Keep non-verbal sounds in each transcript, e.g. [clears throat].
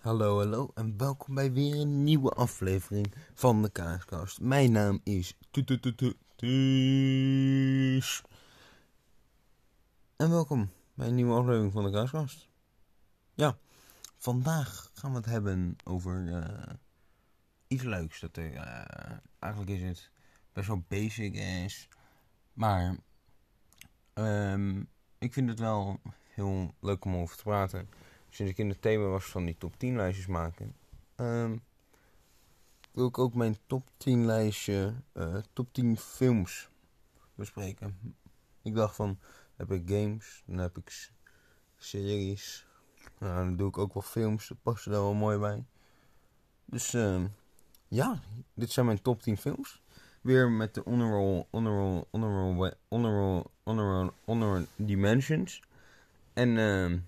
Hallo, hallo en welkom bij weer een nieuwe aflevering van de Kaaskast. Mijn naam is Ties. En welkom bij een nieuwe aflevering van de Kaaskast. Ja, vandaag gaan we het hebben over eh, iets leuks. Dat er, eh, eigenlijk is het best wel basic is, maar ehm, ik vind het wel heel leuk om over te praten sinds ik in het thema was van die top 10 lijstjes maken, ehm, wil ik ook mijn top 10 lijstje, uh, top 10 films bespreken. Ik dacht van, heb ik games, dan heb ik series, nou, dan doe ik ook wel films, dat past er wel mooi bij. Dus uh, ja, dit zijn mijn top 10 films. Weer met de honorable, honorable, honorable, honorable, honorable, honorable dimensions. En uh,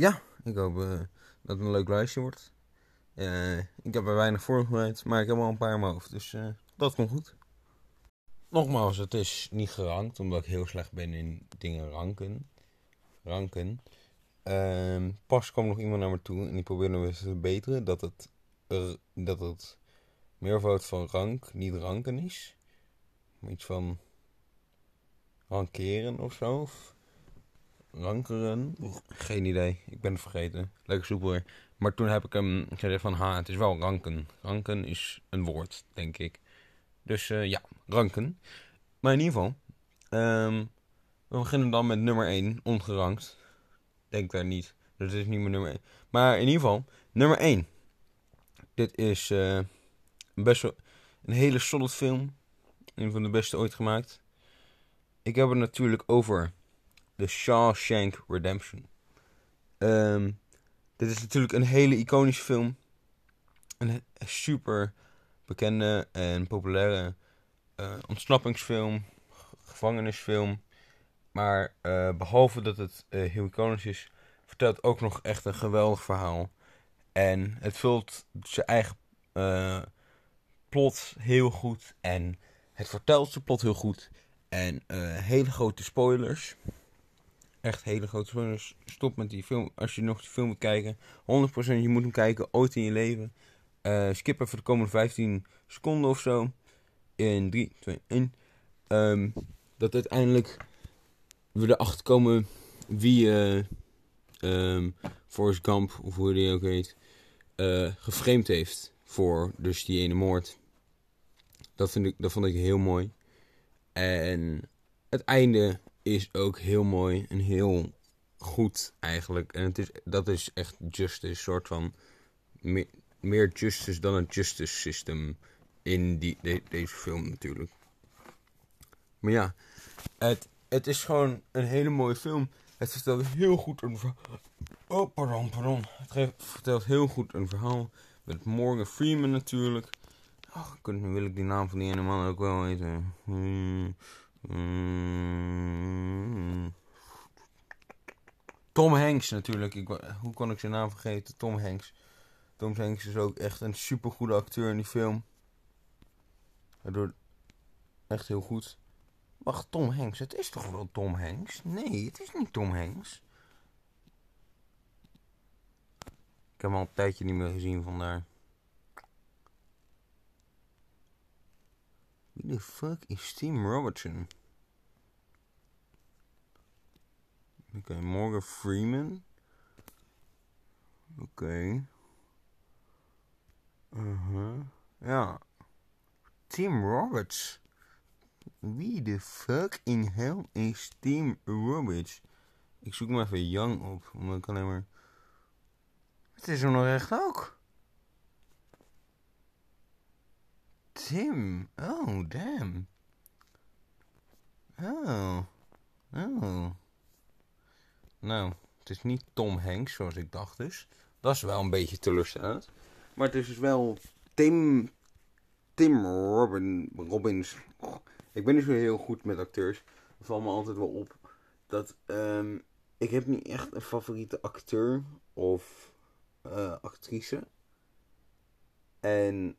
ja, ik hoop uh, dat het een leuk lijstje wordt. Uh, ik heb er weinig voorbereid, maar ik heb al een paar in mijn hoofd, dus uh, dat komt goed. Nogmaals, het is niet gerankt, omdat ik heel slecht ben in dingen ranken. ranken. Ehm, pas kwam nog iemand naar me toe en die probeerde me te verbeteren dat het, dat het meervoud van rank niet ranken is. Iets van rankeren of zo. Of rankeren. Geen idee. Ik ben het vergeten. Lekker soepel Maar toen heb ik hem gezegd van, ha, het is wel ranken. Ranken is een woord, denk ik. Dus uh, ja, ranken. Maar in ieder geval, um, we beginnen dan met nummer 1, ongerankt. Denk daar niet. Dit is niet mijn nummer 1. Maar in ieder geval, nummer 1. Dit is uh, best wel een hele solid film. Een van de beste ooit gemaakt. Ik heb het natuurlijk over The Shawshank Redemption. Um, dit is natuurlijk een hele iconische film. Een super bekende en populaire uh, ontsnappingsfilm, gevangenisfilm. Maar uh, behalve dat het uh, heel iconisch is, vertelt ook nog echt een geweldig verhaal. En het vult zijn eigen plot heel goed. En het vertelt zijn plot heel goed. En hele grote spoilers echt hele grote spoilers. Stop met die film. Als je nog die film wil kijken. 100% je moet hem kijken. Ooit in je leven. Uh, skip even de komende 15 seconden of zo. In 3, 2, 1. Um, dat uiteindelijk we erachter komen wie uh, um, Forrest Gump, of hoe die ook heet, uh, geframed heeft voor dus die ene moord. Dat, vind ik, dat vond ik heel mooi. En het einde is ook heel mooi en heel goed eigenlijk. En het is, dat is echt justice, soort van meer, justice dan een justice system in die, deze film natuurlijk. Maar ja, het, het is gewoon een hele mooie film. Het vertelt heel goed een verhaal. Oh, pardon, pardon. Het vertelt heel goed een verhaal. Met Morgan Freeman natuurlijk. Oh, nu wil ik die naam van die ene man ook wel weten. Hmm. Mm. Tom Hanks natuurlijk. Ik, hoe kon ik zijn naam vergeten? Tom Hanks. Tom Hanks is ook echt een supergoede acteur in die film. Doet echt heel goed. Wacht, Tom Hanks. Het is toch wel Tom Hanks? Nee, het is niet Tom Hanks. Ik heb hem al een tijdje niet meer gezien vandaar. Wie de fuck is Tim Robertson? Oké, Morgan Freeman. Oké. Uh -huh. Ja. Tim Roberts. Wie de fuck in hell is Tim Roberts? Ik zoek hem even Young op, omdat ik alleen maar... Het is er nog echt ook. Tim. Oh, damn. Oh. Oh. Nou, het is niet Tom Hanks zoals ik dacht dus. Dat is wel een beetje teleurstellend. Maar het is dus wel Tim... Tim Robin, Robbins. ik ben niet zo heel goed met acteurs. Het valt me altijd wel op dat... Um, ik heb niet echt een favoriete acteur of uh, actrice. En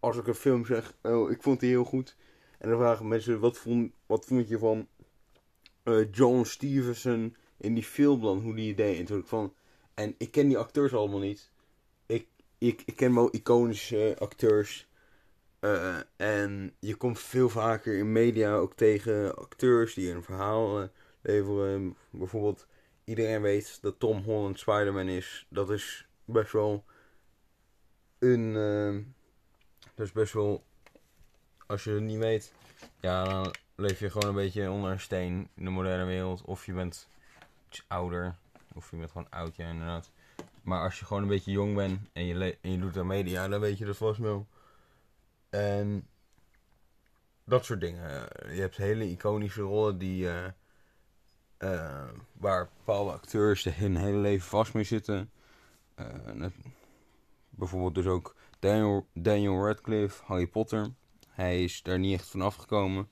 als ik een film zeg, oh, ik vond die heel goed. En dan vragen mensen, wat vond, wat vond je van uh, John Stevenson in die film dan, hoe die deed. En toen ik van, En ik ken die acteurs allemaal niet. Ik, ik, ik ken wel iconische acteurs. Eh, en je komt veel vaker in media ook tegen acteurs die een verhaal uh, leveren. Bijvoorbeeld, iedereen weet dat Tom Holland Spider-Man is. Dat is best wel een. Dat is best wel. Als je het niet weet, ja, dan leef je gewoon een beetje onder een steen in de moderne wereld. Of je bent iets ouder, of je bent gewoon oud, ja, inderdaad. Maar als je gewoon een beetje jong bent en je, en je doet aan media, dan weet je dat vast wel. En dat soort dingen. Je hebt hele iconische rollen die, uh, uh, waar bepaalde acteurs hun hele leven vast mee zitten. Uh, bijvoorbeeld dus ook Daniel, Daniel Radcliffe, Harry Potter. Hij is daar niet echt van afgekomen.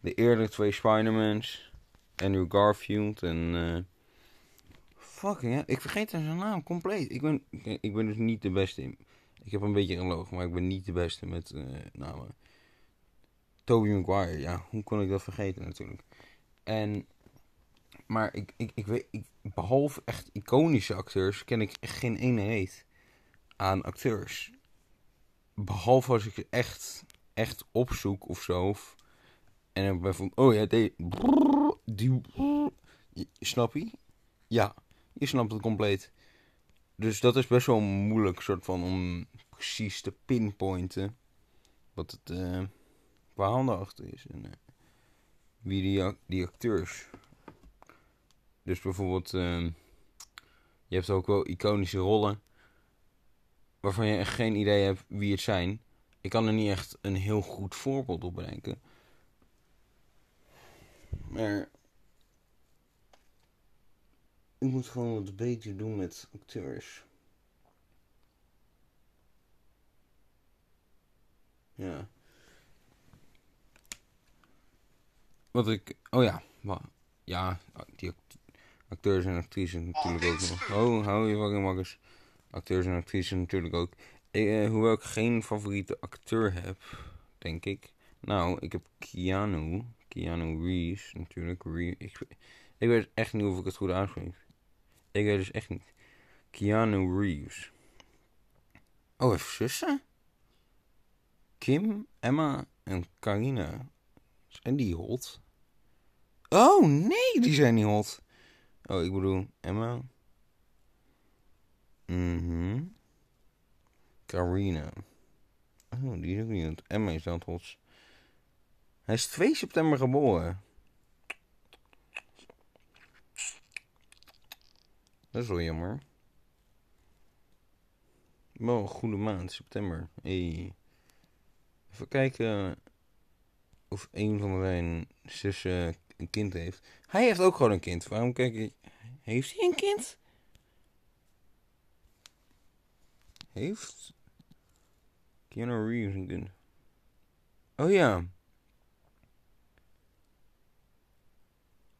De eerdere twee Spider-Mans, Andrew Garfield en... fucking, hè? ik vergeet zijn naam compleet. Ik ben, ik ben dus niet de beste in. Ik heb een beetje gelogen, maar ik ben niet de beste met uh, namen. Toby Maguire, ja, hoe kon ik dat vergeten natuurlijk. En, maar ik, ik, ik weet, ik, behalve echt iconische acteurs, ken ik echt geen ene reet aan acteurs. Behalve als ik echt, echt opzoek of zo. En ik ben oh ja, die, die, snap je? Ja, je snapt het compleet. Dus dat is best wel moeilijk soort van om precies te pinpointen wat het uh, verhaal daarachter is. En uh, wie die, acteurs. Dus bijvoorbeeld, uh, je hebt ook wel iconische rollen waarvan je echt geen idee hebt wie het zijn. Ik kan er niet echt een heel goed voorbeeld op bedenken. Maar ik moet gewoon wat beter doen met acteurs. Ja. Wat ik. Oh ja. Ja, die acteurs en actrices natuurlijk ook nog. Oh, hou je fucking makkers. Acteurs en actrices natuurlijk ook. Ik, eh, hoewel ik geen favoriete acteur heb, denk ik. Nou, ik heb Keanu. Keanu Reeves natuurlijk. ik, ik weet echt niet of ik het goed uitspreek. Ik weet dus echt niet. Keanu Reeves. Oh, even zussen? Kim, Emma en Carina. Zijn die hot? Oh, nee, die zijn niet hot. Oh, ik bedoel, Emma. Mhm. Carina. Oh, die is ook niet. Emma is dan hot. Hij is 2 september geboren. Dat is wel jammer. Wel een goede maand, september. Hey. Even kijken of een van zijn zussen een kind heeft. Hij heeft ook gewoon een kind. Waarom kijk ik... Heeft hij een kind? Heeft... Keanu Reeves een kind? Oh ja.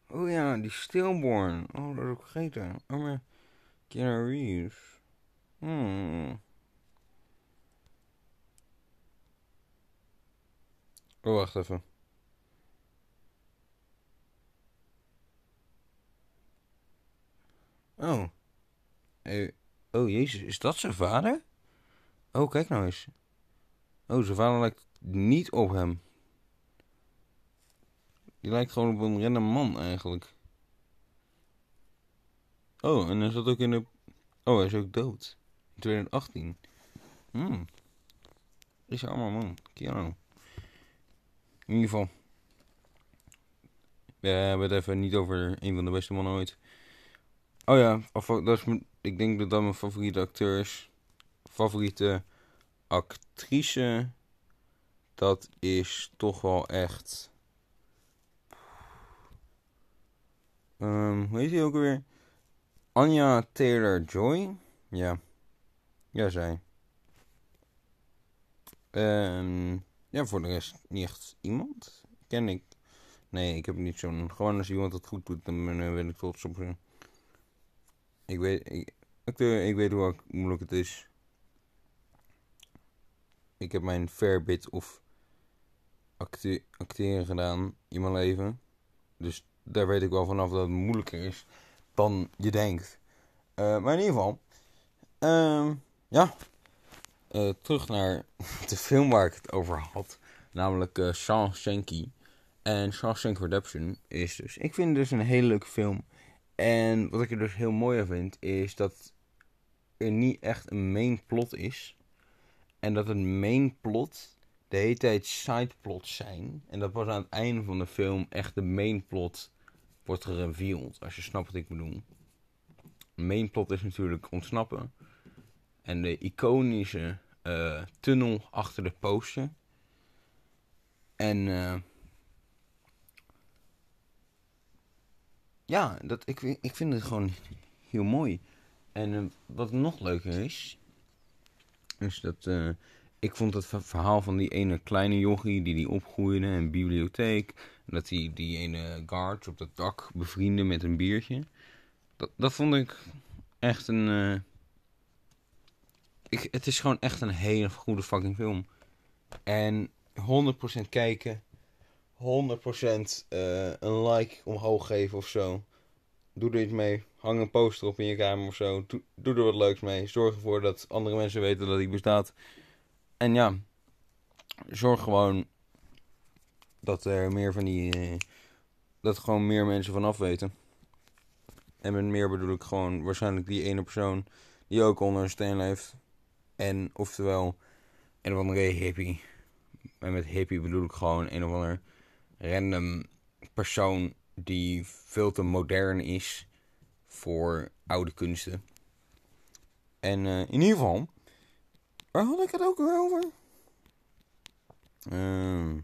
Oh ja, die stillborn. Oh, dat heb ik vergeten. Oh, maar... Keanu Reeves. Hmm. Oh, wacht even. Oh. Hey. Oh, jezus. Is dat zijn vader? Oh, kijk nou eens. Oh, zijn vader lijkt niet op hem. Die lijkt gewoon op een random man eigenlijk. Oh, en hij zat ook in de... Oh, hij is ook dood. In 2018. Hmm. Is een arme man. Keanu. In ieder geval. We hebben het even niet over een van de beste mannen ooit. Oh ja, of, dat is ik denk dat dat mijn favoriete acteur is. Favoriete actrice. Dat is toch wel echt. Um, hoe heet hij ook weer? Anya Taylor Joy. Ja. Ja, zij. Um, ja, voor de rest niet echt iemand. Ken ik. Nee, ik heb niet zo'n. Gewoon als iemand het goed doet, dan ben ik trots op ze. Ik weet, ik, ik, ik weet hoe moeilijk het is. Ik heb mijn fair bit of acte acteren gedaan in mijn leven. Dus daar weet ik wel vanaf dat het moeilijker is dan je denkt. Uh, maar in ieder geval. Um, ja. Uh, terug naar [laughs] de film waar ik het over had. Namelijk uh, Shawshank. En Shawshank Redemption is dus... Ik vind het dus een hele leuke film. En wat ik er dus heel mooi aan vind... Is dat er niet echt een main plot is. En dat het main plot de hele tijd sideplots zijn. En dat pas aan het einde van de film echt de main plot wordt gereveeld. Als je snapt wat ik bedoel. Main plot is natuurlijk ontsnappen. En de iconische uh, tunnel achter de poster. En uh, ja, dat, ik, ik vind het gewoon heel mooi. En uh, wat nog leuker is, is dat ik vond het verhaal van die ene kleine jochie die die opgroeide in een bibliotheek. En dat hij die ene guard op het dak bevriendde met een biertje. Dat, dat vond ik echt een... Uh... Ik, het is gewoon echt een hele goede fucking film. En 100% kijken. 100% uh, eh, een like omhoog geven of zo. Doe er iets mee. Hang een poster op in je kamer of zo. Doe, er wat leuks mee. Zorg ervoor dat andere mensen weten dat hij bestaat. En ja, zorg gewoon dat er meer van die. Eh, dat gewoon meer mensen vanaf weten. En met meer bedoel ik gewoon waarschijnlijk die ene persoon die ook onder een steen leeft. En oftewel een of andere hippie. En met hippie bedoel ik gewoon een of ander random persoon die veel te modern is voor oude kunsten. En uh, in ieder geval Waar had ik het ook weer over? Uh,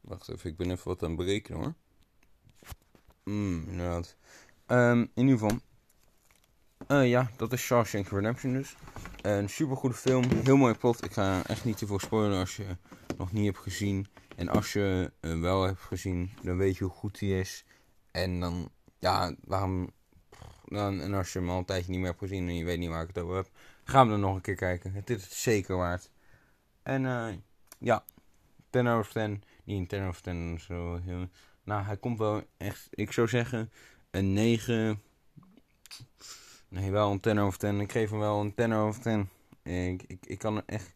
wacht even, ik ben even wat aan het berekenen hoor. Mm, inderdaad. Um, in ieder geval. Uh, ja, dat is Shawshank Redemption dus. Een supergoede film, heel mooi plot. Ik ga echt niet te veel spoilen als je nog niet hebt gezien. En als je uh, wel hebt gezien, dan weet je hoe goed die is. En dan, ja, waarom... Dan, en als je hem al een tijdje niet meer hebt gezien en je weet niet waar ik het over heb, Gaan we er nog een keer kijken. Het is het zeker waard. En uh, ja, 10 out of 10. Niet een 10 out of 10 zo. Nou, hij komt wel echt, ik zou zeggen, een 9. Nee, wel een 10 out of 10. Ik geef hem wel een 10 out of 10. Ik, ik, ik kan er echt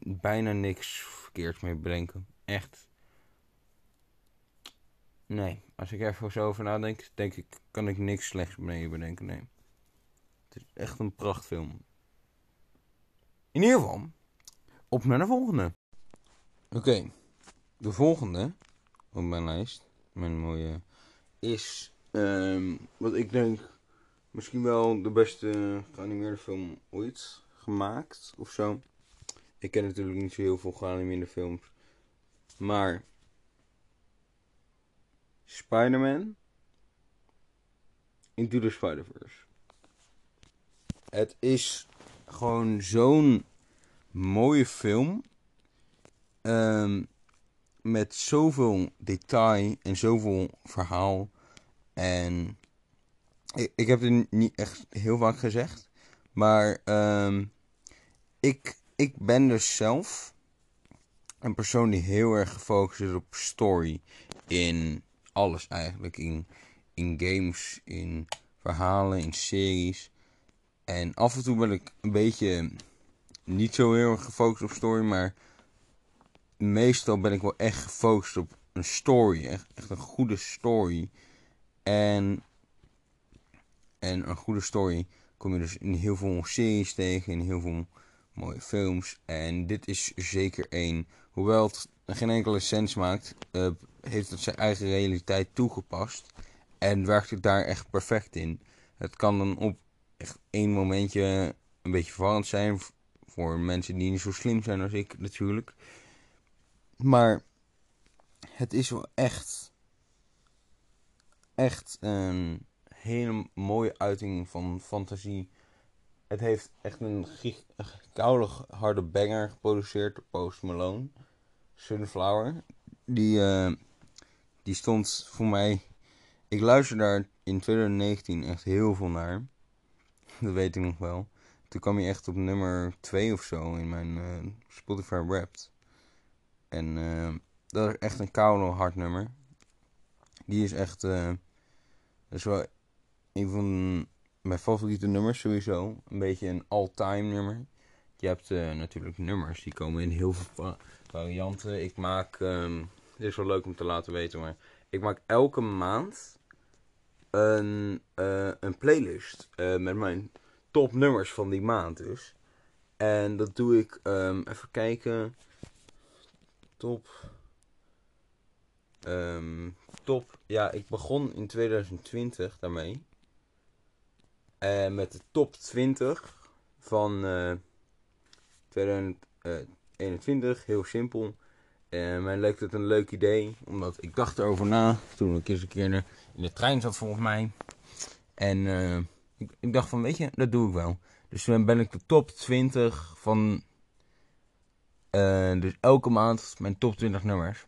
bijna niks verkeerds mee bedenken. Echt. Nee, als ik er even zo over nadenk, denk ik, kan ik niks slechts mee bedenken. Nee. Het is echt een prachtfilm. In ieder geval, op naar de volgende. Oké, de volgende op mijn lijst, mijn mooie, is um, wat ik denk misschien wel de beste geanimeerde film ooit gemaakt of zo. Ik ken natuurlijk niet zo heel veel geanimeerde films, maar Spider-Man Into the Spider-Verse. Het is gewoon zo'n mooie film. Um, met zoveel detail en zoveel verhaal. En ik, ik heb het niet echt heel vaak gezegd. Maar um, ik, ik ben dus zelf een persoon die heel erg gefocust is op story. In alles eigenlijk. In, in games, in verhalen, in series. En af en toe ben ik een beetje niet zo heel erg gefocust op story, maar meestal ben ik wel echt gefocust op een story. Echt, echt een goede story. En, en een goede story kom je dus in heel veel series tegen, in heel veel mooie films. En dit is zeker één. Hoewel het geen enkele sens maakt, uh, heeft het zijn eigen realiteit toegepast. En werkt het daar echt perfect in. Het kan dan op echt één momentje een beetje verwarrend zijn. Voor mensen die niet zo slim zijn als ik natuurlijk. Maar het is wel echt. Echt een hele mooie uiting van fantasie. Het heeft echt een, koude harde banger geproduceerd door Post Malone. Sunflower. Die, uh, die stond voor mij. Ik luisterde daar in 2019 echt heel veel naar. [laughs] dat weet ik nog wel. Toen kwam hij echt op nummer 2 of zo in mijn uh, Spotify Wrapped. En uh, dat is echt een koude hard nummer. Die is echt. Dat is wel een van mijn favoriete nummers sowieso. Een beetje een all-time nummer. Je hebt uh, natuurlijk nummers die komen in heel veel varianten. Ik maak, dit is wel leuk om te laten weten, maar ik maak elke maand een, uh, een playlist uh, met mijn top nummers van die maand dus. En dat doe ik, um, even kijken, top, um, top, ja ik begon in 2020 daarmee. En met de top 20 van uh, 2021, heel simpel. En mij leek het een leuk idee, omdat ik dacht erover na. Toen ik eens een keer in de trein zat volgens mij. En uh, ik, ik, dacht van, weet je, dat doe ik wel. Dus toen ben ik de top 20 van... Uh, dus elke maand mijn top 20 nummers.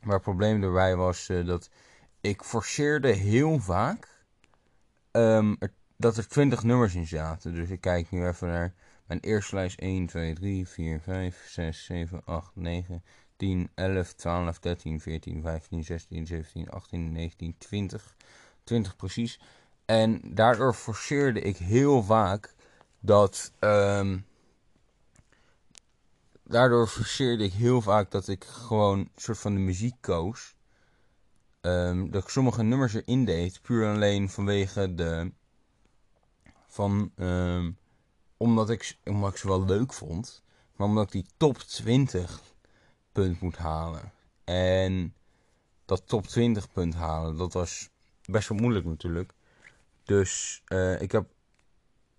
Maar het probleem erbij was uh, dat ik forceerde heel vaak er, dat er 20 nummers in zaten. Dus ik kijk nu even naar mijn eerste lijst 1, 2, 3, 4, 5, 6, 7, 8, 9, 10, 11, 12, 13, 14, 15, 16, 17, 18, 19, 20. 20 precies. En daardoor forceerde ik heel vaak dat. Um, daardoor forceerde ik heel vaak dat ik gewoon een soort van de muziek koos. Um, dat ik sommige nummers erin deed, puur alleen vanwege de. Van. Um, omdat, ik, omdat ik ze wel leuk vond. Maar omdat ik die top 20 punt moet halen. En dat top 20 punt halen, dat was best wel moeilijk natuurlijk. Dus uh, ik heb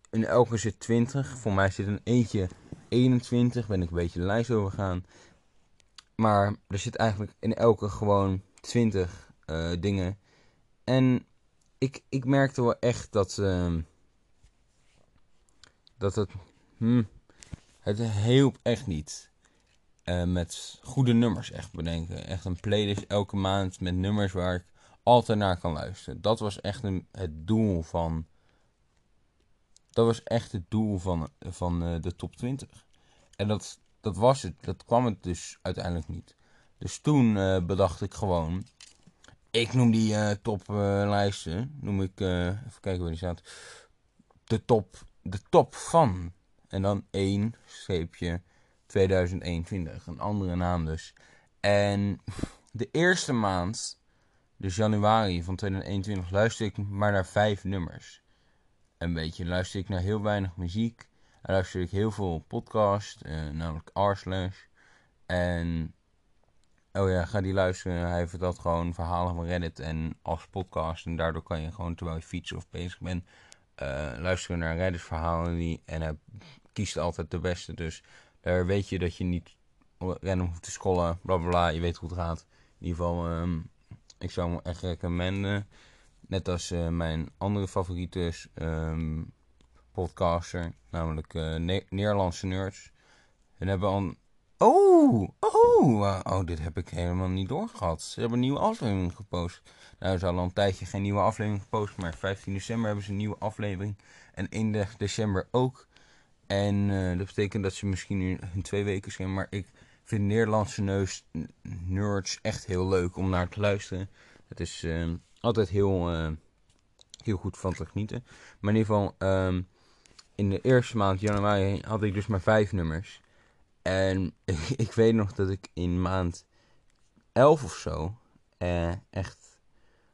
in elke zit 20. Voor mij zit een eentje 21. Ben ik een beetje de lijst overgaan. Maar er zit eigenlijk in elke gewoon 20 uh, dingen. En ik, ik merkte wel echt dat. Uh, dat het. Hmm, het hielp echt niet. Uh, met goede nummers echt bedenken. Echt een playlist elke maand met nummers waar ik altijd naar kan luisteren. Dat was echt een, het doel van. Dat was echt het doel van, van uh, de top 20. En dat, dat was het. Dat kwam het dus uiteindelijk niet. Dus toen uh, bedacht ik gewoon. Ik noem die toplijsten. noem ik. even kijken waar die staat. De top. De top van. En dan één scheepje 2021. Een andere naam dus. En de eerste maand, dus januari van 2021, luisterde ik maar naar vijf nummers. Een beetje luisterde ik naar heel weinig muziek. En luisterde ik heel veel podcast, eh, namelijk Arslash. En, oh ja, ga die luisteren. Hij vertelt gewoon verhalen van Reddit en als podcast. En daardoor kan je gewoon, terwijl je fietsen of bezig bent, luisteren naar Reddit verhalen. Die, en hij kiest altijd de beste. Dus daar weet je dat je niet random hoeft te scrollen, bla bla. Je weet hoe het gaat. In ieder geval, um, ik zou hem echt recommenden. Net als uh, mijn andere favoriete um, podcaster, namelijk uh, ne Nederlandse Nerds. En hebben al. Oh, oh, oh, dit heb ik helemaal niet doorgehad. Ze hebben een nieuwe aflevering gepost. Nou, ze al een tijdje geen nieuwe aflevering gepost, maar 15 december hebben ze een nieuwe aflevering. En 1 december ook. En uh, dat betekent dat ze misschien nu in twee weken zijn. Maar ik vind Nederlandse neus, nerds echt heel leuk om naar te luisteren. Het is uh, altijd heel, uh, heel goed van te genieten. Maar in ieder geval, um, in de eerste maand januari had ik dus maar vijf nummers. En [laughs] ik weet nog dat ik in maand 11 of zo, echt,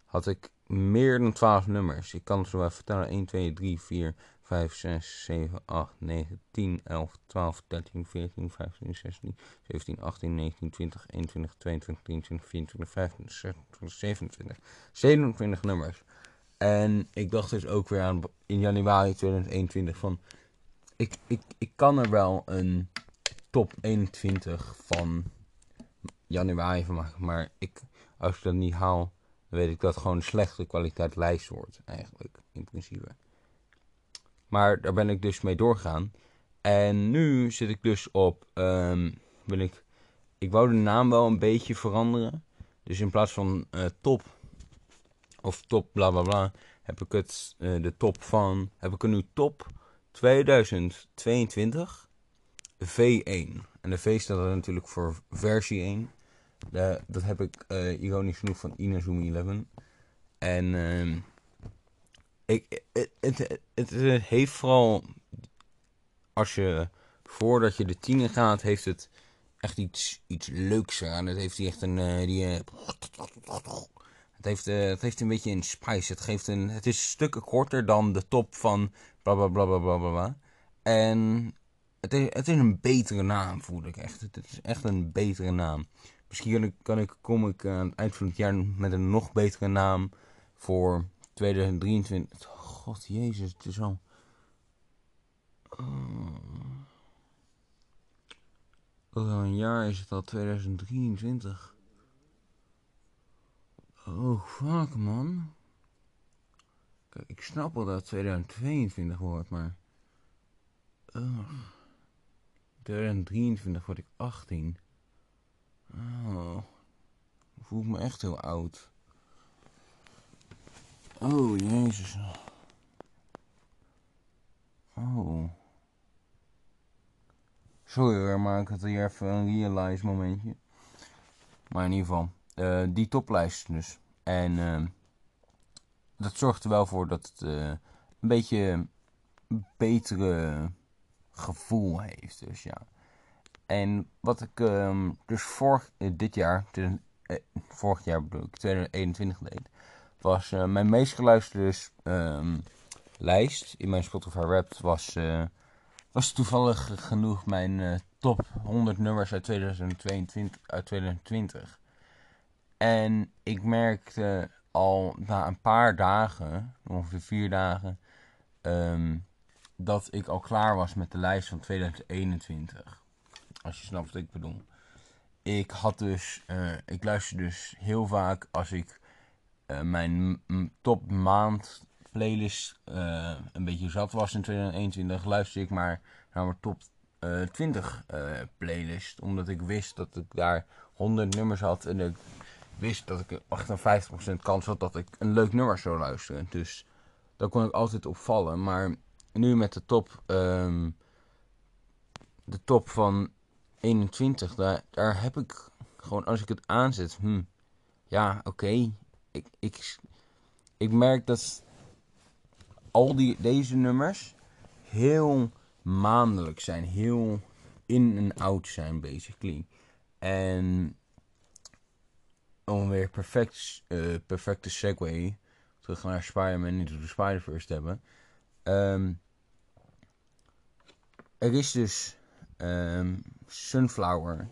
had ik meer dan 12 nummers. Ik kan het zo even vertellen. 1, 2, 3, 4, 5, 6, 7, 8, 9, 10, 11, 12, 13, 14, 15, 16, 17, 18, 19, 20, 21, 22, 23, 24, 25, 26, 27. 27 nummers. En ik dacht dus ook weer aan in januari 2021 van... Ik, ik, ik kan er wel een top 21 van januari van maken. Maar ik, als ik dat niet haal, dan weet ik dat gewoon slechte kwaliteit lijst wordt. Eigenlijk, in principe. Maar daar ben ik dus mee doorgaan. En nu zit ik dus op. Um, ik, ik wou de naam wel een beetje veranderen. Dus in plaats van uh, top of top bla bla bla, heb ik het uh, de top van. Heb ik er nu top 2022 V1. En de V staat er natuurlijk voor versie 1. Dat heb ik uh, ironisch genoeg van Inazuma 11. En. Uh, ik, het, het, het, heeft vooral, als je, voordat je de tiener gaat, heeft het echt iets, iets leuks aan. Het heeft echt een, uh, die, uh, het, heeft, het heeft een beetje een spice. Het, geeft een, het is stukken korter dan de top van bla bla bla bla bla bla. En het is, het is een betere naam, voel ik echt. Het is echt een betere naam. Misschien kan ik, kom ik aan het eind van het jaar met een nog betere naam voor 2023. God jezus, het is al. Oh. Over een jaar is het al 2023. Oh, fuck man. Kijk, ik snap wel dat het 2022 wordt, maar. Uh, 2023 word ik 18. Oh. Voel me echt heel oud. Oh, jezus. Oh. Sorry hoor, maar ik had hier even een realize momentje. Maar in ieder geval, uh, die toplijst dus. En uh, dat zorgt er wel voor dat het uh, een beetje betere gevoel heeft. Dus ja. En wat ik um, dus vorig, dit jaar, vorig jaar bedoel ik, 2021 deed, was mijn meest geluisterde um, lijst in mijn Spotify Wrapped was was toevallig genoeg mijn top 100 nummers uit 2022, uit 2020. En ik merkte al na een paar dagen, ongeveer vier dagen, um, dat ik al klaar was met de lijst van 2021. Als je snapt wat ik bedoel. Ik had dus, uh, ik luister dus heel vaak als ik uh, mijn top maand playlist uh, een beetje zat was in 2021, luister ik maar naar mijn top uh, 20 uh, playlist. Omdat ik wist dat ik daar 100 nummers had en ik wist dat ik 58% kans had dat ik een leuk nummer zou luisteren. Dus daar kon ik altijd op vallen. Maar nu met de top, um, de top van 21, daar, daar heb ik gewoon, als ik het aanzet, hm, ja, oké. Ik, ik, ik merk dat al die, deze nummers heel maandelijk zijn. Heel in en out zijn, basically. En om weer perfect, uh, perfecte segue terug naar Spider-Man Into the Spider-Verse te hebben. Um, er is dus um, Sunflower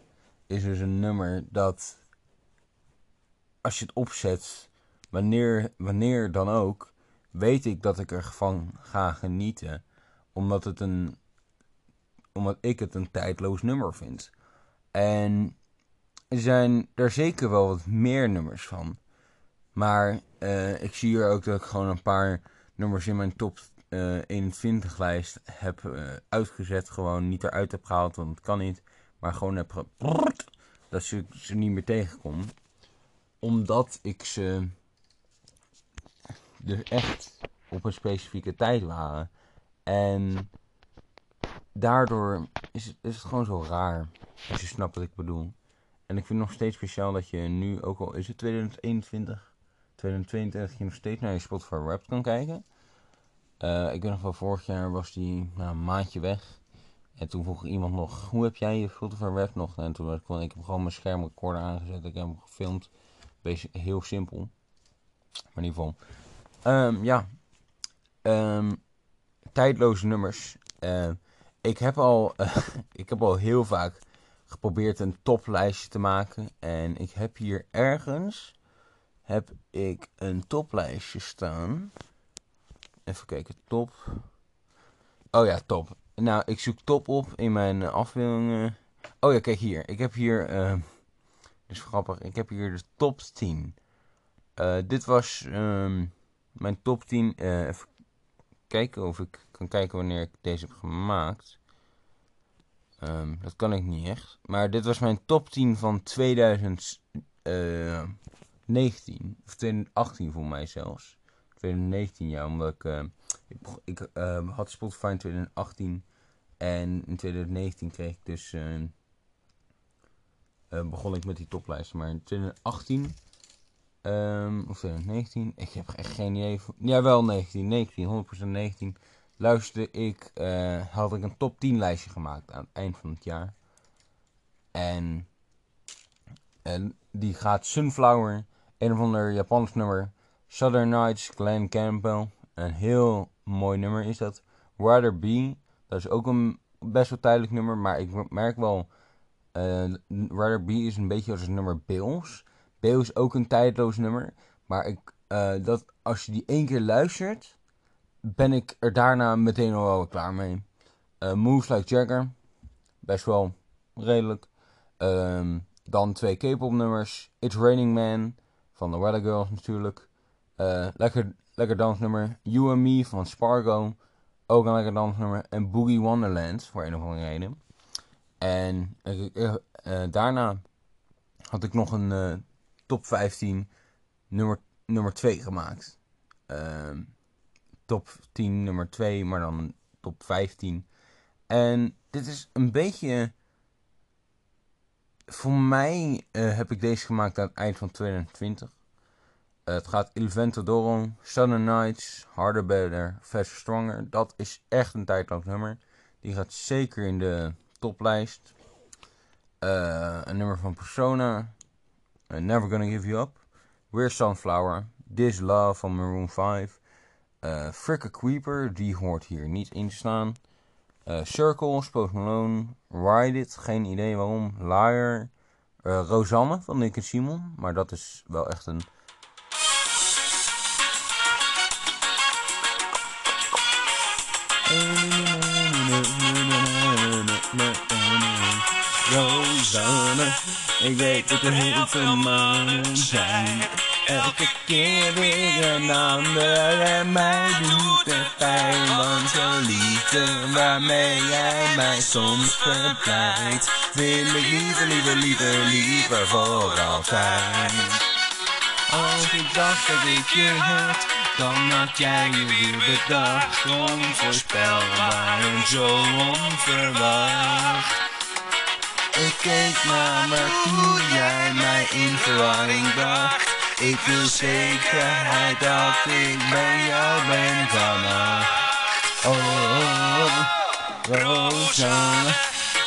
is dus een nummer dat als je het opzet, wanneer, wanneer dan ook, weet ik dat ik ervan ga genieten. Omdat, het een, omdat ik het een tijdloos nummer vind. En er zijn er zeker wel wat meer nummers van. Maar uh, ik zie hier ook dat ik gewoon een paar nummers in mijn top uh, 21 lijst heb uh, uitgezet. Gewoon niet eruit heb gehaald, want het kan niet. Maar gewoon heb. Dat ze, ze niet meer tegenkom. Omdat ik ze dus echt op een specifieke tijd waren. En daardoor is het, is het gewoon zo raar. Als je snapt wat ik bedoel. En ik vind het nog steeds speciaal dat je nu, ook al is het 2021, 2022, je nog steeds naar je Spotify Wrapped kan kijken. Uh, ik weet nog wel, vorig jaar was die nou, een maandje weg. En toen vroeg iemand nog, hoe heb jij je Wrapped nog? En toen ik, ik heb gewoon mijn schermrecorder aangezet. Ik heb hem gefilmd. Heel simpel. Maar in ieder geval. Um, ja. Um, tijdloze nummers. Uh, ik, heb al, [laughs] ik heb al heel vaak geprobeerd een toplijstje te maken. En ik heb hier ergens heb ik een toplijstje staan. Even kijken, top. Oh ja, top. Nou, ik zoek top op in mijn afbeeldingen. Oh ja, kijk hier. Ik heb hier, uh, dus grappig, ik heb hier de top 10. Uh, dit was um, mijn top 10. Uh, even kijken of ik kan kijken wanneer ik deze heb gemaakt. Um, dat kan ik niet echt. Maar dit was mijn top 10 van 2019. Of 2018 voor mij zelfs. 2019 ja, omdat ik... Uh, ik, ik uh, had Spotify in 2018. En in 2019 kreeg ik dus... Uh, begon ik met die toplijst. Maar in 2018 Ehm of 2019. Ik heb echt geen idee. Ja, wel 19. 19. 100% 19. Luisterde ik. eh, had ik een top 10 lijstje gemaakt aan het eind van het jaar. En. En die gaat Sunflower. Een of ander Japans nummer. Southern Nights, Glenn Campbell. Een heel mooi nummer is dat. Rather Be. Dat is ook een best wel tijdelijk nummer. Maar ik merk wel. eh Rather Be is een beetje als het nummer Bills. Bills is ook een tijdloos nummer. Maar ik, eh, dat, als je die één keer luistert. Ben ik er daarna meteen al wel klaar mee. Eh, Moves Like Jagger. Best wel redelijk. Ehm, dan twee K-pop nummers. It's Raining Man van de Weather Girls natuurlijk. Eh, lekker, lekker dansnummer. You and Me van Spargo. Ook een lekker dansnummer. En Boogie Wonderland voor een of andere reden. En eh, eh, daarna had ik nog een top 15 nummer, nummer 2 gemaakt. Ehm, top 10 nummer 2, maar dan top 15. En dit is een beetje. Voor mij eh, heb ik deze gemaakt aan het eind van 2020. Het gaat Il Vento Southern Nights, Harder Better, Faster Stronger. Dat is echt een tijdloos nummer. Die gaat zeker in de toplijst. Eh, een nummer van Persona. eh, Never Gonna Give You Up. We're Sunflower. This Love van Maroon 5. eh Fricka Creeper, die hoort hier niet in te staan. Eh, Circle, Post Malone. Ride It, geen idee waarom. Liar. Rosanne van Nick en Simon. Maar dat is wel echt een Rosanne, ik weet dat er heel veel mannen zijn. Elke keer weer een ander en mij doet het pijn. Want jouw liefde waarmee jij mij soms verblijdt, wil ik liever, liever, liever, liever voor altijd. Als ik dacht dat ik je had, dan had jij je weer bedacht. Onvoorspelbaar en zo onverwacht. Ik keek naar me toen jij mij in verwarring bracht. Ik wil zekerheid dat ik bij jou ben vannacht. Oh, Rosanne,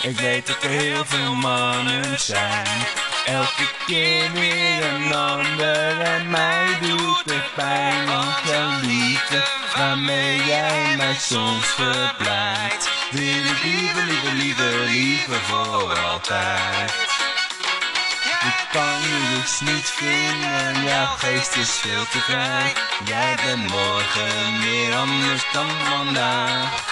ik weet dat er heel veel mannen zijn. Elke keer weer een ander en mij doet het pijn. Want jouw liefde waarmee jij mij soms verblijdt. Wil ik liever, liever, liever, liever voor altijd. Ik kan je dus niet vinden, jouw geest is veel te vrij. Jij bent morgen weer anders dan vandaag.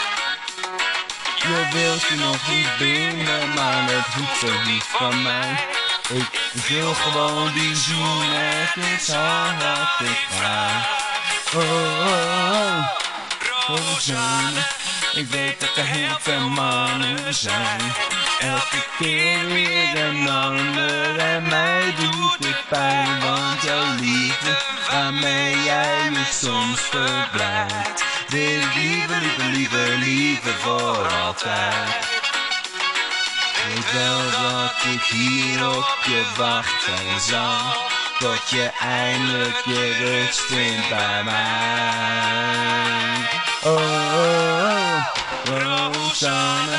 Je wilt je nog niet binnen, maar dat hoeft zo niet van mij. Ik wil gewoon die zoen niet zo wat ik vraag. Oh, oh, oh, Rosanne, ik weet dat er heel veel mannen zijn. Elke keer weer een ander en mij doet het pijn. Want jouw liefde waarmee jij me soms verblijdt. Wil ik liever, liever, liever, liever voor altijd. Weet wel dat ik hier op je wachten zal. Tot je eindelijk je rust vindt bij mij. Oh, oh, oh, Rosanne.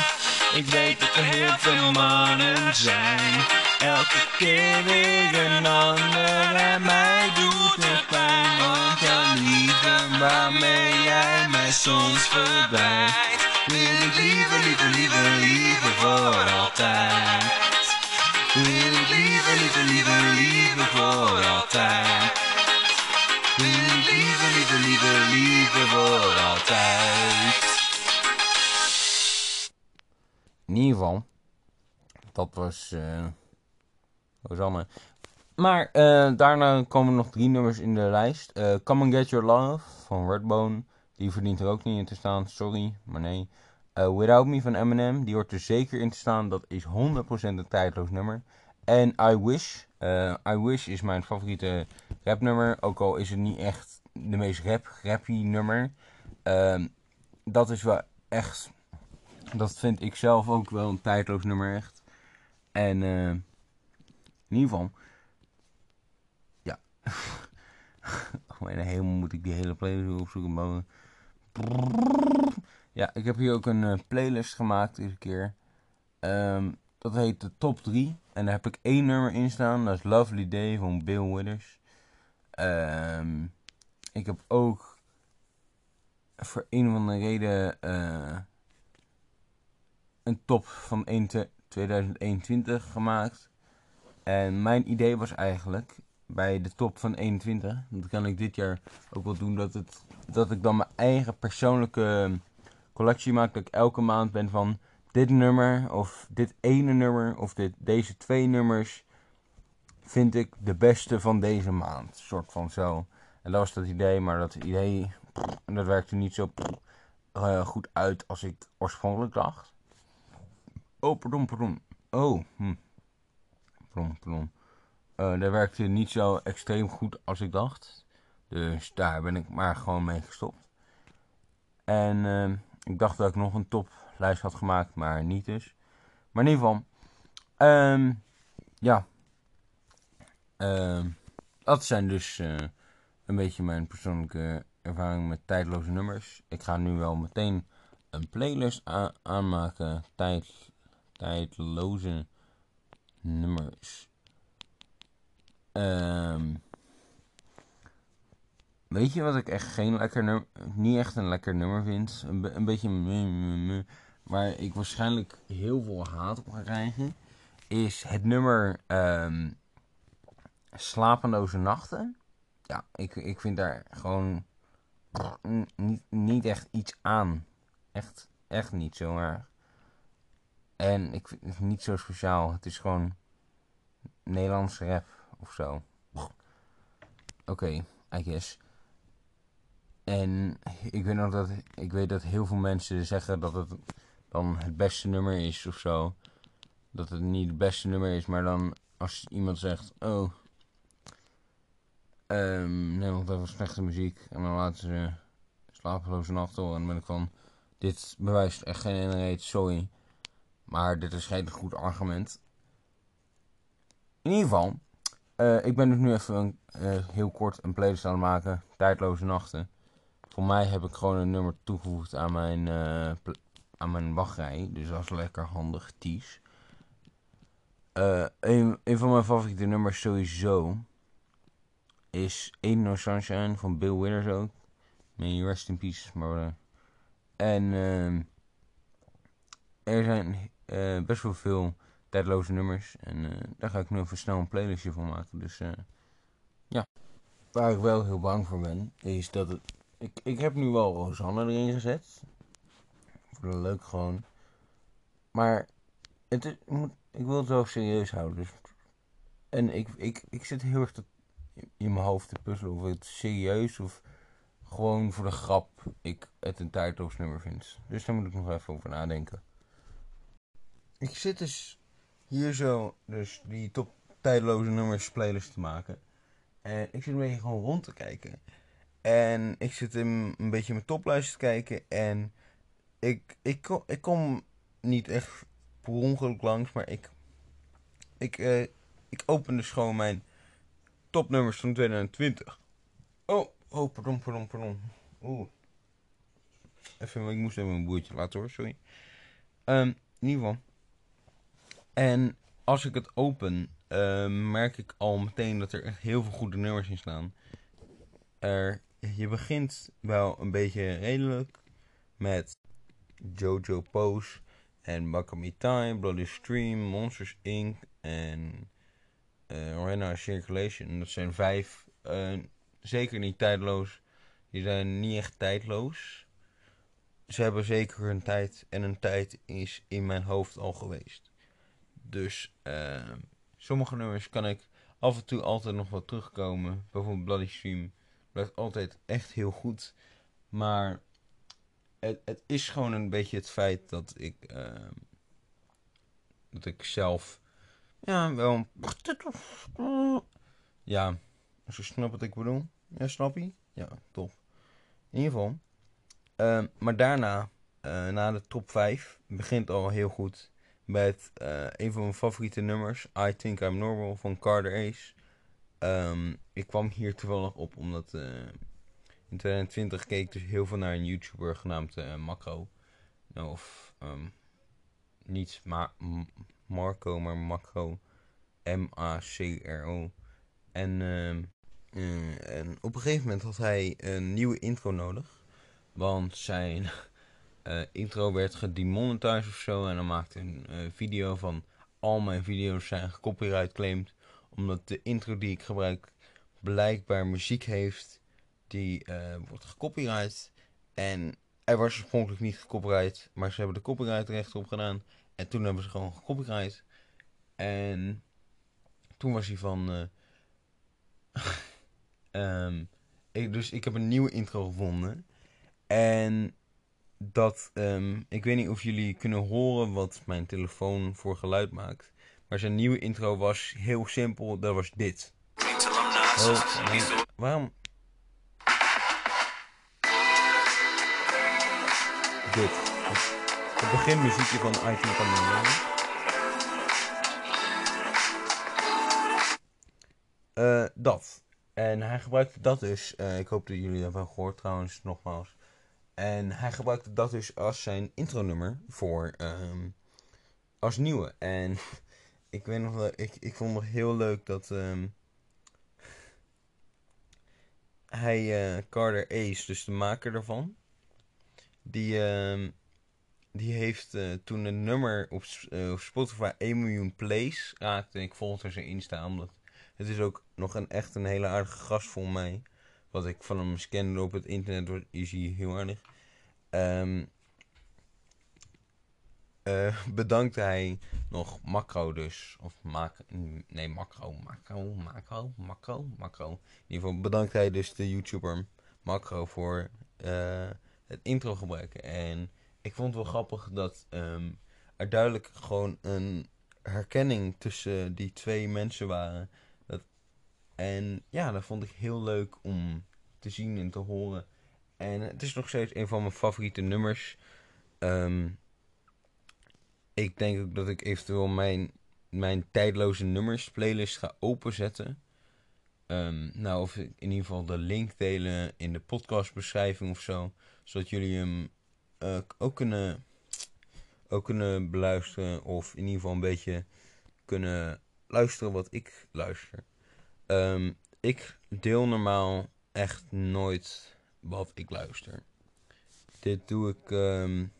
Ik weet dat er heel veel mannen zijn. Elke keer weer een ander en mij doet het pijn. Want jouw liefde waarmee jij mij soms verblijdt. Wil ik liever, liever, liever, liever voor altijd. Wil ik liever, liever, liever, liever voor altijd. Wil ik liever, liever, liever, liever voor altijd. In ieder geval, dat was eh Rosanne. Maar eh, daarna komen nog drie nummers in de lijst. Eh, Come and Get Your Love van Redbone. Die verdient er ook niet in te staan, sorry, maar nee. Eh, Without Me van Eminem, die hoort er zeker in te staan. Dat is 100% een tijdloos nummer. En I Wish. eh, I Wish is mijn favoriete rapnummer. Ook al is het niet echt de meest rap, rappy nummer. Ehm, dat is wel echt... Dat vind ik zelf ook wel een tijdloos nummer, echt. En eh, in ieder geval... Ja, [laughs] oh hemel, moet ik die hele playlist opzoeken. Maar... Ja, ik heb hier ook een uh, playlist gemaakt deze keer. Um, dat heet de top 3. En daar heb ik één nummer in staan. Dat is Lovely Day van Bill Withers. Um, ik heb ook voor een of andere reden uh, een top van 1 2021 gemaakt. En mijn idee was eigenlijk bij de top van 21, dat kan ik dit jaar ook wel doen, dat, het, dat ik dan mijn eigen persoonlijke collectie maak. Dat ik elke maand ben van dit nummer of dit ene nummer of dit, deze twee nummers vind ik de beste van deze maand. Soort van zo. En dat was dat idee, maar dat idee dat werkte niet zo uh, goed uit als ik oorspronkelijk dacht. Oh, pardon, pardon. Oh, hm. Pardon, pardon. Uh, dat werkte niet zo extreem goed als ik dacht. Dus daar ben ik maar gewoon mee gestopt. En uh, ik dacht dat ik nog een toplijst had gemaakt, maar niet dus. Maar in ieder geval, um, ja. Um, dat zijn dus uh, een beetje mijn persoonlijke ervaring met tijdloze nummers. Ik ga nu wel meteen een playlist aanmaken. Tijd, tijdloze nummers. Um, weet je wat ik echt geen lekker nummer, niet echt een lekker nummer vind? Een, een beetje waar ik waarschijnlijk heel veel haat op ga krijgen. Is het nummer um, Slapeloze Nachten. Ja, ik, ik vind daar gewoon niet, niet echt iets aan. Echt, echt niet zo erg. En ik vind het niet zo speciaal. Het is gewoon Nederlands rap of zo. Oké, I guess. En ik weet nog dat ik weet dat heel veel mensen zeggen dat het dan het beste nummer is of zo. Dat het niet het beste nummer is, maar dan als iemand zegt, oh, um, Nederland heeft slechte muziek. En dan laten ze slapeloze nacht horen. En dan ben ik van, dit bewijst echt geen ene sorry. Maar dit is geen goed argument. In ieder geval, uh, ik ben dus nu even een, uh, heel kort een playlist aan het maken. Tijdloze nachten. Voor mij heb ik gewoon een nummer toegevoegd aan mijn, uh, aan mijn wachtrij. Dus dat is lekker handig, Ties. een, een van mijn favoriete nummers sowieso is Ain't No Sunshine van Bill Withers ook. May rest in peace, maar... en uh, er zijn best wel veel tijdloze nummers. En uh, daar ga ik nu even snel een playlistje van maken. Dus uh, ja. Waar ik wel heel bang voor ben, is dat het... Ik, ik heb nu wel Rosanne erin gezet. Voor de leuk gewoon. Maar het is, ik wil het wel serieus houden. Dus, en ik, ik, ik zit heel erg in mijn hoofd te puzzelen of het serieus of gewoon voor de grap ik het een tijdloos nummer vind. Dus daar moet ik nog even over nadenken. Ik zit dus hier zo, dus die top tijdloze nummers playlist te maken. En ik zit een beetje gewoon rond te kijken. En ik zit in een beetje mijn toplijst te kijken. En ik, ik, kom, ik kom niet echt per ongeluk langs, maar ik, ik, uh, ik open dus gewoon mijn topnummers van 2020. Oh, oh, pardon, pardon, pardon. Oeh. Even, ik moest even een boertje laten hoor, sorry. Um, in ieder geval. En als ik het open, uh, merk ik al meteen dat er echt heel veel goede nummers in staan. Er, je begint wel een beetje redelijk met Jojo Pose en Bakami Time, Bloody Stream, Monsters Inc. en uh, Circulation. Dat zijn vijf, uh, zeker niet tijdloos. Die zijn niet echt tijdloos. Ze hebben zeker hun tijd en een tijd is in mijn hoofd al geweest. Dus uh, sommige nummers kan ik af en toe altijd nog wat terugkomen. Bijvoorbeeld Bloody Stream blijft altijd echt heel goed. Maar het, het is gewoon een beetje het feit dat ik, uh, dat ik zelf ja, wel. [laughs] Ja, als je snapt wat ik bedoel. Ja, snap je? Ja, top. In ieder geval. Uh, maar daarna, uh, na de top 5, begint al heel goed met uh, een van mijn favoriete nummers. I Think I'm Normal van Carter Ace. Ehm, ik kwam hier toevallig op omdat uh, in 2020 keek ik dus heel veel naar een YouTuber genaamd uh, Macro. Nou, of um, niet Ma Marco, maar Macro. M-A-C-R-O. En, uh, en op een gegeven moment had hij een nieuwe intro nodig. Want zijn intro werd gedemonetized of zo. En dan maakte een video van al mijn video's zijn gecopyright claimed omdat de intro die ik gebruik blijkbaar muziek heeft die uh, wordt gecopyright. En er was oorspronkelijk niet gecopyright, maar ze hebben de copyright recht op gedaan. En toen hebben ze gewoon gecopyright. En toen was hij van. Um, [laughs] ik, dus ik heb een nieuwe intro gevonden. En dat. Um, ik weet niet of jullie kunnen horen wat mijn telefoon voor geluid maakt. Maar zijn nieuwe intro was heel simpel, dat was dit. Oh, waarom? Dit. Het beginmuziekje van Item Camino. Uh, dat. En hij gebruikte dat dus. Ik hoop dat jullie dat wel gehoord trouwens, nogmaals. En hij gebruikte dat dus als zijn intronummer voor. Um, als nieuwe. En [laughs] ik weet nog wel, ik, ik vond het heel leuk dat um, hij, uh, Carter Ace, dus de maker ervan, die, um, die heeft uh, toen een nummer op, op Spotify 1 miljoen plays raakte. En ik volgde zijn Insta, omdat het is ook nog een echt een hele aardige gast voor mij. Wat ik van hem scande op het internet, is hij heel aardig. Um, bedankte hij nog Macro dus. Of mac nee, Macro, Macro, Macro, Macro, Macro. In ieder geval bedankt hij dus de YouTuber Macro voor uh, het intro gebruiken. En ik vond wel grappig dat um, er duidelijk gewoon een herkenning tussen die twee mensen waren. En ja, dat vond ik heel leuk om te zien en te horen. En het is nog steeds een van mijn favoriete nummers. Um, ik denk ook dat ik eventueel mijn, mijn tijdloze nummers playlist ga openzetten. Um, nou, of in ieder geval de link delen in de podcastbeschrijving of zo. Zodat jullie hem uh, ook, kunnen, ook kunnen beluisteren. Of in ieder geval een beetje kunnen luisteren wat ik luister. Um, ik deel normaal echt nooit wat ik luister. Dit doe ik um,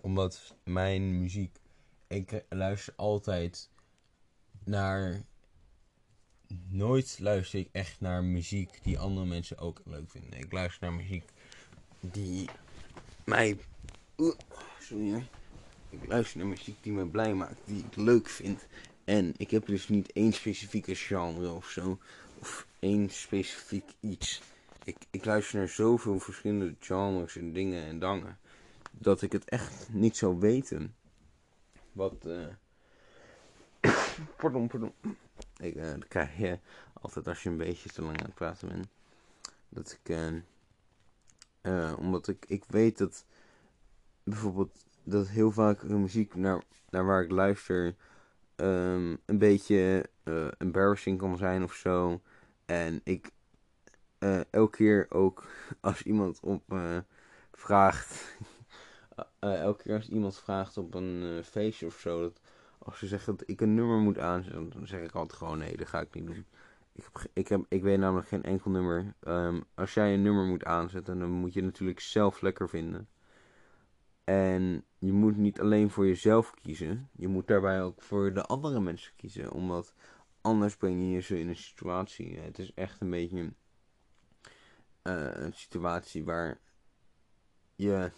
omdat mijn muziek. Ik luister altijd naar. Nooit luister ik echt naar muziek die andere mensen ook leuk vinden. Ik luister naar muziek die mij. sorry. Ik luister naar muziek die me blij maakt, die ik leuk vind. En ik heb dus niet één specifieke genre of zo. Of één specifiek iets. Ik, ik luister naar zoveel verschillende genres en dingen en dangen dat ik het echt niet zou weten. Wat. Uh... [coughs] pardon, pardon. Ik, uh, dat krijg je altijd als je een beetje te lang aan het praten bent. Dat ik. Uh, omdat ik, ik weet dat. Bijvoorbeeld. Dat heel vaak muziek naar, naar waar ik luister. Um, een beetje embarrassing kan zijn of zo. En ik. elke keer ook [laughs] als iemand op vraagt uh, [laughs] elke keer als iemand vraagt op een feestje of zo, dat als ze zeggen dat ik een nummer moet aanzetten, dan zeg ik altijd gewoon nee, dat ga ik niet doen. Ik, heb, ik, heb, ik weet namelijk geen enkel nummer. Um, als jij een nummer moet aanzetten, dan moet je het natuurlijk zelf lekker vinden. En je moet niet alleen voor jezelf kiezen, je moet daarbij ook voor de andere mensen kiezen, omdat anders breng je ze in een situatie. Het is echt een beetje uh, een situatie waar je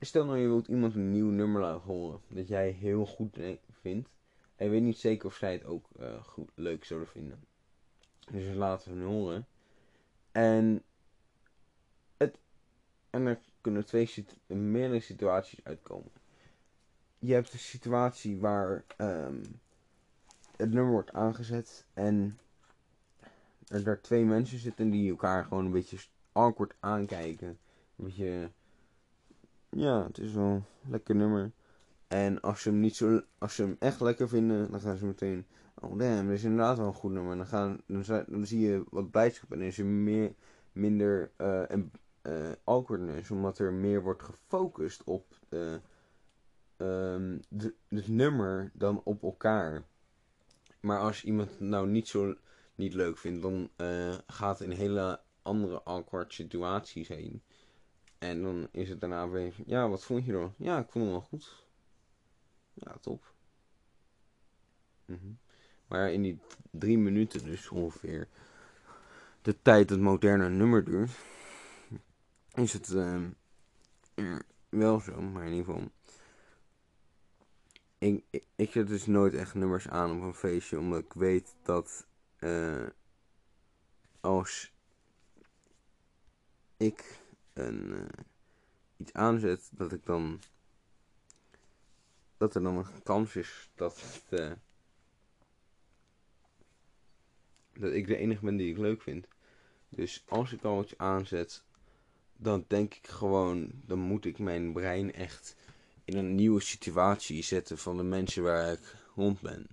Stel nou je wilt iemand een nieuw nummer laten horen dat jij heel goed vindt. En weet niet zeker of zij het ook uh, goed, leuk zouden vinden. Dus laten we het horen. En, het, en er kunnen twee meerdere situaties uitkomen. Je hebt een situatie waar um, het nummer wordt aangezet en er daar twee mensen zitten die elkaar gewoon een beetje awkward aankijken. Een beetje ja, het is wel een lekker nummer. En als ze hem niet zo, als ze hem echt lekker vinden, dan gaan ze meteen. Oh damn, dat is inderdaad wel een goed nummer. Dan, gaan, dan, dan zie je wat blijdschap en is er meer, minder uh, en, awkwardness, omdat er meer wordt gefocust op uh, um, de, het nummer dan op elkaar. Maar als iemand het nou niet zo niet leuk vindt, dan gaat het in hele andere awkward situaties heen. En dan is het daarna weer, ja, wat vond je dan? Ja, ik vond hem wel goed. Ja, top. Mm Maar in die drie minuten dus ongeveer de tijd dat moderne nummer duurt, is het uh, wel zo, maar in ieder geval. Ik, ik, zet dus nooit echt nummers aan op een feestje, omdat ik weet dat uh, als ik een, uh, iets aanzet, dat ik dan. dat er dan een kans is dat het, uh, dat ik de enige ben die ik leuk vind. Dus als ik al iets aanzet, dan denk ik gewoon, dan moet ik mijn brein echt in een nieuwe situatie zetten van de mensen waar ik rond ben.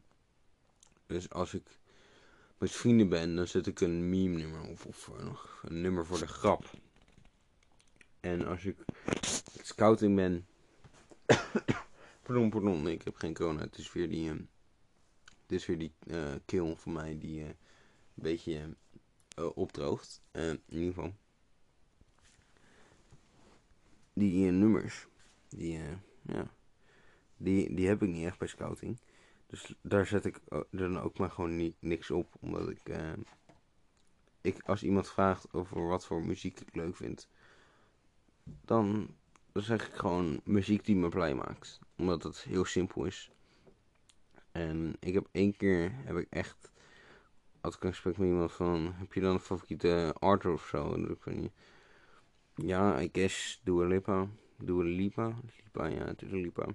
Dus als ik met vrienden ben, dan zet ik een meme nummer of, een nummer voor de grap. En als ik scouting ben. [coughs] pardon, pardon, ik heb geen corona. Het is weer die, uh, het is weer die uh, keel van mij die uh, een beetje opdroogt. in ieder geval. Die nummers, die, ja, die, die heb ik niet echt bij scouting. Dus daar zet ik dan ook maar gewoon niks op. Omdat ik, ik, als iemand vraagt over wat voor muziek ik leuk vind, dan, zeg ik gewoon muziek die me blij maakt. Omdat het heel simpel is. En ik heb één keer, heb ik echt, had ik een gesprek met iemand van, heb je dan een favoriete artist of zo? En ik van, ja, I guess Dua Lipa. Dua Lipa? Lipa, ja, het Lipa.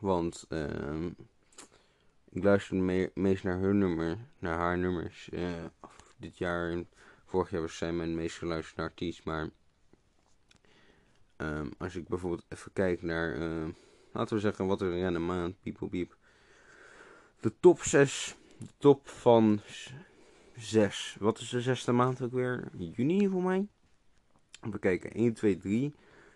Want, uh, ik luisterde me meest naar hun nummer, naar haar nummers. Uh, dit jaar en vorig jaar was zij mijn meest geluisterde artiest, maar Um, als ik bijvoorbeeld even kijk naar, uh, laten we zeggen, wat er in een maand, people piep. De top 6, de top van 6. Wat is de zesde maand ook weer? Juni voor mij. Even kijken, 1, 2, 3,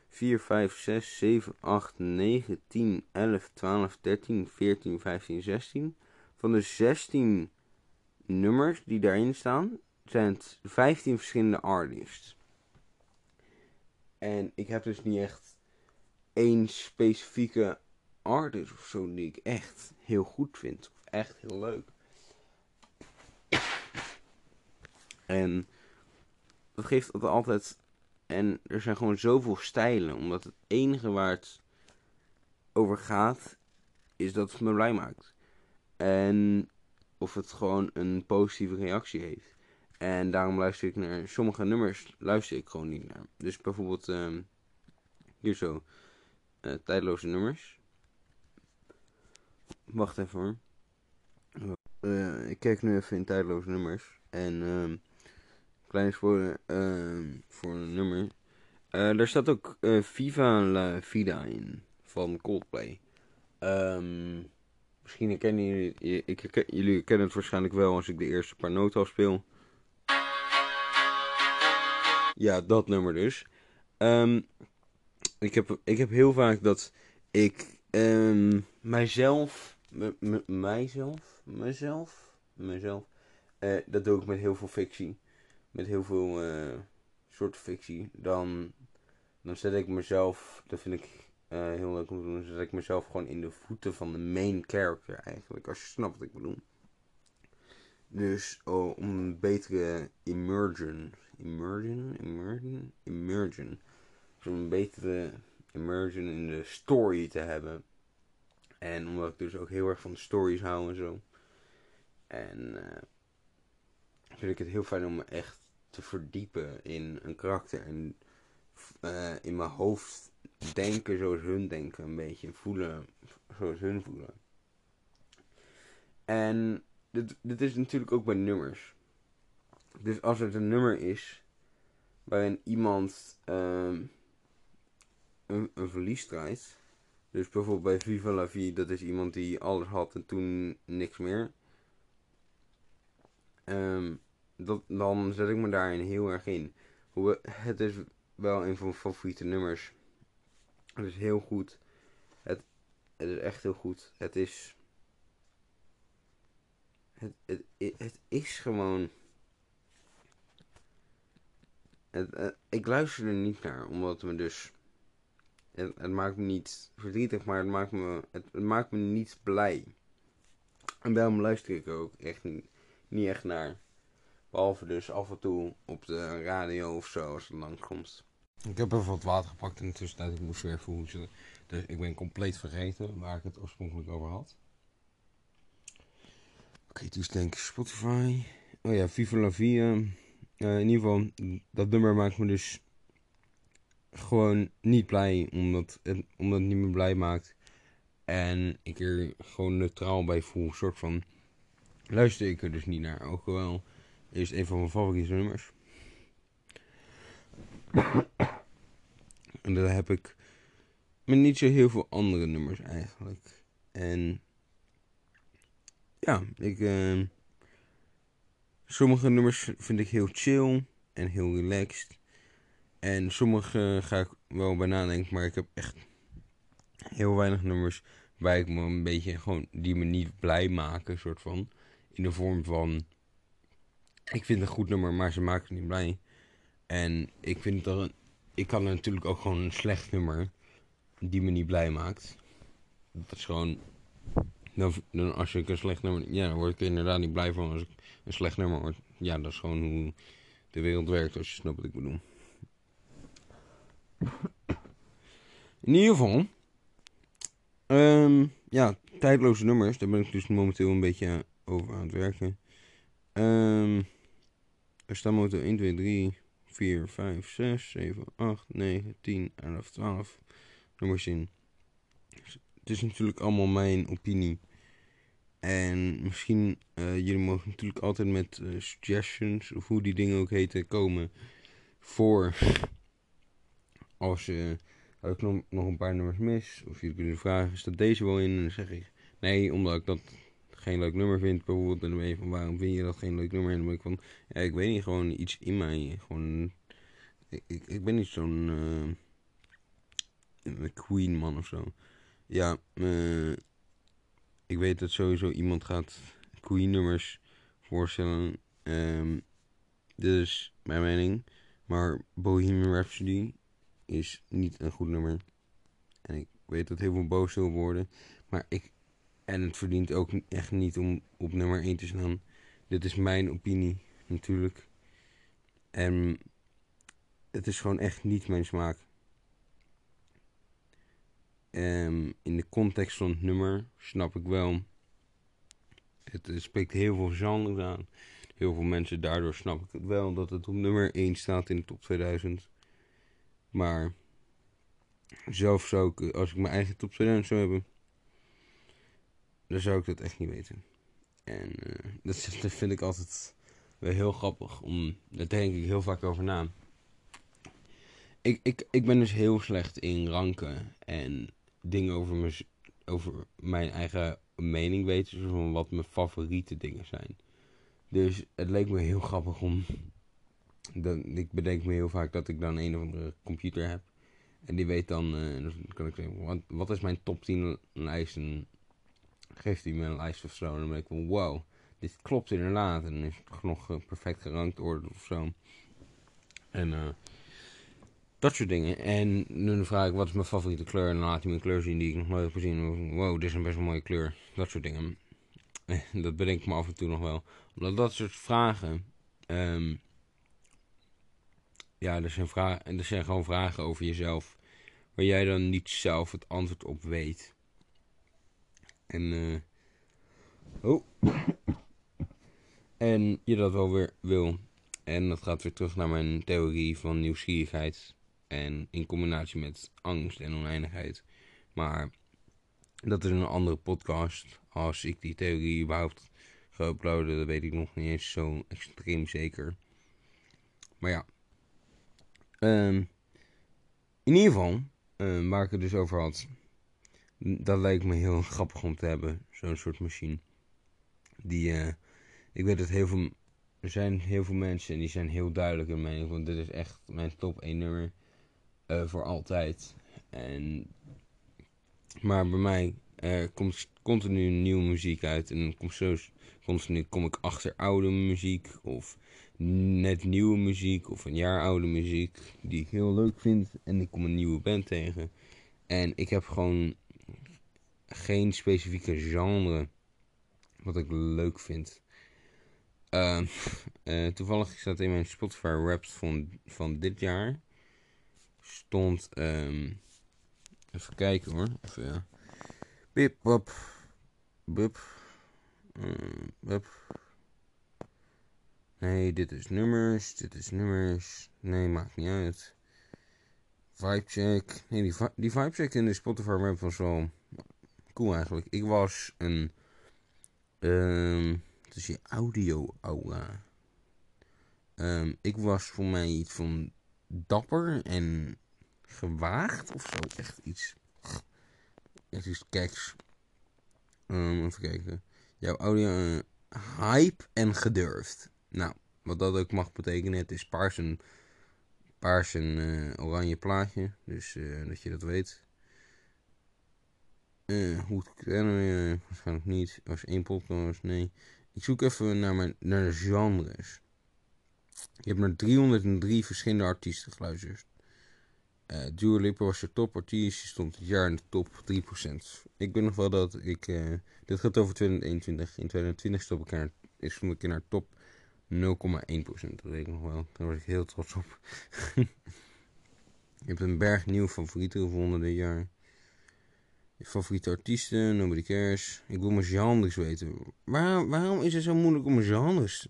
4, 5, 6, 7, 8, 9, 10, 11, 12, 13, 14, 15, 16. Van de 16 nummers die daarin staan, zijn het 15 verschillende artists. En ik heb dus niet echt één specifieke artist of zo die ik echt heel goed vind. Of echt heel leuk. En dat geeft altijd. En er zijn gewoon zoveel stijlen. Omdat het enige waar het over gaat, is dat het me blij maakt. En of het gewoon een positieve reactie heeft. En daarom luister ik naar sommige nummers, luister ik gewoon niet naar. Dus bijvoorbeeld, uh, hier zo, uh, tijdloze nummers. Wacht even hoor. Uh, ik kijk nu even in tijdloze nummers. En, klein voor, voor een nummer. Uh, daar staat ook Viva la Vida in, van Coldplay. Um, misschien herkennen jullie, ik, jullie kennen het waarschijnlijk wel als ik de eerste paar noten afspeel. Ja, dat nummer dus. Um, ik, heb, ik heb heel vaak dat ik mijzelf, mijzelf, mezelf, mezelf, uh, dat doe ik met heel veel fictie. Met heel veel uh, soorten fictie. Dan, dan zet ik mezelf, dat vind ik uh, heel leuk om te doen, zet ik mezelf gewoon in de voeten van de main character eigenlijk. Als je snapt wat ik bedoel. Dus oh, om een betere immersion immersion, immersion, immersion. Om een betere immersion in de story te hebben. En omdat ik dus ook heel erg van de stories hou en zo. En uh, vind ik het heel fijn om me echt te verdiepen in een karakter. En uh, in mijn hoofd denken zoals hun denken een beetje. Voelen zoals hun voelen. En dit, dit is natuurlijk ook bij nummers. Dus als het een nummer is waarin iemand um, een, een verlies draait. Dus bijvoorbeeld bij Viva la Vie, dat is iemand die alles had en toen niks meer. Ehm, dan zet ik me daarin heel erg in. Hoe, het is wel een van mijn favoriete nummers. Het is heel goed. Het, is echt heel goed. Het is. Het, het, het is gewoon. Het, ik luister er niet naar, omdat het me dus. Het, maakt me niet verdrietig, maar het maakt me, het, maakt me niet blij. En daarom luister ik ook echt niet echt naar. Behalve dus af en toe op de radio of zo als het langskomt. Ik heb even wat water gepakt in de tussentijd. Ik moest weer hoesten. Dus ik ben compleet vergeten waar ik het oorspronkelijk over had. Oké, dus denk Spotify. Oh ja, Viva la Via. Uh, in ieder geval, dat nummer maakt me dus gewoon niet blij. Omdat het, omdat het niet meer blij maakt. En ik er gewoon neutraal bij voel. Een soort van. Luister ik er dus niet naar. Ook wel is een van mijn favoriete nummers. en dan heb ik met niet zo heel veel andere nummers eigenlijk. En ja, ik. Uh, sommige nummers vind ik heel chill en heel relaxed. En sommige ga ik wel bij nadenken, maar ik heb echt heel weinig nummers waar ik me een beetje gewoon die me niet blij maken, soort van. In de vorm van ik vind het een goed nummer, maar ze maken het niet blij. En ik vind dat een, ik kan natuurlijk ook gewoon een slecht nummer die me niet blij maakt. Dat is gewoon. Dan, als ik een slecht nummer. Ja, dan word ik er inderdaad niet blij van als ik een slecht nummer hoor. Ja, dat is gewoon hoe de wereld werkt, als je snapt wat ik bedoel. In ieder geval. Um, ja, tijdloze nummers. Daar ben ik dus momenteel een beetje over aan het werken. Um, er momenteel 1, 2, 3, 4, 5, 6, 7, 8, 9, 10, 11, 12 nummers in. Het is natuurlijk allemaal mijn opinie. En misschien, uh, jullie mogen natuurlijk altijd met uh, suggestions, of hoe die dingen ook heten, komen. Voor [laughs] als je uh, ik nog, nog een paar nummers mis. Of jullie kunnen vragen, staat deze wel in? En dan zeg ik nee, omdat ik dat geen leuk nummer vindt, bijvoorbeeld. En dan ben van, waarom vind je dat geen leuk nummer? En dan ben ik van, ja, ik weet niet, gewoon iets in mij. Gewoon, ik, ik, ben niet zo'n uh, Queen man of zo. Ja, uh, ik weet dat sowieso iemand gaat Queen nummers voorstellen. Um, dit mijn mening. Maar Bohemian Rhapsody is niet een goed nummer. En ik weet dat heel veel boos zullen worden. Maar ik en het verdient ook echt niet om op nummer 1 te staan. Dit is mijn opinie, natuurlijk. En het is gewoon echt niet mijn smaak. Um, in de context van het nummer snap ik wel. Het, spreekt heel veel genres aan. Heel veel mensen, daardoor snap ik het wel dat het op nummer 1 staat in de top 2000. Maar zelf zou ik, als ik mijn eigen top 2000 zou hebben, dan zou ik dat echt niet weten. En uh, [laughs] dat, vind ik altijd wel heel grappig. Om, daar denk ik heel vaak over na. Ik, ik, ik ben dus heel slecht in ranken en dingen over, me, over mijn eigen mening weten. Zoals wat mijn favoriete dingen zijn. Dus het leek me heel grappig om. [laughs] Dan, ik bedenk me heel vaak dat ik dan een of andere computer heb. En die weet dan, uh, dan kan ik zeggen, wat, wat is mijn top 10 lijst? Geeft hij me een lijst of zo. En dan ben ik van, wow, dit klopt inderdaad. En is het nog uh, perfect gerankt worden of zo. En uh, dat soort dingen. En nu vraag ik, wat is mijn favoriete kleur? En dan laat hij me een kleur zien die ik nog nooit heb gezien. Wow, dit is een best wel mooie kleur. Dat soort dingen. [laughs] dat bedenk ik me af en toe nog wel. Omdat dat soort vragen... Um, ja, er zijn, vragen, er zijn gewoon vragen over jezelf. Waar jij dan niet zelf het antwoord op weet. En, uh, oh. en je dat wel weer wil. En dat gaat weer terug naar mijn theorie van nieuwsgierigheid. En in combinatie met angst en oneindigheid. Maar dat is een andere podcast. Als ik die theorie überhaupt ga uploaden, dat weet ik nog niet eens zo extreem zeker. Maar ja. Um, in ieder geval, um, waar ik het dus over had Dat lijkt me heel [laughs] grappig om te hebben, zo'n soort machine. Die, eh, ik weet dat heel veel, er zijn heel veel mensen en die zijn heel duidelijk in mening. Want dit is echt mijn top 1 nummer uh, voor altijd. En, maar bij mij uh, komt continu nieuwe muziek uit. En komt zo continu kom ik achter oude muziek of net nieuwe muziek of een jaar oude muziek die ik heel leuk vind. En ik kom een nieuwe band tegen. En ik heb gewoon geen specifieke genre wat ik leuk vind. Uh, [laughs] uh, toevallig staat in mijn Spotify Raps van, van dit jaar. Stond. Um, even kijken hoor. Even, ja. Bip, bop. Bup. Uh, bup. Nee, dit is nummers. Dit is nummers. Nee, maakt niet uit. Vibecheck. Nee, die, die vibecheck in de Spotify rap was wel cool eigenlijk. Ik was een. Um, het is je audio aula. Um, ik was voor mij iets van dapper en gewaagd of zo. Echt iets. Echt iets keks. Um, even kijken. Jouw audio. Uh, hype en gedurfd. Nou, wat dat ook mag betekenen. Het is paars en, paars en uh, oranje plaatje. Dus uh, dat je dat weet. Uh, hoe het kennen, waarschijnlijk niet. Was één podcast, nee. Ik zoek even naar, mijn, naar de genres. Je hebt naar 303 verschillende artiesten geluisterd. Uh, Dua Lipa was je topartiest. Je stond het jaar in de top 3%. Ik ben nog wel dat ik... Uh, dit gaat over 2021. In 2020 stop ik naar, stond ik naar top 0,1%. Dat weet ik nog wel. Daar word ik heel trots op. [laughs] je hebt een berg nieuwe favorieten gevonden dit jaar. Je favoriete artiesten, nobody cares. Ik wil mijn genres weten. Waar, waarom is het zo moeilijk om mijn genres?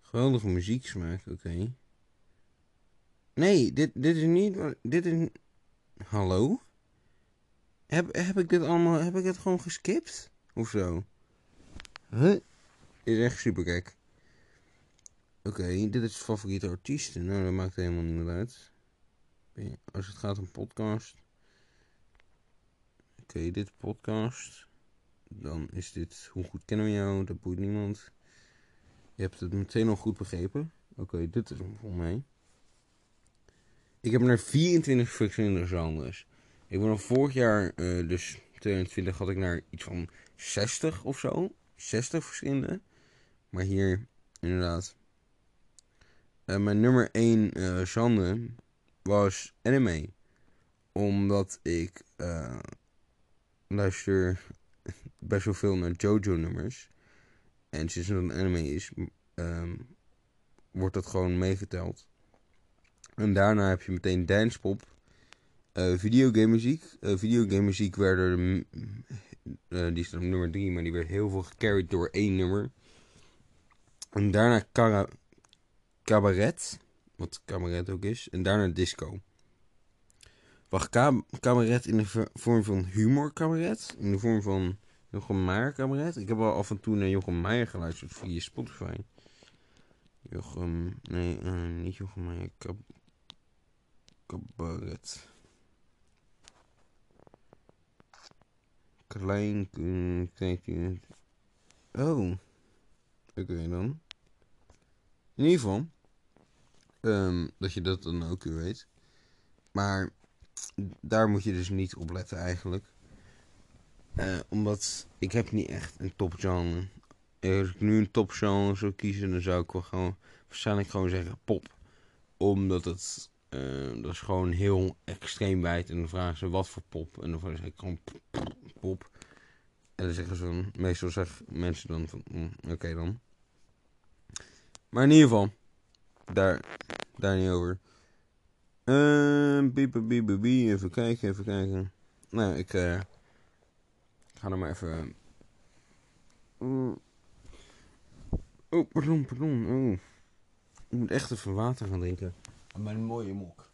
Geweldige muzieksmaak, oké. Nee, dit, dit is niet... Dit is... Hallo? Heb, heb ik dit allemaal... Heb ik het gewoon geskipt? Of zo? Huh? Is echt super gek. Oké, dit is favoriete artiesten. Nou, dat maakt helemaal niet meer uit. Als het gaat om podcast okay, dit podcast. Dan is dit Hoe goed kennen we jou? Dat boeit niemand. Je hebt het meteen al goed begrepen. Oké, dit is hem voor mij. Ik heb naar 24 verschillende genres. Ik ben al vorig jaar, uh, dus 2020, had ik naar iets van 60 of zo. 60 verschillende. Maar hier, inderdaad. Uh, mijn nummer 1 uh, genre was anime. Omdat ik luister best wel veel naar JoJo-nummers. En sinds het een anime is, um, wordt dat gewoon meegeteld. En daarna heb je meteen dancepop, uh, videogame muziek. Uh, videogame muziek werd er, uh, die staat op nummer 3, maar die werd heel veel gecarried door één nummer. En daarna cabaret, wat cabaret ook is. En daarna disco. Wacht, cabaret in de vorm van humor cabaret? In de vorm van Jochem Meijer cabaret? Ik heb al af en toe naar Jochem Meijer geluisterd via Spotify. Jochem... Nee, uh, niet Jochem Meijer. Cab cabaret. Klein... Uh, kleintje... Oh. Oké dan. In ieder geval... Um, dat je dat dan ook weer weet. Maar daar moet je dus niet op letten eigenlijk. Uh, omdat ik heb niet echt een topgenre. Als ik nu een topgenre zou kiezen, dan zou ik wel gewoon waarschijnlijk gewoon zeggen pop. Omdat het, uh, dat is gewoon heel extreem wijd. En dan vragen ze wat voor pop. En dan zeg ik gewoon pop. En dan zeggen ze meestal zeggen mensen dan van, mm, oké dan. Maar in ieder geval, daar, daar niet over. Uh, biep, biep, biep, even kijken, even kijken. Nou, ik uh, ga er maar even... Uh, oh, pardon, pardon. Oh. Ik moet echt even water gaan drinken. Mijn mooie mok.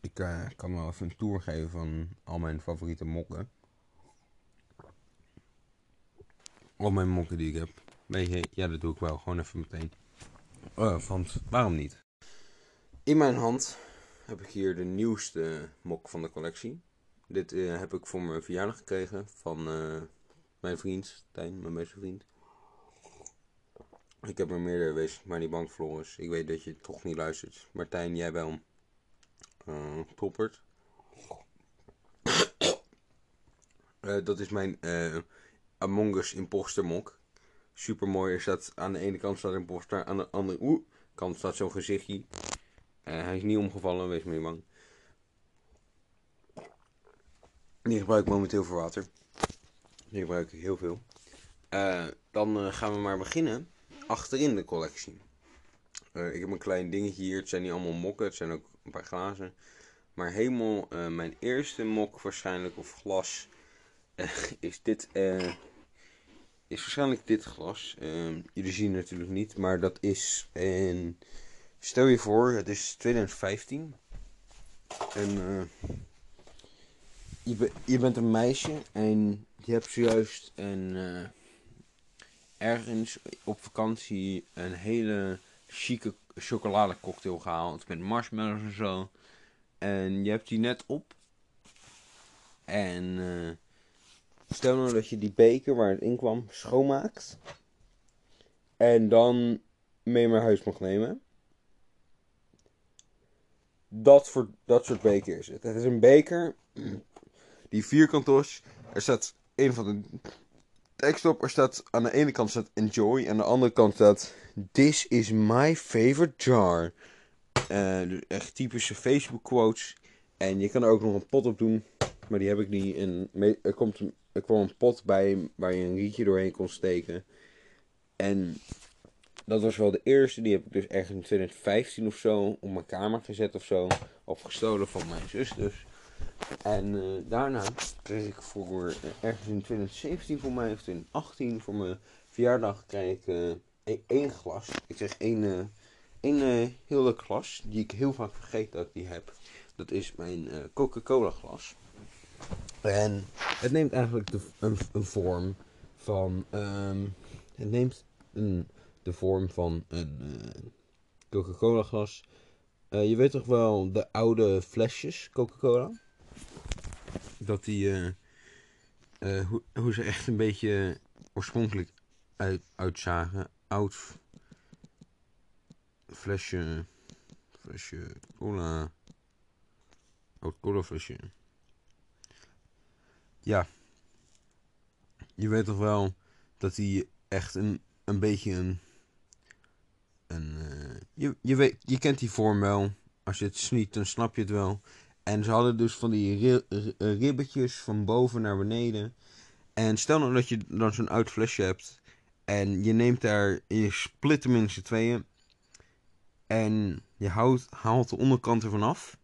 Ik uh, kan wel even een tour geven van al mijn favoriete mokken. Al mijn mokken die ik heb. Weet je, ja, dat doe ik wel. Gewoon even meteen. Uh, want waarom niet? In mijn hand heb ik hier de nieuwste mok van de collectie. Dit uh, heb ik voor mijn verjaardag gekregen van uh, mijn vriend, Tijn, mijn beste vriend. Ik heb er meerdere geweest, maar niet bang Floris. Ik weet dat je toch niet luistert. Martijn, jij wel. Uh, toppert. Uh, [coughs] dat is mijn Among Us imposter mok. Super mooi. Er staat aan de ene kant staat een imposter, aan de andere kant staat zo'n gezichtje. hij is niet omgevallen, wees maar niet bang. Die gebruik ik momenteel voor water. Die gebruik ik heel veel. dan gaan we maar beginnen achterin de collectie. Ik heb een klein dingetje hier. Het zijn niet allemaal mokken. Het zijn ook een paar glazen. Maar helemaal mijn eerste mok waarschijnlijk of glas [laughs] is dit. is waarschijnlijk dit glas. Ehm, jullie zien het natuurlijk niet. Maar dat is een... Stel je voor, het is 2015. En je, be je bent een meisje en je hebt zojuist een ergens op vakantie een hele chique chocoladecocktail gehaald met marshmallows en zo. En je hebt die net op. En uh, stel nou dat je die beker waar het in kwam schoonmaakt. En dan mee naar huis mag nemen. Dat, voor, dat soort beker is het. Het is een beker [clears throat] die vierkant is. Er staat een van de tekst op. Er staat aan de ene kant staat enjoy. En aan de andere kant staat this is my favorite jar. Uh, echt typische Facebook quotes. En je kan er ook nog een pot op doen. Maar die heb ik niet. En er, komt, er kwam een pot bij waar je een rietje doorheen kon steken. En dat was wel de eerste. Die heb ik dus ergens in 2015 of zo op mijn kamer gezet of zo. Of gestolen van mijn zus dus. En uh, daarna kreeg ik voor uh, ergens in 2017 voor mij of 2018 voor mijn verjaardag kreeg ik uh, één glas. Ik kreeg één, één heel leuk glas die ik heel vaak vergeet dat ik die heb. Dat is mijn Coca-Cola glas. En het neemt eigenlijk de, een, een vorm van. Um, het neemt een, de vorm van een Coca-Cola glas. je weet toch wel de oude flesjes Coca-Cola? dat die, uh, hoe, hoe ze echt een beetje oorspronkelijk uit, uitzagen. Oud flesje, flesje cola, oud cola flesje. Ja, je weet toch wel dat die echt een, een beetje een, een uh, je, je, weet, je kent die vorm wel. Als je het sniet, dan snap je het wel. En ze hadden dus van die ribbetjes van boven naar beneden. En stel nou dat je dan zo'n oud flesje hebt. En je neemt daar, je split hem in z'n tweeën. En je haalt de onderkant ervan af.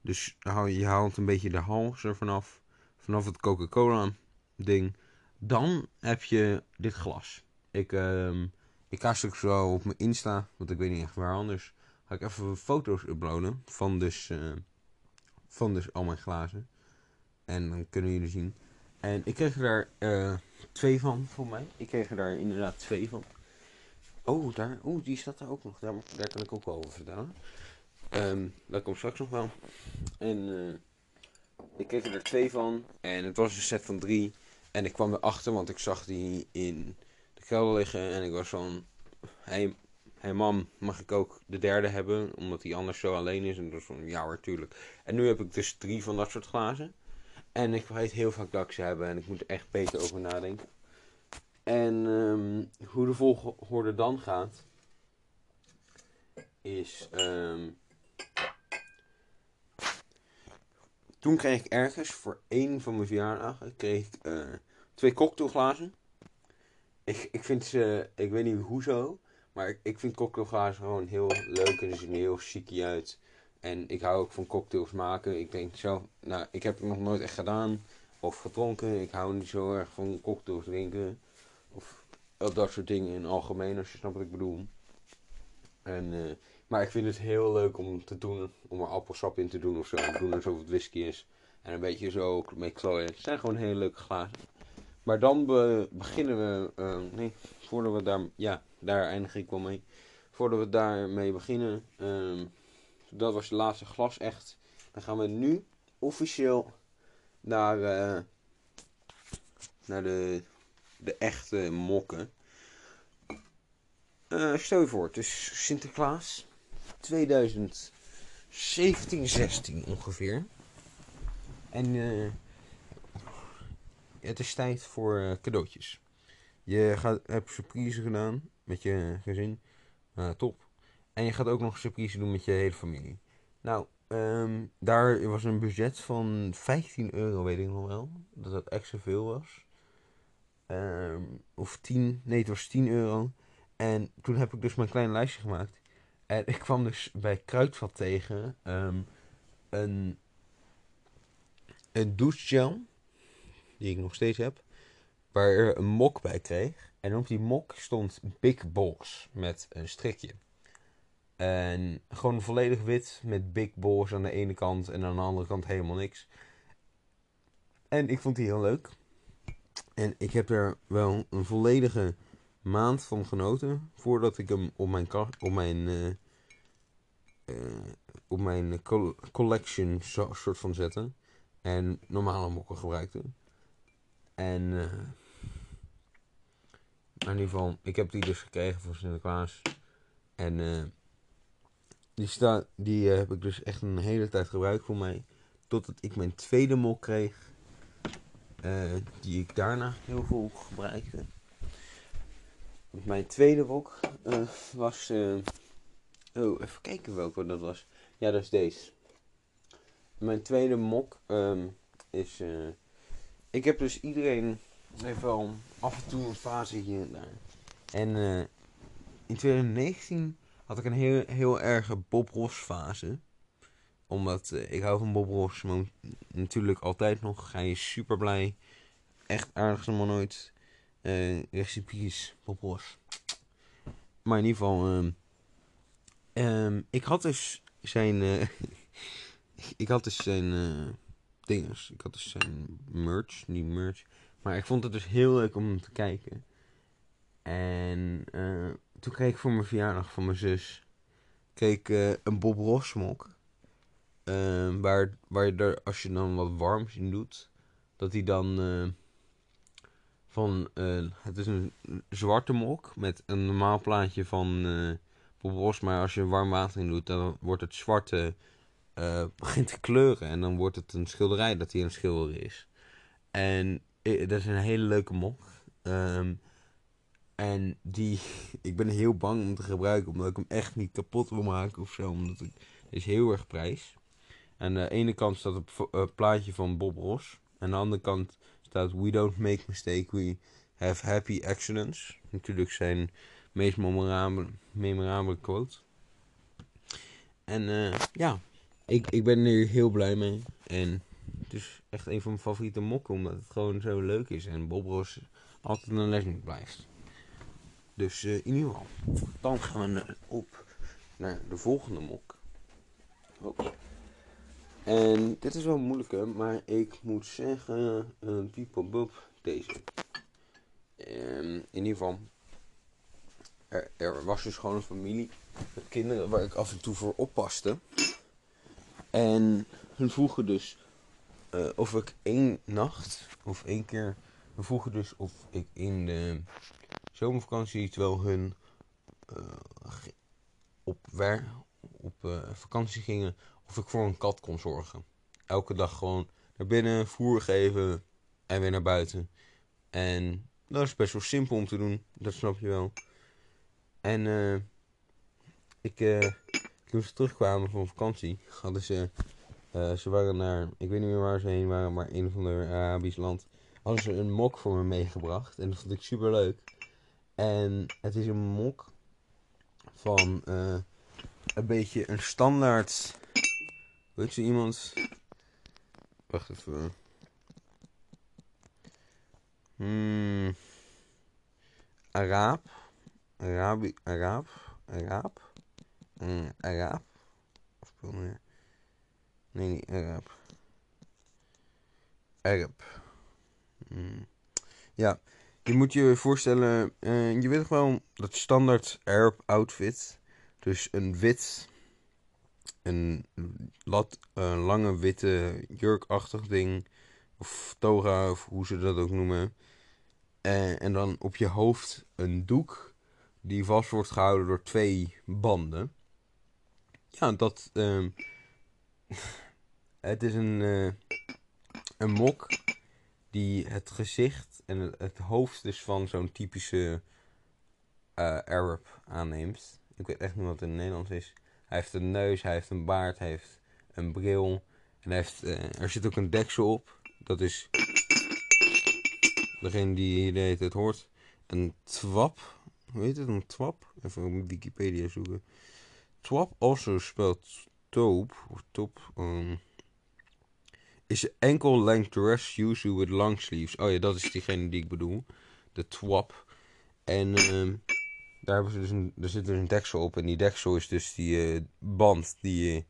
Dus je haalt een beetje de hals ervan af. Vanaf het Coca-Cola ding. Dan heb je dit glas. Ik, uh, ik ga straks zo op mijn Insta. Want ik weet niet echt waar anders. Ga ik even foto's uploaden. Van dus... Uh, van dus al mijn glazen. En dan kunnen jullie zien. En ik kreeg er daar uh, twee van, voor mij. Ik kreeg er daar inderdaad twee van. Oh, daar, oh die staat er ook nog. Daar, daar kan ik ook wel over vertellen. Um, dat komt straks nog wel. En uh, ik kreeg er twee van. En het was een set van drie. En ik kwam erachter, want ik zag die in de kelder liggen. En ik was van... Hey, hey mam, mag ik ook de derde hebben? Omdat die anders zo alleen is. En dat is van, ja hoor, tuurlijk. En nu heb ik dus drie van dat soort glazen. En ik weet heel vaak dat ik ze hebben. En ik moet er echt beter over nadenken. En um, hoe de volgorde dan gaat... Is... Um, toen kreeg ik ergens voor één van mijn verjaardagen... Kreeg ik uh, twee cocktailglazen. Ik, ik vind ze... Ik weet niet hoezo... Maar ik, ik vind cocktailglazen gewoon heel leuk en ze zien er heel chic uit. En ik hou ook van cocktails maken. Ik denk zelf, nou, ik heb het nog nooit echt gedaan of gedronken. Ik hou niet zo erg van cocktails drinken. Of dat soort dingen in het algemeen, als je snapt wat ik bedoel. En, uh, maar ik vind het heel leuk om te doen, om er appelsap in te doen of zo. Doen alsof het whisky is. En een beetje zo mee klooien. Het zijn gewoon hele leuke glazen. maar dan be- beginnen we. eh, nee, voordat we daar. Ja, daar eindig ik wel mee. Voordat we daarmee beginnen. ehm, dat was de laatste glas echt. Dan gaan we nu officieel naar. eh, naar de. de echte mokken. Eh, stel je voor, het is Sinterklaas 2017, 16 ongeveer. En eh, het is tijd voor eh, cadeautjes. Je gaat, hebt surprise gedaan met je gezin. Eh, top. En je gaat ook nog een surprise doen met je hele familie. Nou, ehm, daar was een budget van 15 euro, weet ik nog wel. Dat dat extra veel was. Ehm, of 10, nee, het was 10 euro. En toen heb ik dus mijn klein lijstje gemaakt. En ik kwam dus bij Kruidvat tegen ehm, een, een douchegel, die ik nog steeds heb, waar er een mok bij kreeg. En op die mok stond Big Balls met een strikje. En gewoon volledig wit met Big Balls aan de ene kant en aan de andere kant helemaal niks. En ik vond die heel leuk. En ik heb er wel een volledige maand van genoten voordat ik hem op mijn, op mijn, eh, eh, op mijn col- collection zo, soort van zette. En normale mokken gebruikte. En eh, in ieder geval, ik heb die dus gekregen van Sinterklaas. En die, sta, die heb ik dus echt een hele tijd gebruikt voor mij. Totdat ik mijn tweede mok kreeg. die ik daarna heel veel gebruikte. Mijn tweede wok eh, was. eh, oh, even kijken welke dat was. Ja, dat is deze. Mijn tweede mok ehm, is. eh, ik heb dus iedereen. Heeft wel af en toe een fase hier en daar. En in 2019 had ik een heel, heel erge Bob Ross fase. Omdat ik hou van Bob Ross. Maar natuurlijk altijd nog. Ga je super blij. Echt aardigste man ooit. Recipes, Bob Ross. Maar in ieder geval, ehm, ehm, ik had dus zijn, eh, [laughs] ik had dus zijn eh dinges, ik had dus zijn merch, niet merch, maar ik vond het dus heel leuk om te kijken. En eh, toen kreeg ik voor mijn verjaardag van mijn zus, kreeg een Bob Ross mok, Ehm, waar, waar je er, als je dan wat warms in doet, dat hij dan van, eh, het is een zwarte mok met een normaal plaatje van eh Bob Ross. Maar als je warm water in doet, dan wordt het zwarte, eh, [laughs] begint te kleuren. En dan wordt het een schilderij dat hij een schilder is. En dat is een hele leuke mok. Ehm, en die, [laughs] ik ben heel bang om te gebruiken, omdat ik hem echt niet kapot wil maken of zo. Omdat ik, het is heel erg prijs. Aan de ene kant staat eh, plaatje van Bob Ross. Aan de andere kant staat We don't make mistake, we have happy accidents. Natuurlijk zijn meest memorabele, memorabele quote. En eh, ja, ik, ik ben er heel blij mee. En het is echt een van mijn favoriete mokken, omdat het gewoon zo leuk is. En Bob Ross altijd een les blijft. Dus eh, in ieder geval, dan gaan we eh, op naar de volgende mok. Hop. En dit is wel moeilijker, maar ik moet zeggen, People Bub, deze. Ehm, in ieder geval, er, was dus gewoon een familie met kinderen waar ik af en toe voor oppaste. En hun vroegen dus eh, of ik één nacht of één keer. Hun vroegen dus of ik in de zomervakantie, terwijl hun eh, op, op eh, vakantie gingen, of ik voor een kat kon zorgen. Elke dag gewoon naar binnen, voer geven en weer naar buiten. En dat is best wel simpel om te doen, dat snap je wel. En eh, ik, eh, toen ze terugkwamen van vakantie, hadden ze, eh, ze waren naar, ik weet niet meer waar ze heen waren, maar een van de Arabisch land, hadden ze een mok voor me meegebracht. En dat vond ik super leuk. En het is een mok van een beetje een standaard. Weet je iemand? Wacht even. Hmm. Araab. Arabi. Araab. Mm, Araab. Of meer. Nee, niet Araab. Arab. Hmm. Ja, je moet je voorstellen, eh, je weet wel dat standaard Arab outfit. Dus een wit, een lat, een lange witte jurkachtig ding. Of toga, of hoe ze dat ook noemen. Eh, en dan op je hoofd een doek die vast wordt gehouden door twee banden. Ja, dat. ehm [laughs] het is een, eh, een mok die het gezicht en het, het hoofd dus van zo'n typische eh, Arab aanneemt. Ik weet echt niet wat het in het Nederlands is. Hij heeft een neus, hij heeft een baard, hij heeft een bril. En heeft, eh, er zit ook een deksel op. Dat is degene die hier het hoort. Een twap. Hoe heet het? Een twap? Even op Wikipedia zoeken. Twap, also spelt toop. Of top. Um, is ankle length dress usually with long sleeves. Oh ja, dat is diegene die ik bedoel. De twap. En ehm, daar dus er zit dus een deksel op. En die deksel is dus die eh, band die, eh,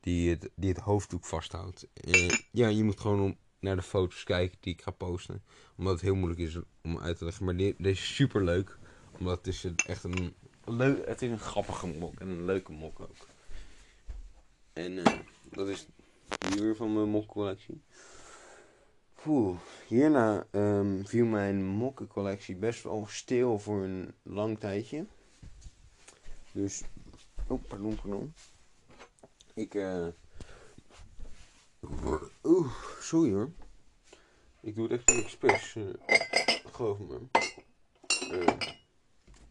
die, het, die het hoofddoek vasthoudt. Eh, ja, je moet gewoon om, naar de foto's kijken die ik ga posten. Omdat het heel moeilijk is om uit te leggen. Maar deze is super leuk. Omdat het is echt een leuk, het is een grappige mok. En een leuke mok ook. En dat is hier van mijn mokcollectie. Poeh, hierna um, viel mijn mokkencollectie best wel stil voor een lang tijdje. Dus, oh, pardon, pardon. Ik, eh... Oeh, sorry hoor. Ik doe het echt niet expres, uh, geloof me. Uh,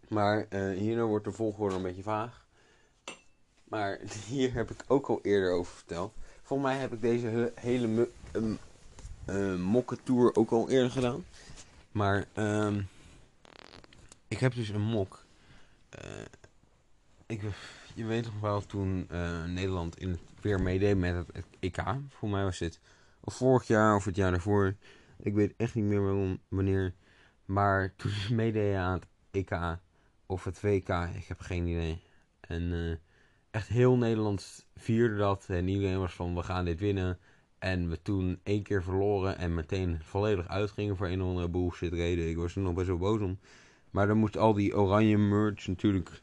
maar uh, hierna wordt de volgorde een beetje vaag. Maar [laughs] hier heb ik ook al eerder over verteld. Volgens mij heb ik deze hele um, uh, mokkentour ook al eerder gedaan. Maar um, ik heb dus een mok. Uh, ik, je weet nog wel toen uh, Nederland in het weer meedeed met het EK. Voor mij was dit of vorig jaar of het jaar daarvoor. Ik weet echt niet meer waarom, wanneer. Maar toen ze meededen aan het EK of het WK, ik heb geen idee. En echt heel Nederland vierde dat. En iedereen was van, we gaan dit winnen. En we toen één keer verloren en meteen volledig uitgingen voor een of andere reden. Ik was er nog best wel boos om. Maar dan moest al die oranje merch natuurlijk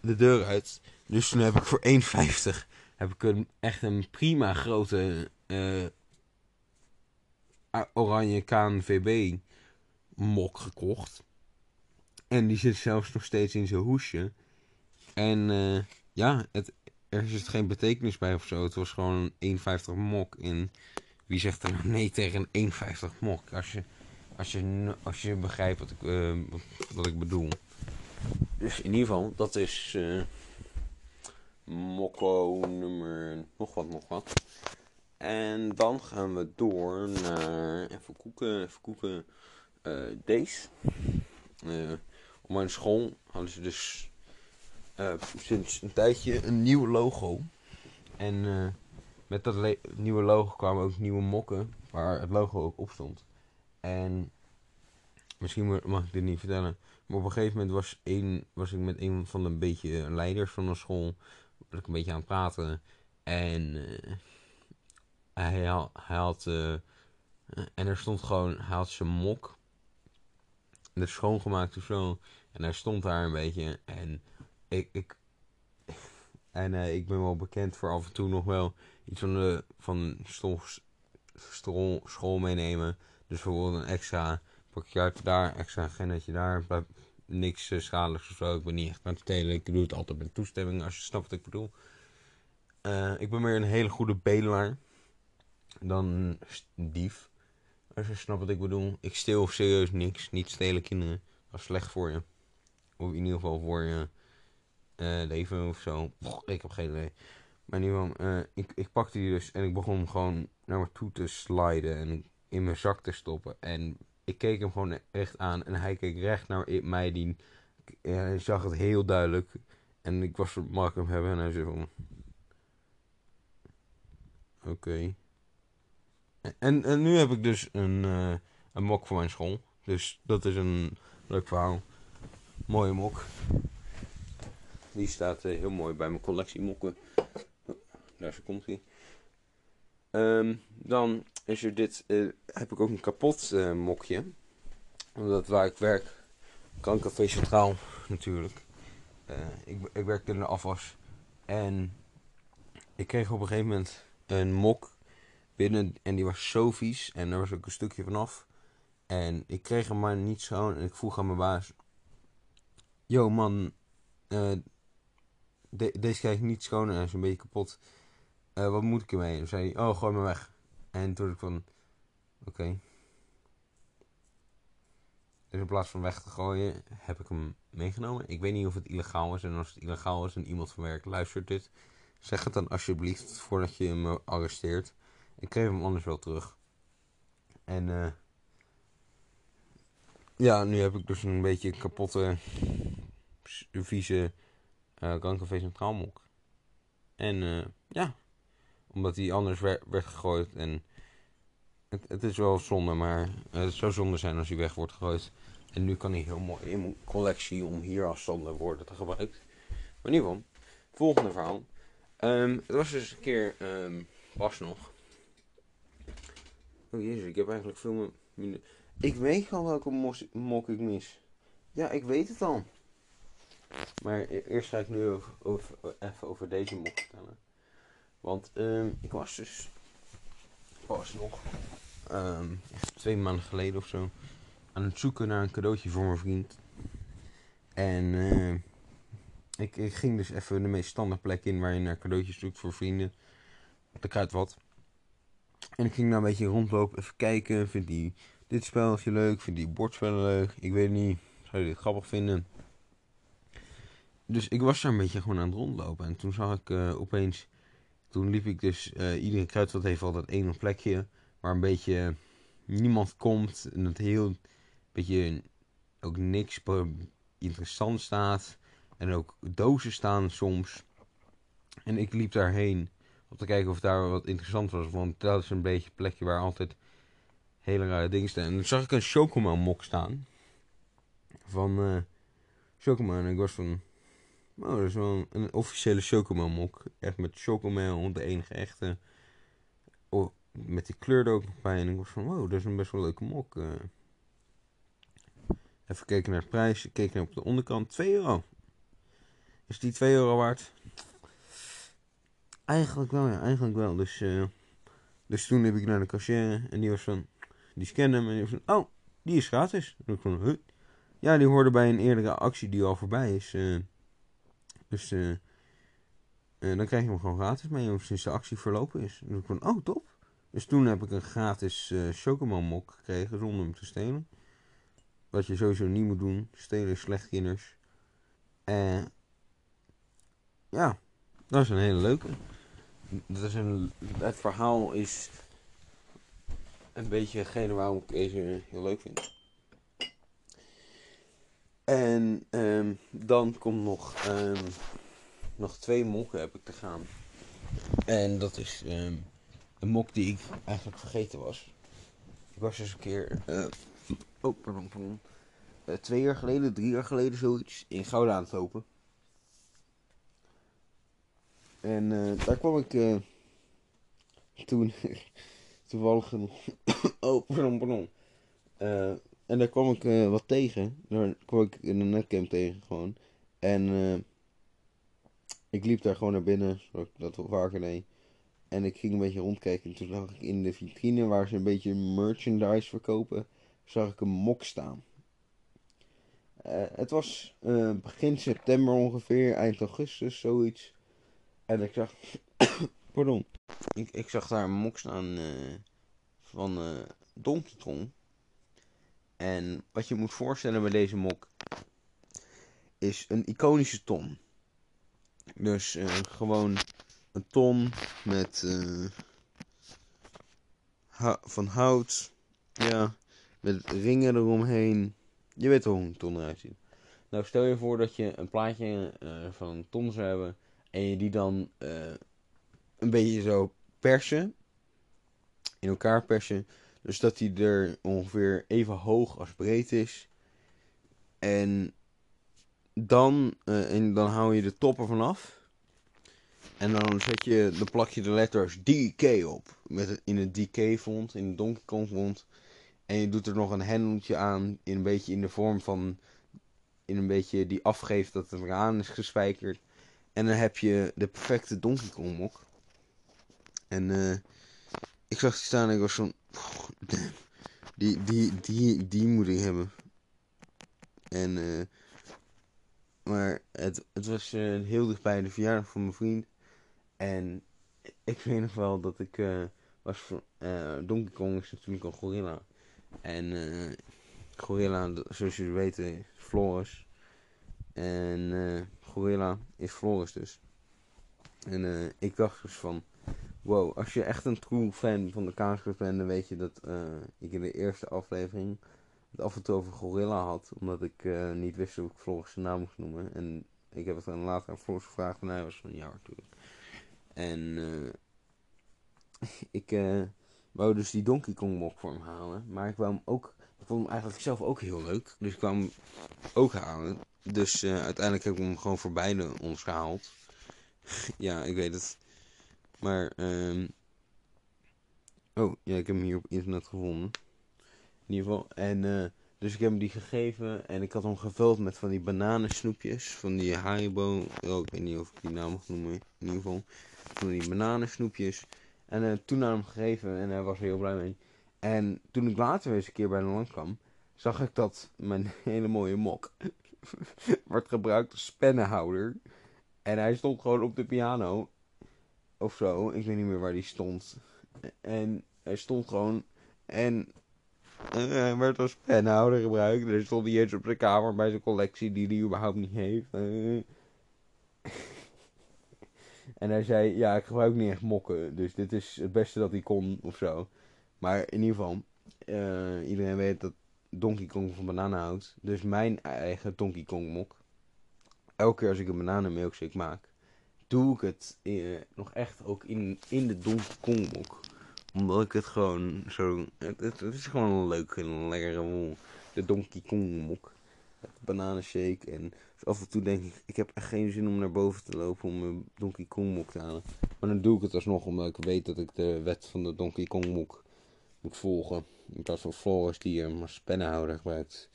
de deur uit. Dus toen heb ik voor 1,50 heb ik een, echt een prima grote uh, oranje KNVB mok gekocht. En die zit zelfs nog steeds in zijn hoesje. En uh, ja, het, er het geen betekenis bij of zo. Het was gewoon een 1,50 mok. En wie zegt er nou nee tegen een 1,50 mok? Als je, als, je, als je begrijpt wat ik, uh, wat ik bedoel. Dus in ieder geval, dat is uh, mokko nummer nog wat, nog wat. En dan gaan we door naar, even koeken, even koeken, uh, deze. op mijn school hadden ze dus uh, sinds een tijdje een nieuw logo. En uh, met dat nieuwe logo kwamen ook nieuwe mokken waar het logo ook op stond. En misschien mag ik dit niet vertellen. Maar op een gegeven moment was, een, was ik met een van de beetje leiders van de school. Was ik een beetje aan het praten. En uh, hij, had. en er stond gewoon. Hij had zijn mok. De schoongemaakt of zo. En hij stond daar een beetje. En ik, ik, [laughs] en uh, ik ben wel bekend voor af en toe nog wel iets van, de, van school, school meenemen. Dus bijvoorbeeld een extra pakje daar, extra agendaatje daar. Niks uh, schadelijks of zo. Ik ben niet echt aan het telen. Ik doe het altijd met toestemming als je snapt wat ik bedoel. Uh, ik ben meer een hele goede bedelaar dan dief. Als je snapt wat ik bedoel. Ik steel serieus niks. Niet stelen kinderen. Dat is slecht voor je. Of in ieder geval voor je leven of zo. ik heb geen idee. Maar in ieder geval, uh, ik, ik pakte die dus en ik begon gewoon naar me toe te sliden en in mijn zak te stoppen. En ik keek hem gewoon echt aan en hij keek recht naar mij. Die, hij zag het heel duidelijk. En ik was mag hem hebben en hij zei van... Oké. En, en nu heb ik dus een, een mok voor mijn school. Dus dat is een leuk verhaal. Mooie mok. Die staat uh, heel mooi bij mijn collectie mokken. Oh, daar komt hij. Um, dan is er dit. Uh, heb ik ook een kapot uh, mokje. Omdat waar ik werk, Krankcafé Centraal natuurlijk. Ik, ik werkte in de afwas. En ik kreeg op een gegeven moment een mok binnen. En die was zo vies. En er was ook een stukje vanaf. En ik kreeg hem maar niet schoon. En ik vroeg aan mijn baas: Yo man, uh, deze krijg ik niet schoon en is een beetje kapot. Uh, wat moet ik ermee? En zei hij: Oh, gooi me weg. En toen ik van: Oké. Dus in plaats van weg te gooien, heb ik hem meegenomen. Ik weet niet of het illegaal is. En als het illegaal is en iemand van werk luistert dit, zeg het dan alsjeblieft voordat je me arresteert. Ik kreeg hem anders wel terug. En uh, ja, nu heb ik dus een beetje kapotte, vieze uh, Krankcafé Centraal mok. En uh, ja, omdat hij anders werd, werd gegooid. En het, het, is wel zonde, maar het zou zonde zijn als hij weg wordt gegooid. En nu kan hij heel mooi in mijn collectie om hier als worden te gebruiken. Maar ieder geval, volgende verhaal. Um, het was dus een keer um, was nog. Oh jezus, ik heb eigenlijk veel minder. Ik weet al welke mok ik mis. Ja, ik weet het al. Maar e-, eerst ga ik nu even over deze mok vertellen. Want um, ik was dus pas nog echt twee maanden geleden of zo aan het zoeken naar een cadeautje voor mijn vriend. En uh, ik, ik, ging dus even de meest standaard plek in waar je naar cadeautjes zoekt voor vrienden. De Kruidvat. En ik ging daar een beetje rondlopen, even kijken. Vind die dit spelletje leuk? Vind die bordspellen leuk? Ik weet niet. Zou je dit grappig vinden? Dus ik was daar een beetje gewoon aan het rondlopen. En toen zag ik uh, opeens. Toen liep ik dus. Uh, iedere kruidvat heeft altijd één plekje. Waar een beetje niemand komt. En het heel. beetje. ook niks interessant staat. En ook dozen staan soms. En ik liep daarheen. Om te kijken of daar wat interessant was. Want dat is een beetje een plekje waar altijd hele rare dingen staan. En toen zag ik een Chocomel mok staan. Van uh, Chocomel. En ik was van... Oh, dat is wel een, officiële Chocomel mok. Echt met Chocomel, de enige echte. Met die kleur er ook bij. En ik was van, wow, dat is een best wel leuke mok. Uh. Even kijken naar de prijs. Ik keek naar op de onderkant. 2 euro. Is die 2 euro waard? Eigenlijk wel, ja. Eigenlijk wel. Dus, uh, dus toen heb ik naar de cashier. En die was van... Die scannen hem en die van... Oh, die is gratis. En ik van... Huh? Ja, die hoorde bij een eerdere actie die al voorbij is. Uh, dus... Uh, dan krijg je hem gewoon gratis mee sinds de actie verlopen is. En ik van... Oh, top. Dus toen heb ik een gratis uh, mok gekregen zonder hem te stelen. Wat je sowieso niet moet doen. Stelen is slecht kinders. En ja, dat is een hele leuke. Dat is een, het verhaal is een beetje hetgene waarom ik deze heel leuk vind. En um, dan komt nog, um, nog twee mokken heb ik te gaan. En dat is um, een mok die ik eigenlijk vergeten was. Ik was dus een keer, uh, oh pardon, pardon. Uh, twee jaar geleden, drie jaar geleden zoiets, in Gouda aan het lopen. En uh, daar kwam ik toen [laughs] toevallig [coughs] oh, pardon, pardon. En daar kwam ik uh, wat tegen. Daar kwam ik in een netcam tegen gewoon. En uh, ik liep daar gewoon naar binnen, zoals ik dat vaker deed. En ik ging een beetje rondkijken. En toen zag ik in de vitrine waar ze een beetje merchandise verkopen, zag ik een mok staan. het was begin september ongeveer, eind augustus, zoiets. En ik zag. [coughs] pardon. Ik, ik zag daar een mok staan van Donkey Kong. En wat je moet voorstellen bij deze mok is een iconische ton. Dus uh, gewoon een ton met uh, van hout. Ja, met ringen eromheen. Je weet hoe een ton eruit ziet. Nou, stel je voor dat je een plaatje uh, van een ton zou hebben. En je die dan een beetje zo persen in elkaar persen. Dus dat hij er ongeveer even hoog als breed is. En dan, uh, en dan hou je de top ervan af. En dan zet je, dan plak je de letters DK op. Met in het DK font, in het Donkey Kong font. En je doet er nog een hendeltje aan, in een beetje in de vorm van, in een beetje die afgeeft dat het eraan is gespijkerd. En dan heb je de perfecte Donkey mok. En eh, ik zag die staan en ik was van, die, die, die, die moet ik hebben. En, eh, maar het, het was uh, heel dichtbij de verjaardag van mijn vriend. En ik weet nog wel dat ik uh, was voor, Donkey Kong is natuurlijk een gorilla. En gorilla, zoals jullie weten, is Floris. En gorilla is Floris dus. En ik dacht dus van, wow, als je echt een true fan van de kaasclub bent, dan weet je dat ik in de eerste aflevering het af en toe over gorilla had. Omdat ik uh, niet wist hoe ik Floris zijn naam moest noemen. En ik heb het dan later aan Floris gevraagd en hij was van ja natuurlijk. En uh, [laughs] ik wou dus die Donkey Kong mok voor hem halen. Maar ik wou hem ook, ik vond hem eigenlijk zelf ook heel leuk. Dus ik kwam hem ook halen. Dus uiteindelijk heb ik hem gewoon voor beide ons gehaald. [laughs] ja, ik weet het. Maar, um... oh ja, ik heb hem hier op internet gevonden. In ieder geval. En uh, dus ik heb hem die gegeven. En ik had hem gevuld met van die bananensnoepjes. Van die Haribo. Oh, ik weet niet of ik die naam mag noemen. In ieder geval. Van die bananensnoepjes. En uh, toen aan hem gegeven. En hij was er heel blij mee. En toen ik later weer eens een keer bij de land kwam. Zag ik dat mijn [laughs] hele mooie mok. [laughs] wordt gebruikt als pennenhouder. En hij stond gewoon op de piano. Of zo. Ik weet niet meer waar die stond. En hij stond gewoon. En hij werd als penhouder gebruikt. Er stond hij eens op zijn kamer bij zijn collectie die hij überhaupt niet heeft. Eh. [laughs] en hij zei, ja, ik gebruik niet echt mokken. Dus dit is het beste dat hij kon of zo. Maar in ieder geval, uh, iedereen weet dat Donkey Kong van bananen houdt. Dus mijn eigen Donkey Kong mok. Elke keer als ik een bananenmilkshake maak, doe ik het uh, nog echt ook in, in de Kong mok omdat ik het gewoon zo... Het, is gewoon een leuke en lekkere. De Donkey Kong mok. Bananenshake. En af en toe denk ik, ik heb echt geen zin om naar boven te lopen om mijn Donkey Kong mok te halen. Maar dan doe ik het alsnog omdat ik weet dat ik de wet van de Donkey Kong mok moet volgen. In plaats van Floris die een maar spennenhouder gebruikt.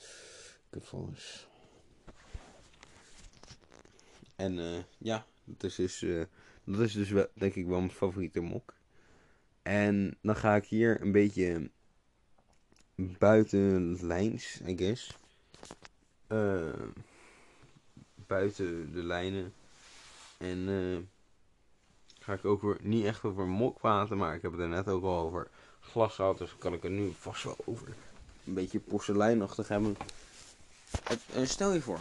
Ik Floris. En uh, ja, dat is dus, uh, dat is dus wel, denk ik wel mijn favoriete mok. En dan ga ik hier een beetje buiten lijns, I guess. Uh, buiten de lijnen. En uh, ga ik ook weer niet echt over mok praten, maar ik heb het er net ook al over glas gehad. Dus kan ik er nu vast wel over een beetje porseleinachtig hebben. Stel je voor,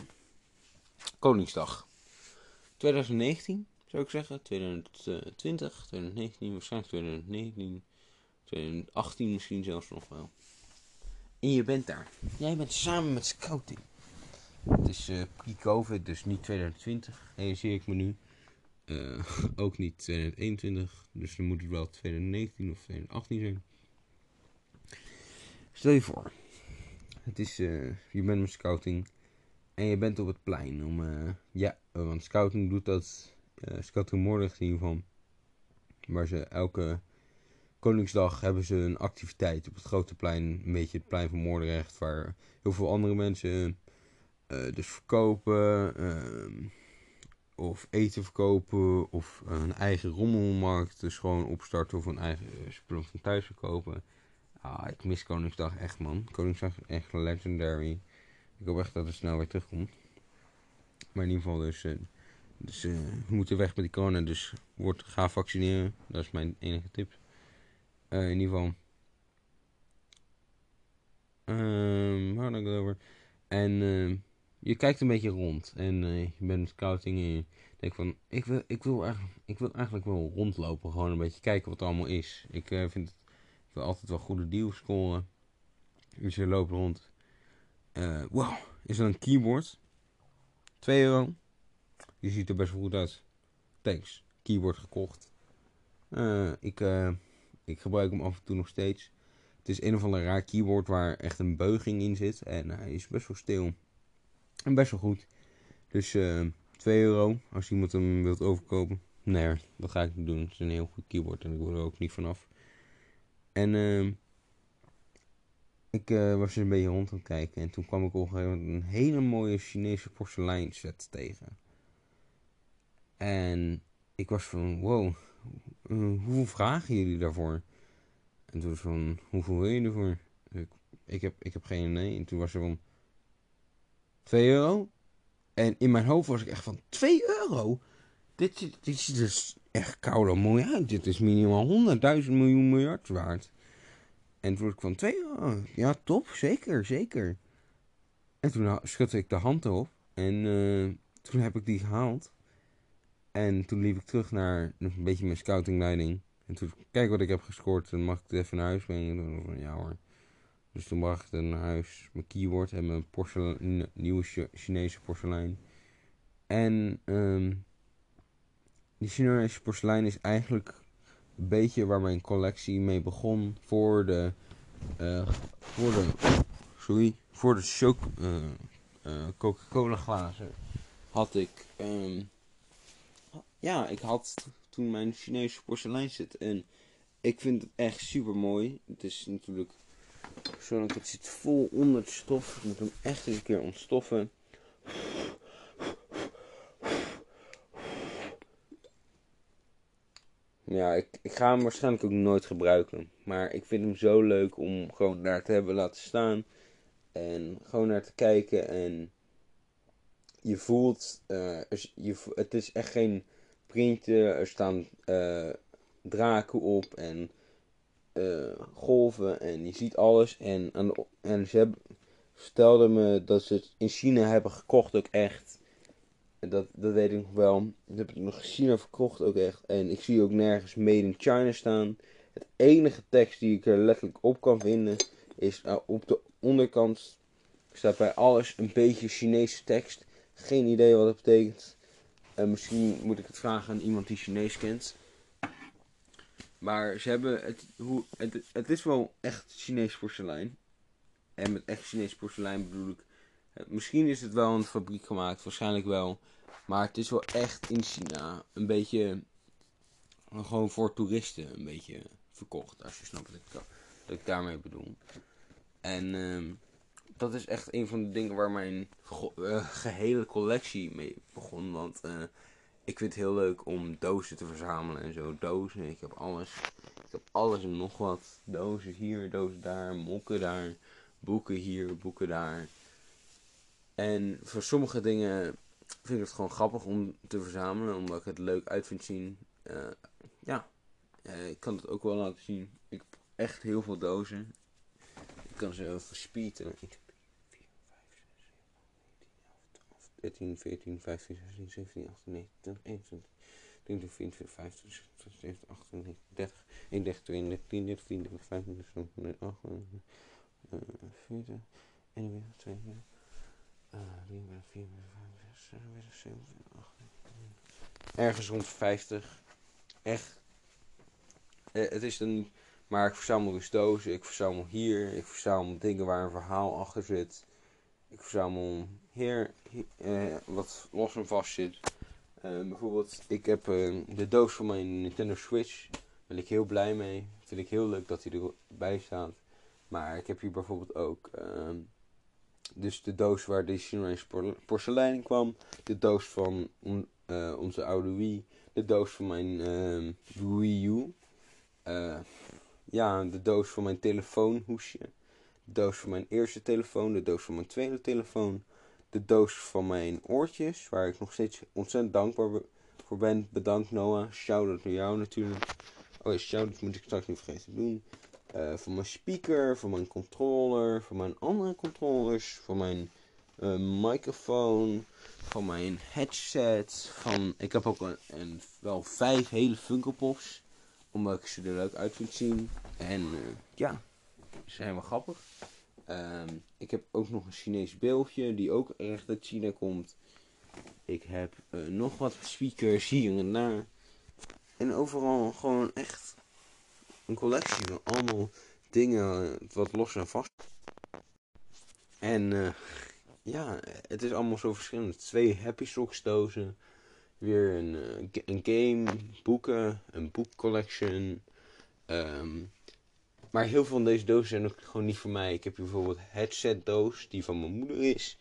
Koningsdag 2019 zou ik zeggen. 2020, 2019, waarschijnlijk 2019, 2018 misschien zelfs nog wel. En je bent daar. Jij bent samen met scouting. Het is uh, pre-covid, dus niet 2020, realiseer ik me nu. Uh, [laughs] ook niet 2021, dus dan moet het wel 2019 of 2018 zijn. Stel je voor, het is, uh, je bent met scouting en je bent op het plein om, ja, want scouting doet dat uh, eh, in ieder geval. Waar ze elke Koningsdag hebben ze een activiteit op het grote plein. Een beetje het plein van Moordrecht. Waar heel veel andere mensen uh, dus verkopen. Uh, of eten verkopen. Of een eigen rommelmarkt. Dus gewoon opstarten of een eigen spullen van thuis verkopen. Ah, ik mis Koningsdag echt man. Koningsdag is echt legendary. Ik hoop echt dat het snel weer terugkomt. Maar in ieder geval dus... Dus uh, we moeten weg met die corona. Dus word, ga vaccineren. Dat is mijn enige tip. Uh, in ieder geval. Um, waar ik het over? En uh, je kijkt een beetje rond. En je bent scouting. En je van. Ik wil, ik, wil eigenlijk, ik wil eigenlijk wel rondlopen. Gewoon een beetje kijken wat er allemaal is. Ik vind het. Ik wil altijd wel goede deals scoren. Dus je loopt rond. wow, is er een keyboard? 2 euro. Je ziet er best wel goed uit. Thanks. Keyboard gekocht. Uh, ik, uh, ik gebruik hem af en toe nog steeds. Het is een of ander raar keyboard waar echt een beuging in zit. En hij is best wel stil. En best wel goed. Dus uh, eh, 2 euro als iemand hem wilt overkopen. Nee, dat ga ik niet doen. Het is een heel goed keyboard en ik wil er ook niet vanaf. En ik uh, was een beetje rond aan het kijken en toen kwam ik op een hele mooie Chinese porseleinset tegen. En ik was van, wow, uh, hoeveel vragen jullie daarvoor? En toen was van, hoeveel wil je ervoor? Ik, ik, heb, ik heb geen idee. En toen was er van, 2 euro? En in mijn hoofd was ik echt van, 2 euro? Dit, dit ziet er dus echt koude mooi uit. Dit is minimaal 100.000 miljoen miljard waard. En toen ik van 2 euro. Ja, top, zeker, zeker. En toen schudde ik de hand op. En uh, toen heb ik die gehaald. En toen liep ik terug naar een beetje mijn scoutingleiding. En toen, kijk wat ik heb gescoord, dan mag ik het even naar huis brengen. En van, ja hoor. Dus toen bracht ik het naar huis, mijn keyboard en mijn porselein, nieuwe Chinese porselein. En um, die Chinese porselein is eigenlijk beetje waar mijn collectie mee begon voor de, uh, voor de, sorry, voor de uh, uh, Coca-Cola glazen had ik, um, ja, ik had toen mijn Chinese porselein zit en ik vind het echt super mooi. Het is natuurlijk zo dat het zit vol onder stof. Ik moet hem echt een keer ontstoffen. Ja, ik, ik ga hem waarschijnlijk ook nooit gebruiken. Maar ik vind hem zo leuk om gewoon daar te hebben laten staan. En gewoon naar te kijken. En je voelt, uh, je, het is echt geen printje. Er staan uh, draken op en uh, golven. En je ziet alles. En, en, ze hebben, me dat ze het in China hebben gekocht ook echt. Dat, dat weet ik nog wel. Dat heb ik nog in China verkocht ook echt. En ik zie ook nergens Made in China staan. Het enige tekst die ik er letterlijk op kan vinden is uh, op de onderkant staat bij alles een beetje Chinese tekst. Geen idee wat dat betekent. Uh, misschien moet ik het vragen aan iemand die Chinees kent. Maar ze hebben het, hoe, het, het is wel echt Chinees porselein. En met echt Chinees porselein bedoel ik Misschien is het wel een fabriek gemaakt, waarschijnlijk wel. Maar het is wel echt in China een beetje gewoon voor toeristen een beetje verkocht. Als je snapt wat ik, daarmee bedoel. En uh, dat is echt een van de dingen waar mijn uh, gehele collectie mee begon. Want uh, ik vind het heel leuk om dozen te verzamelen en zo. Dozen, ik heb alles. Ik heb alles en nog wat. Dozen hier, dozen daar, mokken daar. Boeken hier, boeken daar. En voor sommige dingen vind ik het gewoon grappig om te verzamelen, omdat ik het leuk uit vind zien. Uh, ja, uh, ik kan het ook wel laten zien. Ik heb echt heel veel dozen. Ik kan ze verspieten. 13, 14, 15, 16, 17, 18, 19, 21, 22, 24, 25, 26, 27, 28, 30, 31, 32, 33, 34, 35, 36, 38, 40, 41, 42. Uh, 3, 4, 5, 6, 7, 8. Ergens rond 50. Echt. Eh, het is dan. Maar ik verzamel dus dozen. Ik verzamel hier. Ik verzamel dingen waar een verhaal achter zit. Ik verzamel hier, eh, wat los en vast zit. Uh, bijvoorbeeld, ik heb uh, de doos van mijn Nintendo Switch. Daar ben ik heel blij mee. Vind ik heel leuk dat hij erbij staat. Maar ik heb hier bijvoorbeeld ook. Uh, dus de doos waar de Chinese porselein kwam. De doos van uh, onze oude Wii. De doos van mijn uh, Wii U. Uh, ja, de doos van mijn telefoonhoesje. De doos van mijn eerste telefoon. De doos van mijn tweede telefoon. De doos van mijn oortjes. Waar ik nog steeds ontzettend dankbaar voor ben. Bedankt Noah. Shout-out naar jou natuurlijk. Oh shout-out moet ik straks niet vergeten te doen. Uh, voor mijn speaker, voor mijn controller, voor mijn andere controllers, voor mijn uh, microfoon, voor mijn headset. Van, ik heb ook een, wel vijf hele Funko Pops, omdat ik ze er leuk uit vind zien. En uh, ja, ze zijn wel grappig. Um, ik heb ook nog een Chinees beeldje die ook echt uit China komt. Ik heb nog wat speakers hier en daar. En overal gewoon echt een collectie van allemaal dingen wat los en vast. En uh, ja, het is allemaal zo verschillend. Twee Happy Socks dozen. Weer een, uh, een game, boeken, een boekcollection. Um, maar heel veel van deze dozen zijn ook gewoon niet voor mij. Ik heb hier bijvoorbeeld headset doos die van mijn moeder is.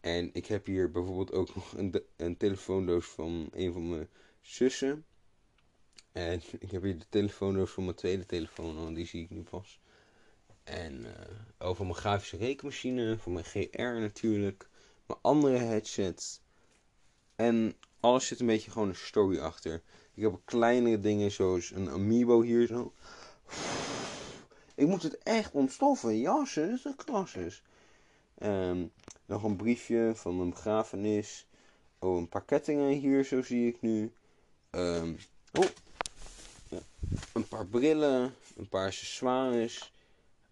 En ik heb hier bijvoorbeeld ook nog een, een telefoondoos van een van mijn zussen. En [laughs] ik heb hier de telefoondoos van mijn tweede telefoon, want die zie ik nu pas. En uh, over mijn grafische rekenmachine, voor mijn GR natuurlijk. Mijn andere headsets. En alles zit een beetje gewoon een story achter. Ik heb kleinere dingen zoals een amiibo hier zo. Ik moet het echt ontstoffen. Jassen, dat is een klasses. Um, nog een briefje van een begrafenis. Oh, een paar kettingen hier, zo zie ik nu. Um, oh. Een paar brillen, een paar accessoires.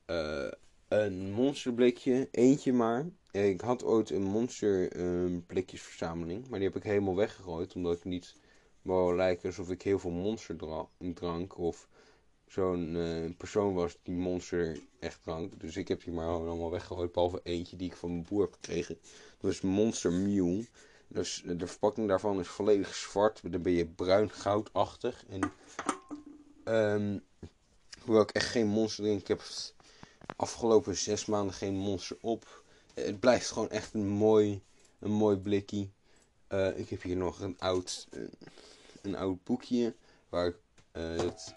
Uh, een monsterblikje, eentje maar. Ik had ooit een monster um, blikjesverzameling, maar die heb ik helemaal weggegooid. Omdat ik niet wou lijken alsof ik heel veel monster drank. Of zo'n uh, persoon was die monster echt drank. Dus ik heb die maar allemaal weggegooid. Behalve eentje die ik van mijn boer heb gekregen. Dat is Monster Mule. Dus de verpakking daarvan is volledig zwart. Dan ben je bruin goudachtig. En um, hoewel ik echt geen monster drink. Ik heb afgelopen zes maanden geen monster op. Het blijft gewoon echt een mooi, een mooi blikje. Uh, ik heb hier nog een oud, uh, een oud boekje. Waar het,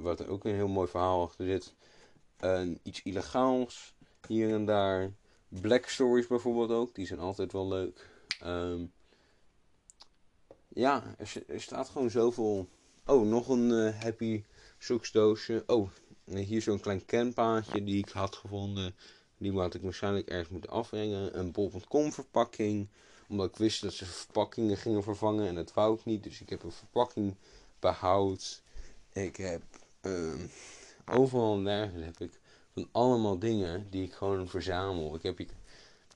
wat ook een heel mooi verhaal achter zit. iets illegaals hier en daar. Black Stories bijvoorbeeld ook. Die zijn altijd wel leuk. Um, ja, er, er, staat gewoon zoveel. Oh, nog een Happy Socks doosje. Oh, hier zo'n klein kenpaadje die ik had gevonden. Die had ik waarschijnlijk ergens moeten afbrengen. Een bol.com verpakking. Omdat ik wist dat ze verpakkingen gingen vervangen. En dat wou ik niet. Dus ik heb een verpakking behoud. Ik heb uh, overal nergens heb ik van allemaal dingen die ik gewoon verzamel. Ik heb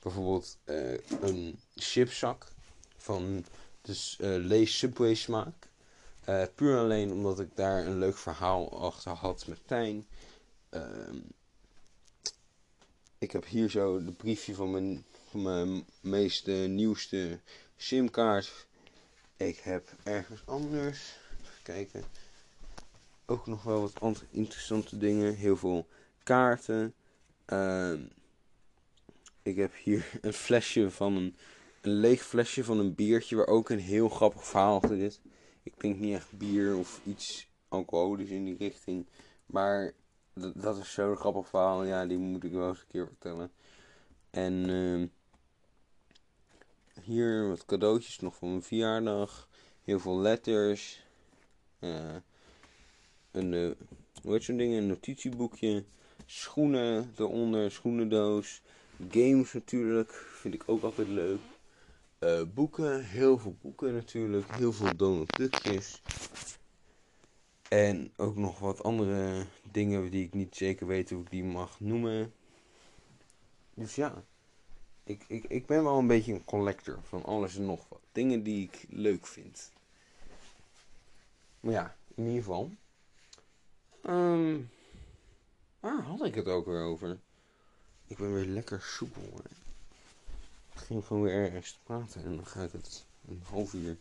bijvoorbeeld uh, een chipzak van dus, uh, Lees Subway smaak. Uh, puur alleen omdat ik daar een leuk verhaal achter had met Tijn. Uh, ik heb hier zo de briefje van mijn, van mijn meest nieuwste simkaart. Ik heb ergens anders. Even kijken. Ook nog wel wat interessante dingen. Heel veel kaarten. Uh, ik heb hier [laughs] een flesje van een, een leeg flesje van een biertje waar ook een heel grappig verhaal achter zit. Ik drink niet echt bier of iets alcoholisch in die richting. Maar dat is zo'n grappig verhaal. Ja, die moet ik wel eens een keer vertellen. En uh, hier wat cadeautjes nog voor mijn verjaardag. Heel veel letters. Uh, een, uh, hoe heet ding? Een notitieboekje. Schoenen eronder, schoenendoos. Games natuurlijk, vind ik ook altijd leuk. Uh, boeken, heel veel boeken natuurlijk. Heel veel Donald Duckjes. En ook nog wat andere dingen die ik niet zeker weet hoe ik die mag noemen. Dus ja, ik, ik, ik ben wel een beetje een collector van alles en nog wat. Dingen die ik leuk vind. Maar ja, in ieder geval. Um, waar had ik het ook weer over? Ik ben weer lekker soepel. Hè? Ik ging gewoon weer ergens te praten en dan ga ik het een half uur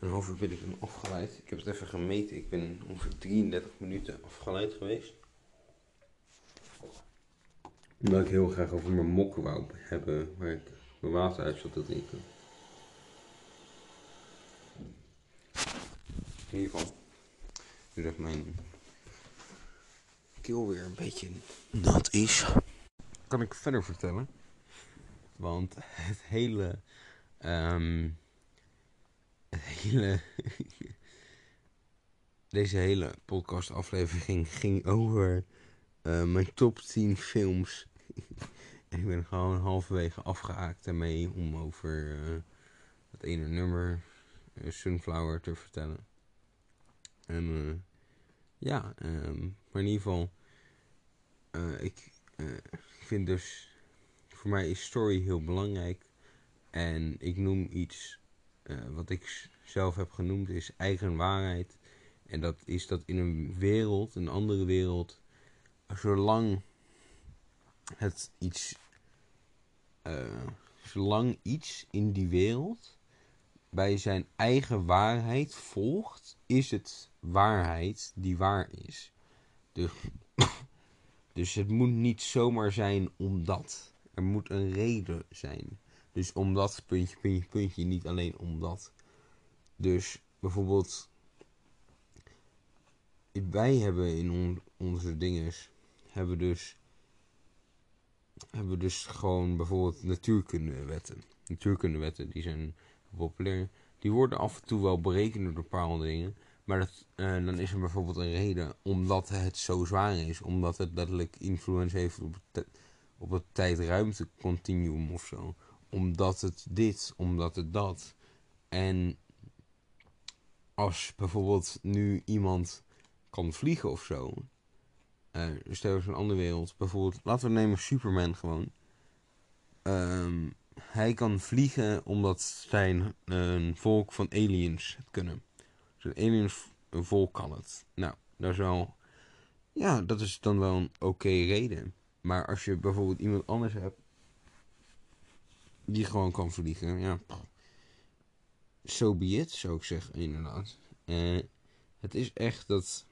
Een half uur ben ik hem afgeleid. Ik heb het even gemeten. Ik ben ongeveer 33 minuten afgeleid geweest. Omdat ik heel graag over mijn mokken wou hebben. Waar ik mijn water uit zat te drinken. In ieder geval. Nu mijn keel weer een beetje nat is. Kan ik verder vertellen. Want het hele... Um, hele. [laughs] Deze hele podcastaflevering ging over uh, mijn top 10 films. en [laughs] ik ben gewoon halverwege afgehaakt daarmee om over uh, het ene nummer, uh, Sunflower, te vertellen. En ja, um, maar in ieder geval, ik vind dus, voor mij is story heel belangrijk. En ik noem iets uh, wat ik zelf heb genoemd is eigen waarheid. En dat is dat in een wereld, een andere wereld, zolang het iets, zolang iets in die wereld bij zijn eigen waarheid volgt, is het waarheid die waar is. Dus, dus het moet niet zomaar zijn omdat. Er moet een reden zijn. Dus omdat, puntje, puntje, puntje, niet alleen omdat. Dus bijvoorbeeld, wij hebben in on, onze dinges, hebben dus, hebben dus gewoon bijvoorbeeld natuurkundewetten. Natuurkundewetten, die zijn populair. Die worden af en toe wel berekend door bepaalde dingen. Maar uh, dan is er bijvoorbeeld een reden omdat het zo zwaar is. Omdat het letterlijk influence heeft op het, op het tijd-ruimte-continuum of zo. Omdat het dit, omdat het dat. En als bijvoorbeeld nu iemand kan vliegen of zo. Uh, stel eens een andere wereld. Bijvoorbeeld, laten we nemen Superman gewoon. Um, hij kan vliegen omdat zijn een volk van aliens het kunnen. Aliens een volk kan het. Nou, dat is wel... Ja, dat is dan wel een oké reden. Maar als je bijvoorbeeld iemand anders hebt... Die gewoon kan vliegen, ja... So be it, zou ik zeggen, inderdaad. Uh, het is echt dat...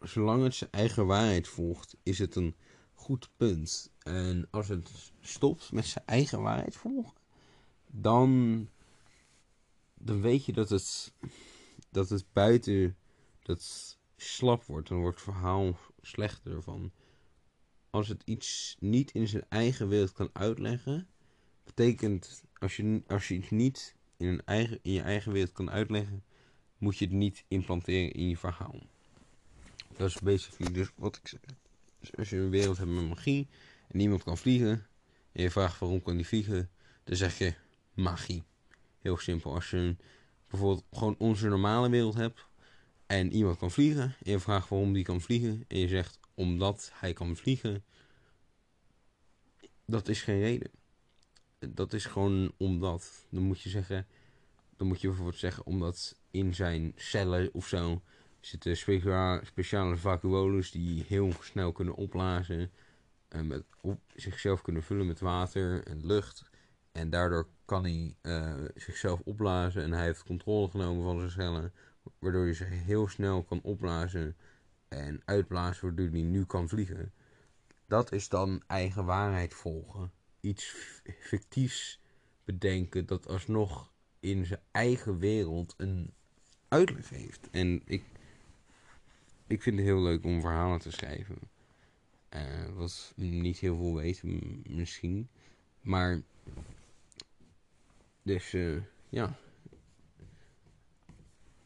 Zolang het zijn eigen waarheid volgt, is het een goed punt. En als het stopt met zijn eigen waarheid volgen, dan, dan weet je dat het, dat het buiten dat slap wordt. Dan wordt het verhaal slechter van. Als het iets niet in zijn eigen wereld kan uitleggen, betekent als je, als je iets niet in, een eigen, in je eigen wereld kan uitleggen, moet je het niet implanteren in je verhaal. Dat is basically dus wat ik zeg. Dus als je een wereld hebt met magie en niemand kan vliegen, en je vraagt waarom kan die vliegen, dan zeg je magie. Heel simpel. Als je bijvoorbeeld gewoon onze normale wereld hebt en iemand kan vliegen, en je vraagt waarom die kan vliegen, en je zegt omdat hij kan vliegen, dat is geen reden. Dat is gewoon omdat. Dan moet je zeggen, dan moet je bijvoorbeeld zeggen omdat in zijn cellen of zo zitten speciale, vacuoles die heel snel kunnen opblazen. En met op, zichzelf kunnen vullen met water en lucht. En daardoor kan hij uh, zichzelf opblazen. En hij heeft controle genomen van zijn cellen. Waardoor hij zich heel snel kan opblazen en uitblazen. Waardoor hij nu kan vliegen. Dat is dan eigen waarheid volgen. Iets fictiefs bedenken dat alsnog in zijn eigen wereld een uitleg heeft. En ik ik vind het heel leuk om verhalen te schrijven. Uh, wat niet heel veel weten misschien. Maar, dus uh, ja.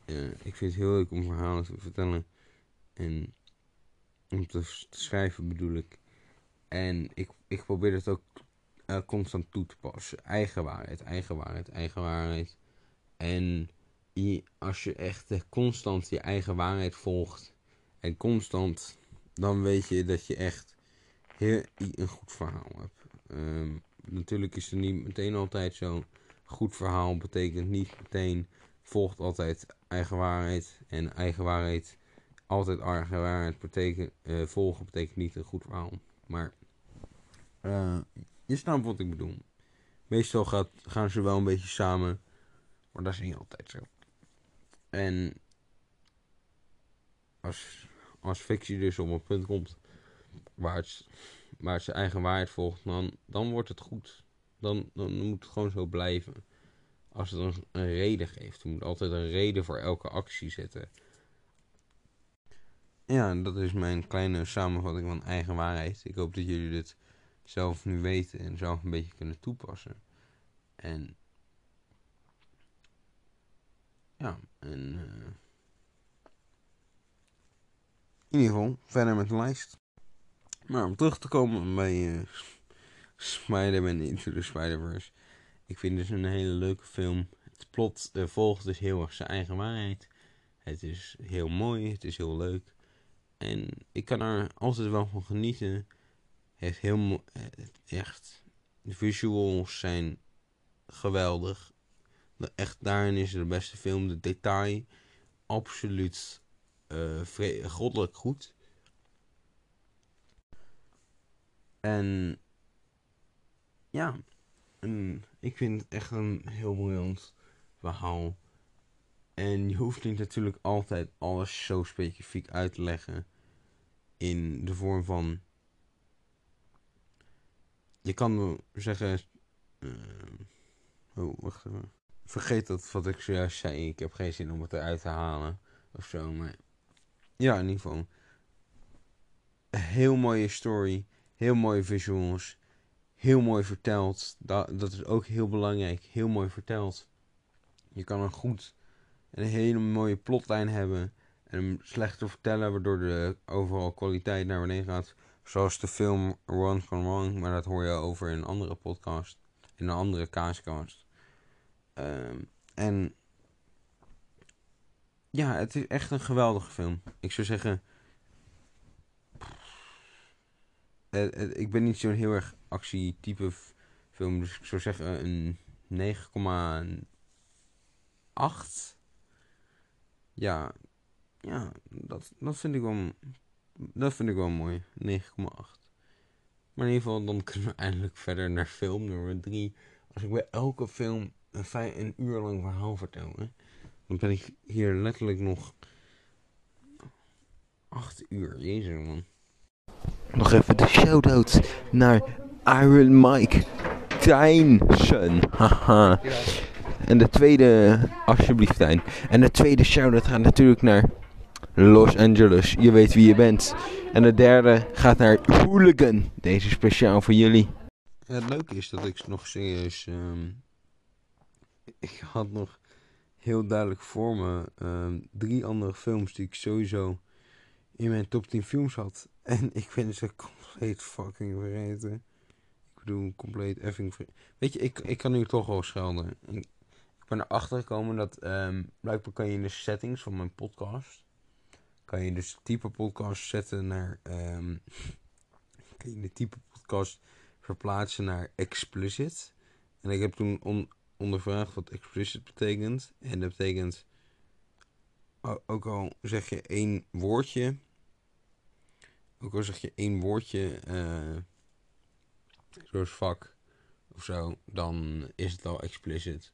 Uh, ik vind het heel leuk om verhalen te vertellen. En om te, schrijven bedoel ik. En ik, ik probeer het ook constant toe te passen. Eigen waarheid, eigen waarheid, eigen waarheid. En als je echt constant je eigen waarheid volgt en constant, dan weet je dat je echt heel, een goed verhaal hebt. Um, natuurlijk is er niet meteen altijd zo. Goed verhaal betekent niet meteen volgt altijd eigen waarheid. En eigen waarheid, altijd eigen waarheid betekent, uh, volgen betekent niet een goed verhaal. Maar uh, je snapt wat ik bedoel. Meestal gaat, gaan ze wel een beetje samen. Maar dat is niet altijd zo. En als als fictie dus op een punt komt waar het, waar zijn eigen waarheid volgt, dan, dan wordt het goed. Dan, dan moet het gewoon zo blijven. Als het een, reden geeft. Je moet altijd een reden voor elke actie zetten. Ja, dat is mijn kleine samenvatting van eigen waarheid. Ik hoop dat jullie dit zelf nu weten en zelf een beetje kunnen toepassen. En ja, en uh, in ieder geval, verder met de lijst. Maar om terug te komen bij uh, Spider-Man Into the Spider-Verse. Ik vind het een hele leuke film. Het plot uh, volgt dus heel erg zijn eigen waarheid. Het is heel mooi, het is heel leuk. En ik kan er altijd wel van genieten. Heeft heel echt. De visuals zijn geweldig. Echt daarin is het de beste film. De detail, absoluut uh, goddelijk goed. En ja, ik vind het echt een heel briljant verhaal. En je hoeft niet natuurlijk altijd alles zo specifiek uit te leggen in de vorm van. Je kan zeggen. eh, oh, wacht even. Vergeet dat wat ik zojuist zei. Ik heb geen zin om het eruit te halen of zo. Maar ja, in ieder geval. Een heel mooie story. Heel mooie visuals. Heel mooi verteld. Dat, dat is ook heel belangrijk. Heel mooi verteld. Je kan een goed en een hele mooie plotlijn hebben. En hem slecht te vertellen, waardoor de overal kwaliteit naar beneden gaat. Zoals de film One Gone Wrong. Maar dat hoor je over in een andere podcast. In een andere kaascast. Ehm, en ja, het is echt een geweldige film. Ik zou zeggen. eh, eh, ik ben niet zo'n heel erg actietype film. Dus ik zou zeggen een 9,8. Ja, ja dat, dat, vind ik wel, dat vind ik wel mooi. 9,8. Maar in ieder geval, dan [laughs] kunnen we eindelijk verder naar film nummer 3. Als ik bij elke film een, een uur lang verhaal vertel, dan ben ik hier letterlijk nog 8 uur. Jezus man. Nog even de shout-out naar Iron Mike Tijnsen. Haha. En de tweede, alsjeblieft Tijn. En de tweede shout-out gaat natuurlijk naar Los Angeles. Je weet wie je bent. En de derde gaat naar Hooligan. Deze speciaal voor jullie. Het leuke is dat ik nog serieus. ehm, ik had nog heel duidelijk voor me ehm, drie andere films die ik sowieso in mijn top 10 films had. En ik ben ze compleet fucking vergeten. Ik bedoel, compleet effing vergeten. Weet je, ik, ik kan nu toch wel schelden. Ik, ben erachter gekomen dat ehm, blijkbaar kan je in de settings van mijn podcast. Kan je dus type podcast zetten naar. ehm, [laughs] kan je de type podcast verplaatsen naar explicit. En ik heb toen on- ondervraagd wat explicit betekent. En dat betekent, ook al zeg je één woordje, ook al zeg je één woordje, eh, zoals vak of zo, dan is het al explicit.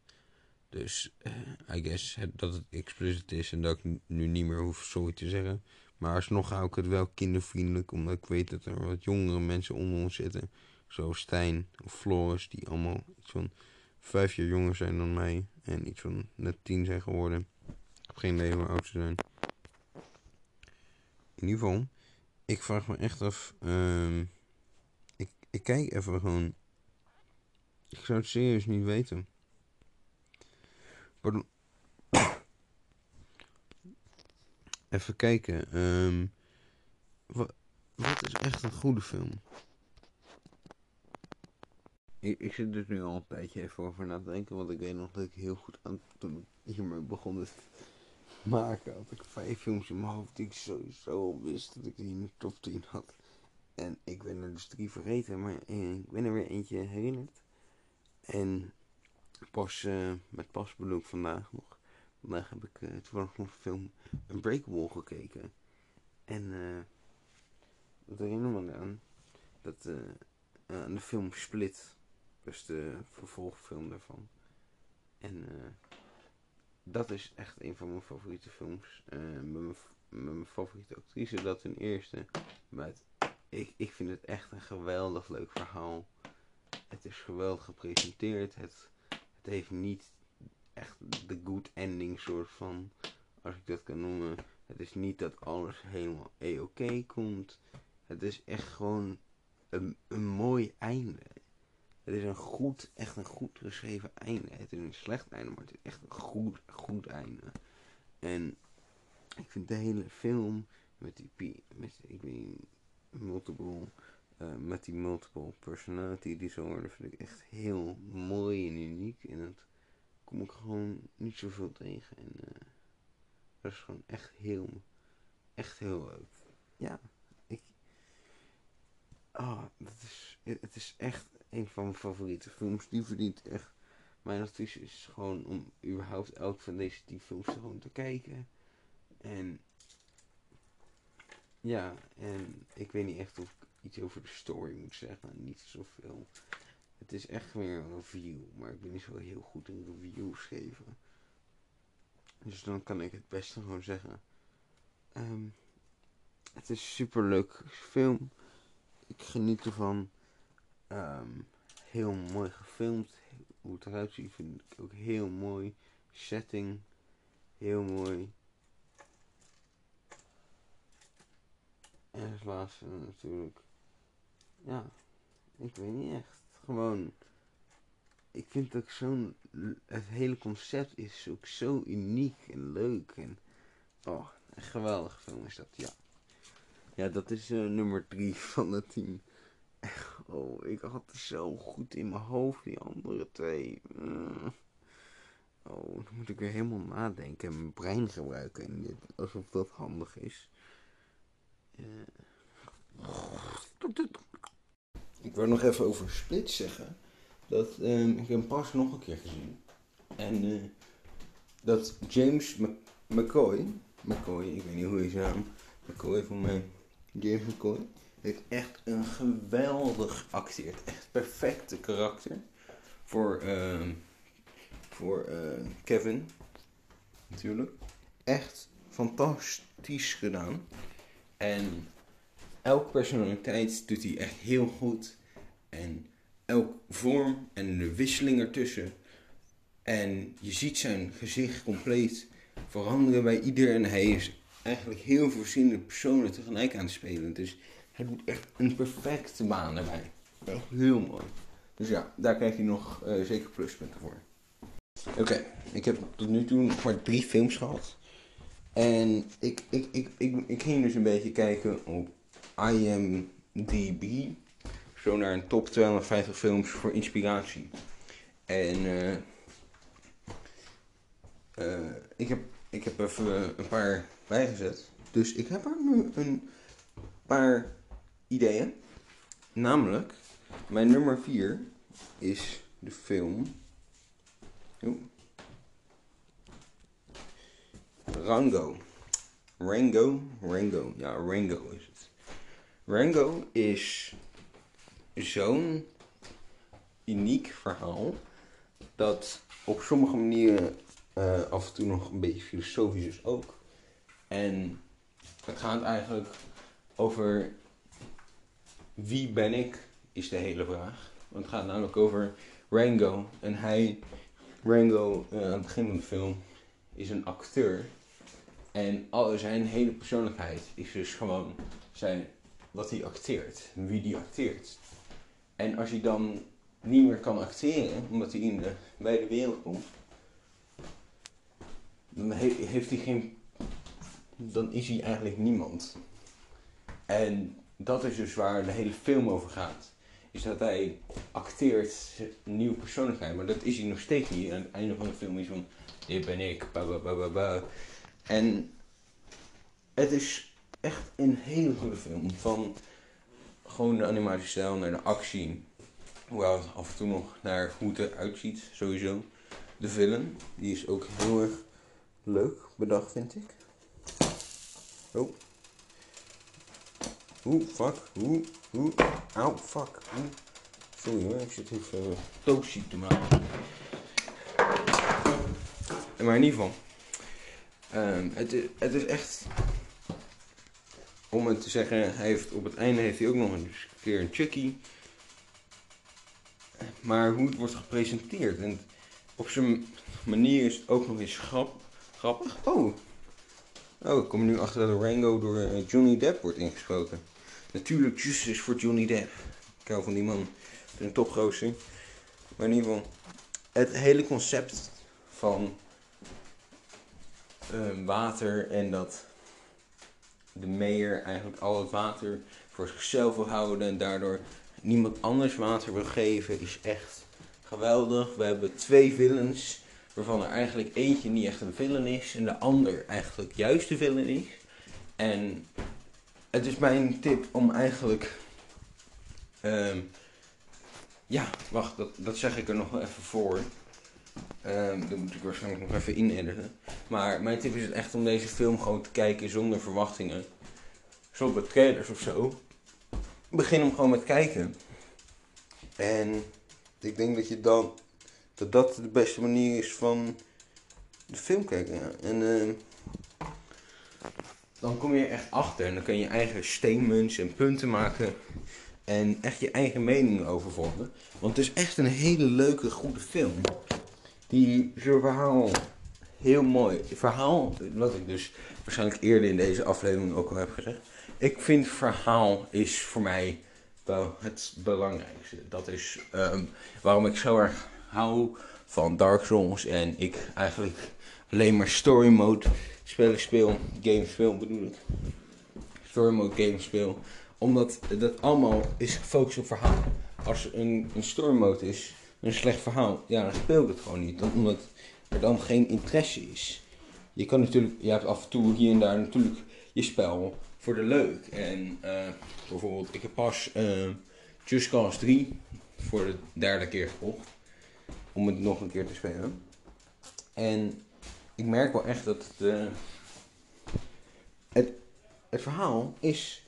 Dus eh, I guess dat het explicit is en dat ik nu niet meer hoef sorry te zeggen. Maar alsnog hou ik het wel kindervriendelijk, omdat ik weet dat er wat jongere mensen onder ons zitten. Zoals Stijn of Floris, die allemaal iets van vijf jaar jonger zijn dan mij. En iets van net tien zijn geworden. Ik heb geen idee hoe oud ze zijn. In ieder geval, ik vraag me echt af. ehm, ik, ik kijk even gewoon. Ik zou het serieus niet weten. Pardon. [coughs] Even kijken. ehm, wa- wat is echt een goede film? Ik, ik zit dus nu al een tijdje even over na te denken, want ik weet nog dat ik heel goed aan toen ik hiermee begon te maken, had ik vijf films in mijn hoofd die ik sowieso wist dat ik die in de top 10 had. En ik ben er dus drie vergeten, maar ik ben er weer eentje herinnerd. En pas, eh, met pas bedoel ik vandaag nog. Vandaag heb ik eh toevallig nog een film Unbreakable gekeken. En eh dat herinner me aan dat aan de film Split. Dus de vervolgfilm daarvan. En eh, dat is echt een van mijn favoriete films. Eh, mijn, mijn favoriete actrice dat ten eerste. Maar ik, ik vind het echt een geweldig leuk verhaal. Het is geweldig gepresenteerd. Het, het heeft niet echt de good ending soort van. Als ik dat kan noemen. Het is niet dat alles helemaal e-oké komt. Het is echt gewoon een, een mooi einde. Het is een goed, echt een goed geschreven einde. Het is een slecht einde, maar het is echt een goed, goed einde. En ik vind de hele film met die, met, ik weet niet, multiple, eh, met die multiple personality disorder vind ik echt heel mooi en uniek. En dat kom ik gewoon niet zoveel tegen. En eh, dat is gewoon echt heel, echt heel leuk. Ja, ah, dat is, het is echt een van mijn favoriete films. Die verdient echt. Mijn advies is gewoon om überhaupt elk van deze tien films gewoon te kijken. En ja, en ik weet niet echt of ik iets over de story moet zeggen. Niet zoveel. Het is echt weer een review, maar ik ben niet zo heel goed in reviews geven. Dus dan kan ik het beste gewoon zeggen. Ehm, het is een super leuk film. Ik geniet ervan. Ehm, heel mooi gefilmd. Hoe het eruit ziet vind ik ook heel mooi. Setting. Heel mooi. En als laatste natuurlijk. Ja, ik weet niet echt. Gewoon. Ik vind ook zo'n. Het hele concept is ook zo uniek en leuk. En. Oh, een geweldige film is dat, ja. Ja, dat is eh, nummer 3 [laughs] van de 10. Oh, ik had het zo goed in mijn hoofd, die andere twee. Mm. Oh, dan moet ik weer helemaal nadenken en mijn brein gebruiken. En dit, alsof dat handig is. Ik wil nog even over Split zeggen. Dat, ehm, ik hem pas nog een keer gezien. En eh, dat James McCoy, McCoy, ik weet niet hoe hij zijn naam, McCoy van mij, James McCoy, heeft echt een geweldig acteert. Echt perfecte karakter voor, ehm, voor eh, Kevin, natuurlijk. Echt fantastisch gedaan. En elke personaliteit doet hij echt heel goed. En elke vorm en de wisseling ertussen. En je ziet zijn gezicht compleet veranderen bij ieder. En hij is eigenlijk heel veel personen tegelijk aan het spelen. Dus hij doet echt een perfecte baan erbij. Echt heel mooi. Dus ja, daar krijg je nog uh, zeker pluspunten voor. Oké, ik heb tot nu toe maar drie films gehad. En ik, ik, ik, ik, ik ging dus een beetje kijken op IMDb. Zo naar een top 250 films voor inspiratie. En uh, uh, ik, heb, ik heb even een paar bijgezet. Dus ik heb er nu een paar ideeën. Namelijk, mijn nummer 4 is de film. Rango. Rango, Rango, ja, Rango is het. Rango is zo'n uniek verhaal dat op sommige manieren uh, af en toe nog een beetje filosofisch is ook. En het gaat eigenlijk over wie ben ik, is de hele vraag. Want het gaat namelijk over Rango. En hij, Rango, uh, aan het begin van de film, is een acteur. En al zijn hele persoonlijkheid is dus gewoon zijn, wat hij acteert, wie die acteert. En als hij dan niet meer kan acteren, omdat hij in de wijde wereld komt, dan heeft hij geen. Dan is hij eigenlijk niemand. En dat is dus waar de hele film over gaat. Is dat hij acteert een nieuwe persoonlijkheid. Maar dat is hij nog steeds niet. Aan het einde van de film is van. Dit ben ik. Ba, ba, ba, ba, En het is echt een hele goede film. Van gewoon de animatiestijl naar de actie. Hoewel af en toe nog naar hoe het eruit ziet, sowieso. De film, die is ook heel erg leuk bedacht, vind ik. Oh. Oeh, fuck. Oeh, oeh. Auw, fuck. Oeh. Sorry hoor, ik zit even uh, te maken. Maar in ieder geval. Um, het, is, het is echt om het te zeggen, hij heeft, op het einde heeft hij ook nog een keer een Chucky. Maar hoe het wordt gepresenteerd. En op zijn manier is het ook nog eens grap, grappig. Oh. Oh, ik kom nu achter dat Rango door eh, Johnny Depp wordt ingesproken. Natuurlijk justice voor Johnny Depp. Ik hou van die man. Het is een topgozer. Maar in ieder geval, het hele concept van uh, water en dat de meer eigenlijk al het water voor zichzelf wil houden en daardoor niemand anders water wil geven, is echt geweldig. We hebben twee villains, waarvan er eigenlijk eentje niet echt een villain is en de ander eigenlijk juist de villain is. En het is mijn tip om eigenlijk. Um, ja, wacht, dat, dat zeg ik er nog even voor. Um, dat moet ik waarschijnlijk nog even inediten. Maar mijn tip is het echt om deze film gewoon te kijken zonder verwachtingen. Bij trailers of zo. Begin hem gewoon met kijken. En ik denk dat je dan. Dat dat de beste manier is van. de film kijken. En ehm, dan kom je echt achter en dan kun je eigen statements en punten maken. En echt je eigen mening over vormen. Want het is echt een hele leuke, goede film. Die zijn verhaal heel mooi. Verhaal, wat ik dus waarschijnlijk eerder in deze aflevering ook al heb gezegd. Ik vind verhaal is voor mij wel het belangrijkste. Dat is ehm, waarom ik zo erg hou van Dark Souls en ik eigenlijk alleen maar story mode spellen speel, games speel bedoel ik. Story mode games speel. Omdat dat allemaal is gefocust op verhaal. Als een, een story mode is, een slecht verhaal, ja dan speel ik het gewoon niet. Omdat er dan geen interesse is. Je kan natuurlijk, je hebt af en toe hier en daar natuurlijk je spel voor de leuk. En eh, bijvoorbeeld, ik heb pas eh, Just Cause 3 voor de derde keer gekocht. Om het nog een keer te spelen. En ik merk wel echt dat eh, het, het verhaal is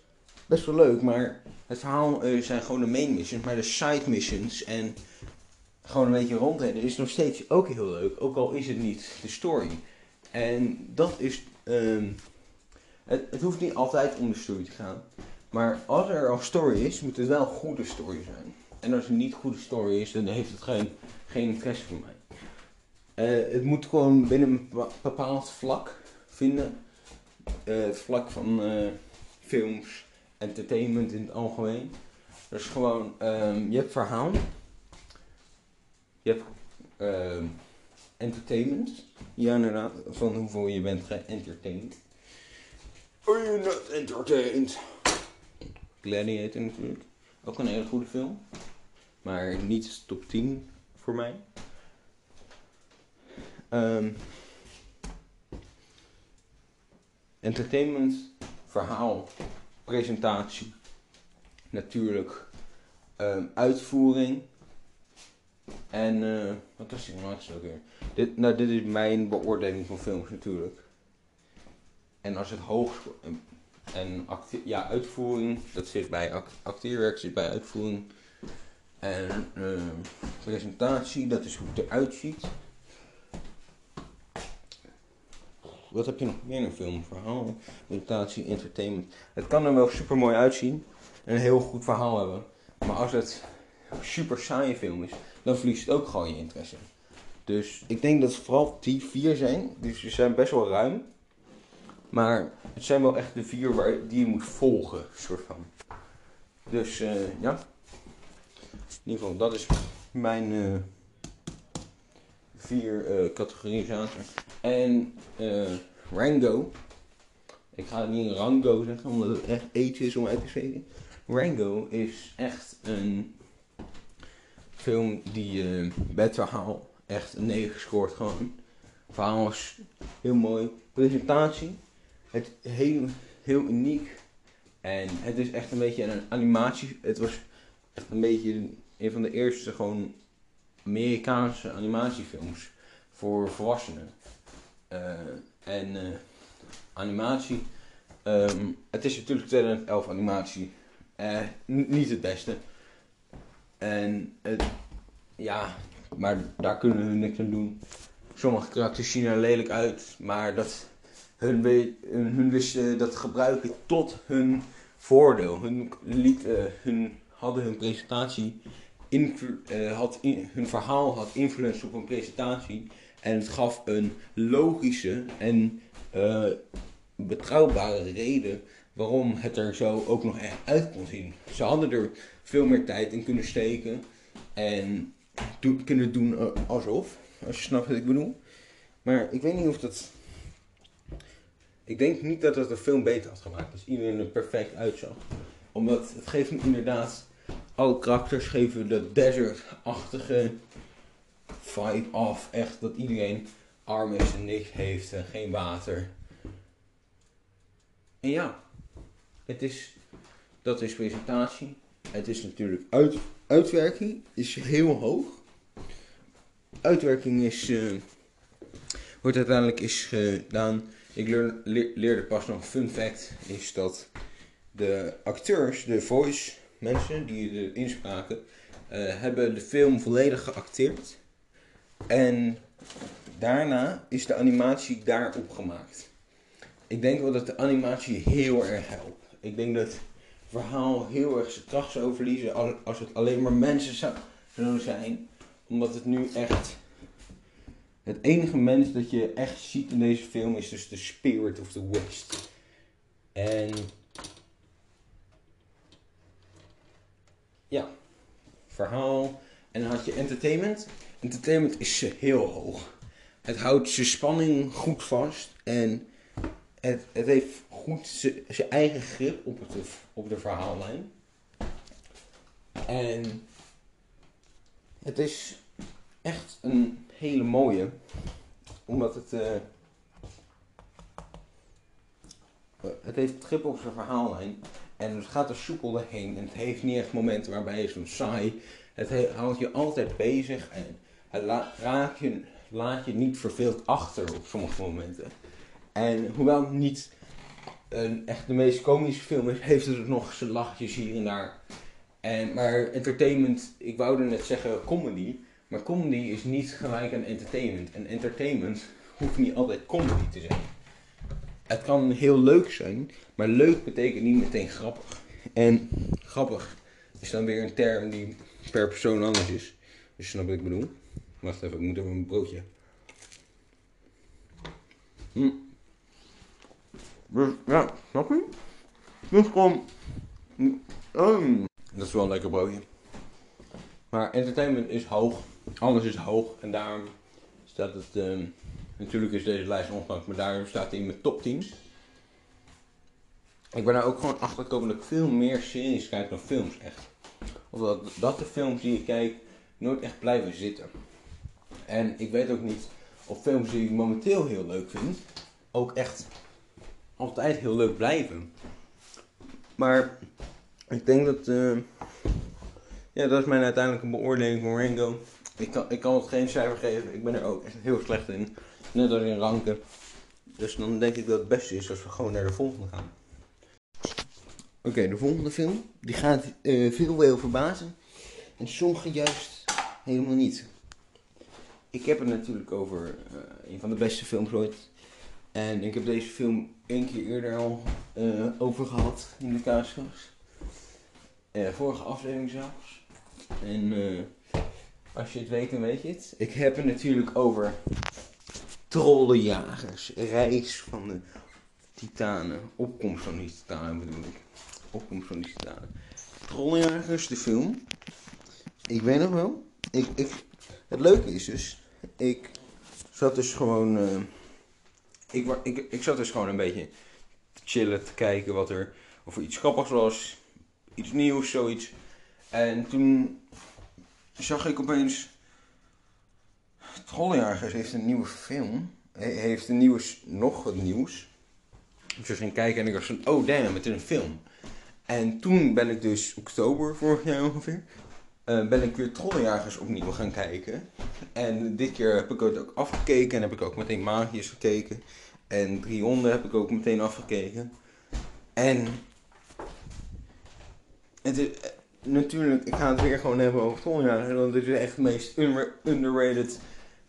best wel leuk, maar het verhaal eh, zijn gewoon de main missions, maar de side missions en gewoon een beetje rondrennen is nog steeds ook heel leuk, ook al is het niet de story. En dat is, ehm, het, het hoeft niet altijd om de story te gaan, maar als er al story is, moet het wel goede story zijn. En als het niet goede story is, dan heeft het geen, geen interesse voor mij. Eh, het moet gewoon binnen een bepa- bepaald vlak vinden. Eh, het vlak van eh, films, entertainment in het algemeen. Dus gewoon, ehm, je hebt verhaal. Je hebt ehm, entertainment. Ja, inderdaad, van hoeveel je bent geëntertained. Are you not entertained? Gladiator natuurlijk. Ook een hele goede film. Maar niet top 10 voor mij. Ehm, entertainment, verhaal, presentatie, natuurlijk ehm, uitvoering en eh, wat was die laatste ook weer? Dit, nou, dit is mijn beoordeling van films natuurlijk. En als het hoog en- ja, uitvoering, dat zit bij act acteerwerk, zit bij uitvoering. En ehm, presentatie, dat is hoe het eruit ziet. Wat heb je nog meer in een film? Verhaal, presentatie, entertainment. Het kan er wel super mooi uitzien en een heel goed verhaal hebben. Maar als het een super saaie film is, dan verliest het ook gewoon je interesse. Dus ik denk dat het vooral die vier zijn. Dus ze zijn best wel ruim. Maar het zijn wel echt de vier waar, die je moet volgen, soort van. Dus eh, ja. In ieder geval, dat is mijn eh, vier eh categorisatie. En eh, Rango. Ik ga het niet Rango zeggen, omdat het echt eentje is om uit te spreken. Rango is echt een film die bij het verhaal echt een 9 scoort gewoon. Het verhaal is heel mooi. Presentatie. Het heel, heel uniek. En het is echt een beetje een animatie. Het was echt een beetje een van de eerste gewoon Amerikaanse animatiefilms voor volwassenen. Eh, en eh, animatie. ehm, het is natuurlijk 2011 animatie. Eh, niet het beste. En ja, maar daar kunnen we niks aan doen. Sommige karakters zien er lelijk uit, maar dat hun, hun wisten dat gebruiken tot hun voordeel. Hun, liet, hun hadden hun presentatie, eh, had hun verhaal had invloed op hun presentatie. En het gaf een logische en eh, betrouwbare reden waarom het er zo ook nog echt uit kon zien. Ze hadden er veel meer tijd in kunnen steken en do- kunnen doen eh, alsof, als je snapt wat ik bedoel. Maar ik weet niet of dat. Ik denk niet dat het de film beter had gemaakt als iedereen er perfect uitzag. Omdat het geeft me inderdaad. Alle karakters geven de desert-achtige vibe af. Echt dat iedereen arm is en niks heeft en geen water. En ja, het is, dat is presentatie. Het is natuurlijk uit, uitwerking is heel hoog. Uitwerking is, eh, wordt uiteindelijk is gedaan. Ik leer- leer- leerde pas nog een fun fact, is dat de acteurs, de voice mensen die de inspraken, eh, hebben de film volledig geacteerd. En daarna is de animatie daarop gemaakt. Ik denk wel dat de animatie heel erg helpt. Ik denk dat het verhaal heel erg zijn kracht zou verliezen als- het alleen maar mensen zou, zouden zijn. Omdat het nu echt... Het enige mens dat je echt ziet in deze film is dus de Spirit of the West. En... Ja. Verhaal. En dan had je entertainment. Entertainment is heel hoog. Het houdt zijn spanning goed vast. En het, het heeft goed zijn eigen grip op, het, op de verhaallijn. En het is echt een hele mooie. Omdat het. eh, het heeft grip op zijn verhaallijn. En het gaat er soepel doorheen. En het heeft niet echt momenten waarbij je zo saai. Het he- houdt je altijd bezig. En het je, laat je niet verveeld achter op sommige momenten. En hoewel het niet een echt de meest komische film is, [laughs] heeft het nog zijn lachjes hier en daar. En, maar entertainment, ik wou net zeggen comedy. Maar comedy is niet gelijk aan entertainment. En entertainment hoeft niet altijd comedy te zijn. Het kan heel leuk zijn, maar leuk betekent niet meteen grappig. En grappig is dan weer een term die per persoon anders is. Dus je snapt wat ik bedoel. Wacht even, ik moet even een broodje. Hm. Dus ja, snap je? Dus gewoon. Mm. Dat is wel een lekker broodje. Maar entertainment is hoog. Alles is hoog. En daarom staat het. ehm, natuurlijk is deze lijst ongemak, maar daarom staat hij in mijn top 10. Ik ben daar ook gewoon achter gekomen dat ik veel meer series kijk dan films echt. Of dat, de films die ik kijk nooit echt blijven zitten. En ik weet ook niet of films die ik momenteel heel leuk vind, ook echt altijd heel leuk blijven. Maar ik denk dat. eh, ja, dat is mijn uiteindelijke beoordeling van Rango. Ik kan, ik kan het geen cijfer geven. Ik ben er ook echt heel slecht in. Net als in ranken. Dus dan denk ik dat het beste is als we gewoon naar de volgende gaan. Oké, de volgende film. Die gaat eh, veel wel verbazen. En sommige juist helemaal niet. Ik heb het natuurlijk over eh, een van de beste films ooit. En ik heb deze film één keer eerder al eh, over gehad in de kaaskast. Eh, vorige aflevering zelfs. En eh, als je het weet, dan weet je het. Ik heb het natuurlijk over Trollenjagers. Reis van de Titanen. Opkomst van die Titanen bedoel ik. Opkomst van die Titanen. Trollenjagers, de film. Ik weet nog wel. Ik, ik, het leuke is dus, ik zat dus gewoon. eh, ik, ik, ik zat dus gewoon een beetje te chillen, te kijken wat er. Of er iets grappigs was, iets nieuws, zoiets. En toen zag ik opeens. Trollenjagers heeft een nieuwe film. He- heeft een nieuwe, nog nieuws. Dus ik ging kijken en ik dacht van, oh damn, het is een film. En toen ben ik dus, oktober vorig jaar ongeveer, eh, ben ik weer Trollenjagers opnieuw gaan kijken. En dit keer heb ik het ook afgekeken en heb ik ook meteen Magiërs gekeken. En Drie Honden heb ik ook meteen afgekeken. En het is, eh, natuurlijk, ik ga het weer gewoon hebben over Trollenjagers, want het is echt de meest under- underrated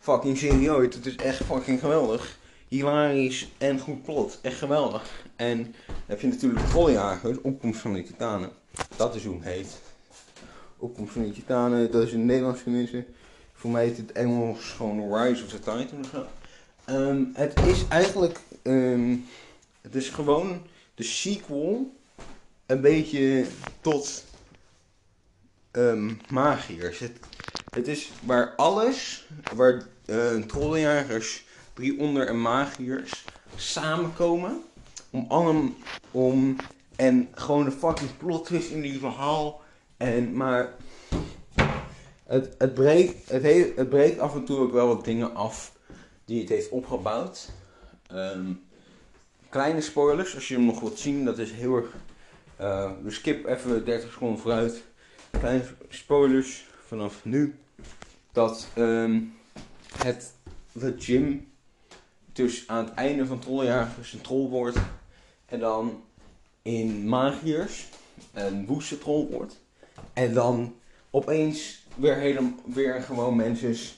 fucking serie ooit. Het is echt fucking geweldig. Hilarisch en goed plot. Echt geweldig. En dan heb je natuurlijk Trollenjagers, Opkomst van de Titanen. Dat is hoe het heet. Opkomst van de Titanen, dat is in het Nederlands tenminste. Voor mij heet het Engels gewoon Rise of the Titan of. Ehm, het is eigenlijk, ehm, het is gewoon de sequel een beetje tot ehm Magiërs. Het, het is waar alles, waar eh trollenjagers, drie onder en magiërs samenkomen om allemaal, om, en gewoon een fucking plot twist in die verhaal. En, maar het, het, breekt, het, het breekt af en toe ook wel wat dingen af die het heeft opgebouwd. Ehm, kleine spoilers, als je hem nog wilt zien, dat is heel erg. eh dus skip even 30 seconden vooruit. Kleine spoilers vanaf nu. Dat ehm, het, dat Jim dus aan het einde van Trollenjagers een troll wordt. En dan in Magiërs een woeste troll wordt. En dan opeens weer, helemaal, weer gewoon mens is.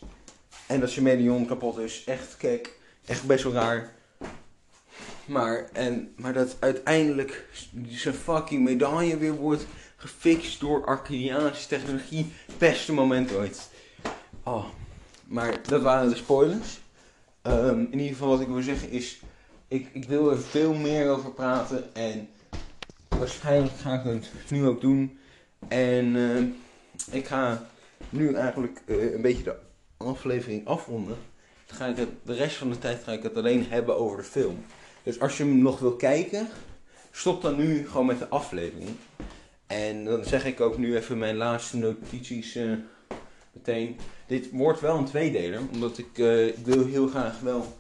En dat medaillon kapot is. Echt, kijk, echt best wel raar. Maar, en, maar dat uiteindelijk zijn fucking medaille weer wordt gefixt door Arcadianische technologie. Beste moment ooit. Oh, maar dat waren de spoilers. Ehm, in ieder geval wat ik wil zeggen is, ik, ik wil er veel meer over praten en waarschijnlijk ga ik het nu ook doen. En ehm, ik ga nu eigenlijk eh, een beetje de aflevering afronden. Dan ga ik het, de rest van de tijd ga ik het alleen hebben over de film. Dus als je hem nog wil kijken, stop dan nu gewoon met de aflevering. En dan zeg ik ook nu even mijn laatste notities eh, meteen. Dit wordt wel een tweedeler, omdat ik, eh, wil heel graag wel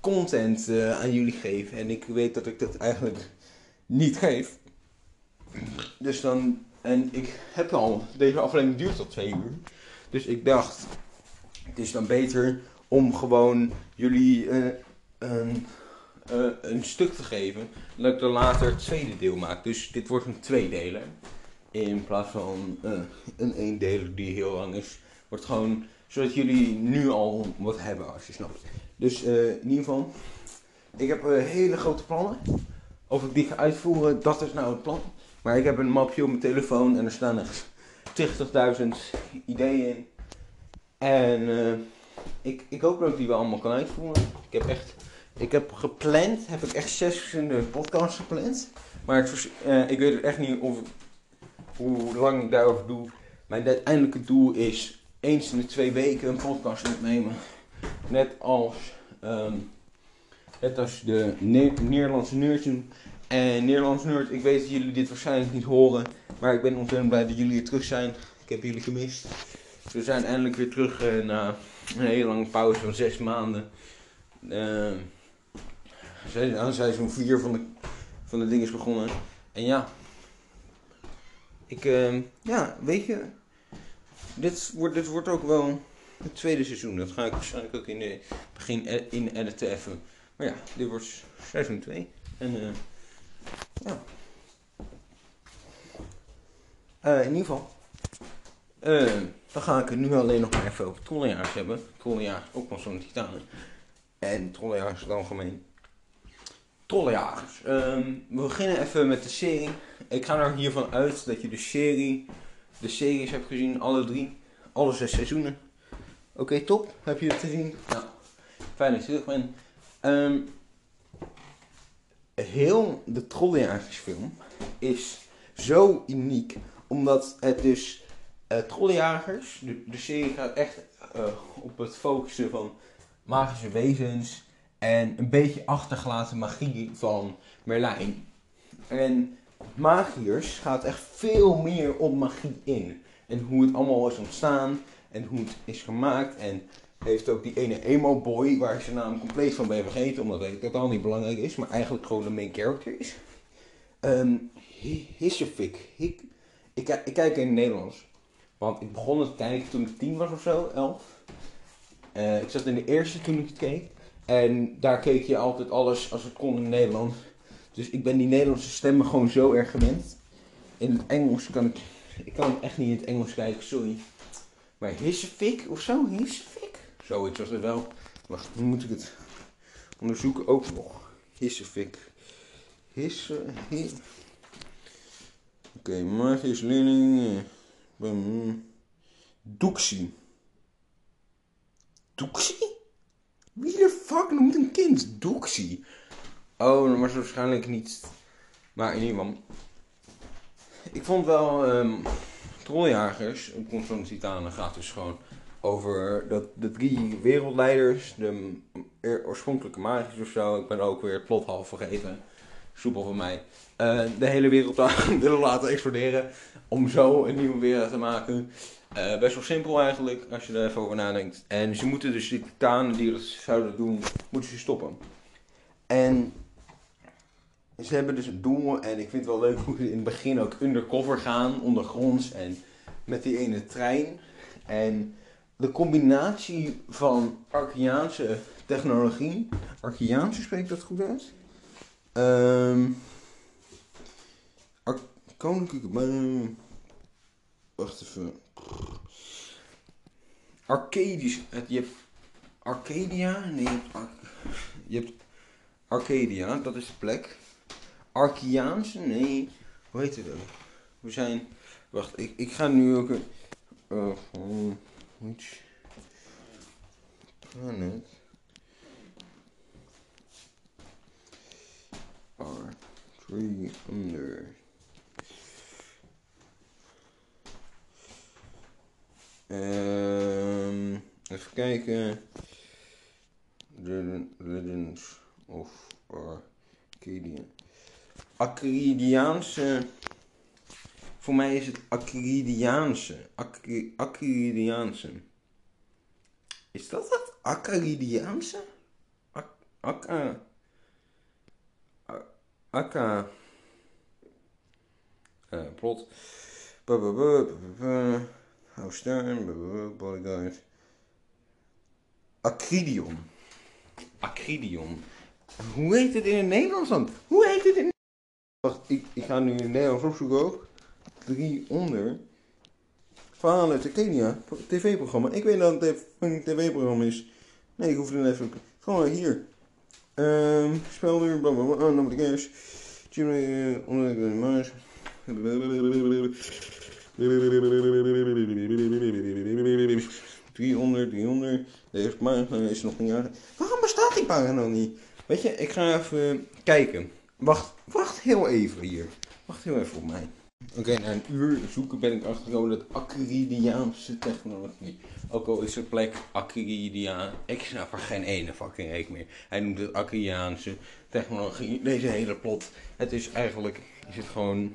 content eh, aan jullie geven. En ik weet dat ik dat eigenlijk niet geef. Dus dan, en ik heb al, deze aflevering duurt tot twee uur. Dus ik dacht, het is dan beter om gewoon jullie eh, een, een stuk te geven. Dat ik dan later het tweede deel maak. Dus dit wordt een tweedeler. In plaats van een eendeler die heel lang is. Wordt gewoon zodat jullie nu al wat hebben als je snapt. Dus eh, in ieder geval, ik heb eh, hele grote plannen. Of ik die ga uitvoeren, dat is nou het plan. Maar ik heb een mapje op mijn telefoon en er staan echt 20.000 ideeën in. En eh, ik, ik hoop dat ik die wel allemaal kan uitvoeren. Ik heb echt, ik heb gepland, heb ik echt zes verschillende podcasts gepland. Maar ik weet echt niet of, hoe lang ik daarover doe. Mijn uiteindelijke doel is eens in de twee weken een podcast opnemen. Net als, ehm, net als de Ne- Nederlandse nerds. En Nederlandse nerd, ik weet dat jullie dit waarschijnlijk niet horen. Maar ik ben ontzettend blij dat jullie hier terug zijn. Ik heb jullie gemist. We zijn eindelijk weer terug eh, na een hele lange pauze van zes maanden. Uh, aan seizoen 4 van de, van de ding is begonnen. En ja, ik, ehm, ja, weet je, dit wordt, dit wordt ook wel het tweede seizoen. Dat ga ik waarschijnlijk ook in de begin e- in editen even. Maar ja, dit wordt seizoen 2. En eh, ja. Eh, in ieder geval. eh, dan ga ik het nu alleen nog maar even over trollenjaars hebben. Trollenjaars ook nog zo'n titanen. En trollenjagers in het algemeen. Trollenjagers. Ehm, we beginnen even met de serie. Ik ga er hiervan uit dat je de serie, de series hebt gezien, alle drie, alle zes seizoenen. Oké, top. Heb je het gezien? Nou, fijn dat je terug bent. Ehm, heel de Trollenjagersfilm is zo uniek, omdat het dus eh Trollenjagers, de, de serie gaat echt eh, op het focussen van magische wezens en een beetje achtergelaten magie van Merlijn. En Magiërs gaat echt veel meer op magie in. En hoe het allemaal is ontstaan en hoe het is gemaakt. En heeft ook die ene emo boy, waar ik zijn naam compleet van ben vergeten, omdat ik totaal niet belangrijk is, maar eigenlijk gewoon de main character is. Ehm Hissefik. Ik, ik, ki- ik kijk in het Nederlands. Want ik begon het kijken toen ik tien was of zo, elf. Eh, ik zat in de eerste toen ik het keek. En daar keek je altijd alles als het kon in Nederland. Dus ik ben die Nederlandse stemmen gewoon zo erg gewend. In het Engels kan ik... Ik kan echt niet in het Engels kijken, sorry. Maar Hissefik of zo? Hissefik? Zoiets was het wel. Wacht, nu moet ik het onderzoeken ook nog. Hissefik. Hisse... Hi... Oké, magisch leerling... eh, Doeksie. Doeksie? Wie de fuck noemt een kind Doeksie? Oh, was waarschijnlijk niet. Maar in ieder geval. Ik vond wel. ehm Trolljagers, op de Titanen, gaat dus gewoon over dat de drie wereldleiders, de oorspronkelijke magiërs of zo, ik ben ook weer het plot half vergeten, soepel van mij, eh, de hele wereld [laughs] willen laten exploderen om zo een nieuwe wereld te maken. Eh, best wel simpel eigenlijk, als je er even over nadenkt. En ze moeten dus die titanen die dat zouden doen, moeten ze stoppen. En ze hebben dus een doel en ik vind het wel leuk hoe ze in het begin ook undercover gaan, ondergronds en met die ene trein. En de combinatie van Archeaanse technologie, Archeaanse spreek dat goed uit? Ar- Koninklijke... wacht even. Arcadisch, het, je hebt Arcadia? Nee, je hebt, je hebt Arcadia, dat is de plek. Archeaanse? Nee, hoe heet het ook? We zijn. Wacht, ik, ik ga nu ook. een- gewoon iets. Planet. R. Three under. Ehm, even kijken. The Legends of Arcadia. Acridiaanse. Voor mij is het Acridiaanse. Acri- Acridiaanse. Is dat het? Acridiaanse? Ak- Akka. Akka. Eh, plot. Hou bu- Bodyguard. Acridion. Acridion. Hoe heet het in het Nederlands dan? Hoe heet het in Wacht, ik, ik ga nu Nederlands opzoeken ook. Drie onder. Verhalen uit Kenia. TV-programma. Ik weet dat het een tv-programma is. Nee, ik hoef het even. Gewoon hier. Ehm spelduur, blablabla. Oh, dan moet ik eerst. Jimmy, eh, onder de muis. 300, 300. Deze pagina is nog niet uit. Waarom bestaat die pagina niet? Weet je, ik ga even kijken. Wacht, wacht heel even hier. Wacht heel even op mij. Oké, na een uur zoeken ben ik achtergekomen dat Acridiaanse technologie. Ook al is de plek Acridiaan. Ik snap er geen ene fucking reek meer. Hij noemt het Acridiaanse technologie. Deze hele plot. Het is eigenlijk. Is het gewoon.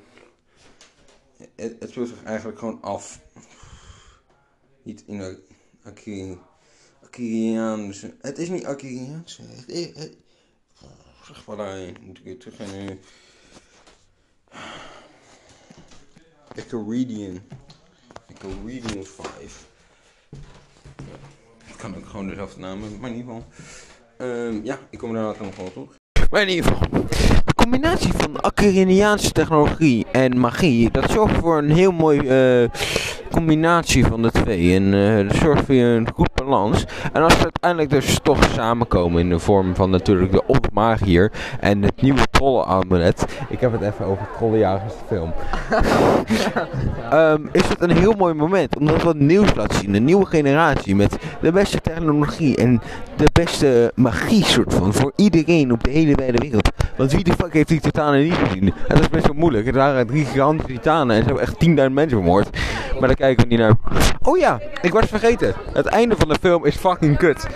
Het, het speelt zich eigenlijk gewoon af. Niet in de Acridiaanse. Het is niet Acridiaanse. Het. Het, maar daar. Moet ik weer terug gaan nu. Icaridian. Icaridian 5. Het kan ook gewoon dezelfde naam hebben, maar in ieder geval. Ehm, ja, ik kom daar later nog wel op. Maar in ieder geval. Combinatie van Acariniaanse technologie en magie, dat zorgt voor een heel mooi eh, combinatie van de twee. En eh, dat zorgt voor een goed balans. En als ze uiteindelijk dus toch samenkomen in de vorm van natuurlijk de opmagier en het nieuwe trollenamulet. Ik heb het even over trollenjagers de film. [laughs] Ehm, is het een heel mooi moment. Omdat het wat nieuws laat zien. Een nieuwe generatie met de beste technologie en de beste magie soort van. Voor iedereen op de hele wijde wereld. Want wie de fuck heeft die titanen niet gezien? Het is best wel moeilijk. Het waren drie gigantische titanen en ze hebben echt 10.000 mensen vermoord. Maar daar kijken we niet naar. Oh ja, ik was vergeten. Het einde van de film is fucking kut.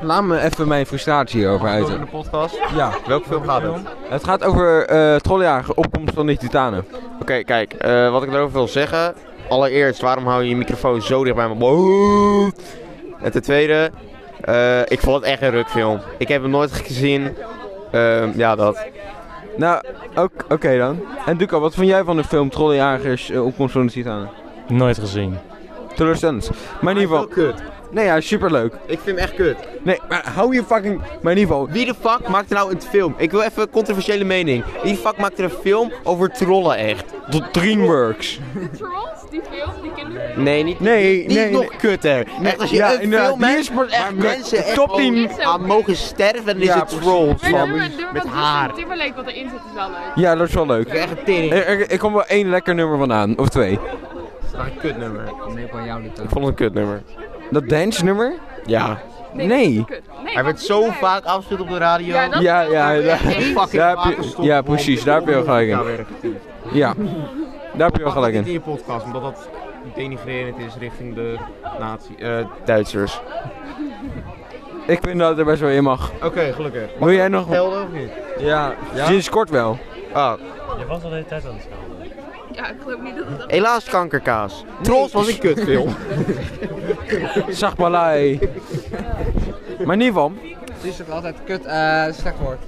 Laat me even mijn frustratie hierover Over uiten. de podcast. Ja, Welke film gaat het? het gaat over trollenjager, opkomst van die titanen. Oké, kijk, eh, wat ik erover wil zeggen. Allereerst, waarom hou je je microfoon zo dicht bij mijn mond? En ten tweede, eh, ik vond het echt een rukfilm. Ik heb hem nooit gezien. Ehm, ja, dat. Nou, ook- oké dan. En Duco, wat vond jij van de film Trollenjagers, eh, opkomst van de titanen? Nooit gezien. Teleurstellend. Maar in ieder geval... Nee, ja, superleuk. Ik vind hem echt kut. Nee, maar hou je fucking... Maar in ieder geval... Wie de fuck maakt er nou een film? Ik wil even een controversiële mening. Wie de fuck maakt er een film over trollen echt? Tot Dreamworks. De Trolls, die film, die kinderen. Nee, niet, Nee, niet nee, nog nee. kutter. Echt, als je ja, een inderdaad, film die hebt is maar- echt maar- mensen echt top aan mogen sterven, dan is Ja, het trolls. Met van haar. Timberlake wat erin zit is wel leuk. Ja, dat is wel leuk. Ik echt een tering. Er, er- ik kom wel één lekker nummer vandaan, of twee. Dat is een kutnummer. Nee, van jou dit Ik vond het een kutnummer. Dat dance nummer? Ja. Nee. Hij werd zo vaak afgespeeld op de radio. Ja, dat Ja, ja, ja. ja, precies, daar heb je wel gelijk in. Ja. Ja. Daar heb je wel gelijk Niet in. in je podcast, omdat dat denigrerend is richting de nazi, eh, Duitsers. Ik vind dat het er best wel in mag. Oké, gelukkig. Wil jij nog... Gelden of niet? Ja, sinds kort wel. Ah, Je was al de hele tijd aan het schelden. Ja, ik geloof niet dat het helaas kankerkaas. Trolls was een kutfilm. [laughs] Zagbalai. Maar in ieder geval... Het is ook altijd kut, eh slecht woord.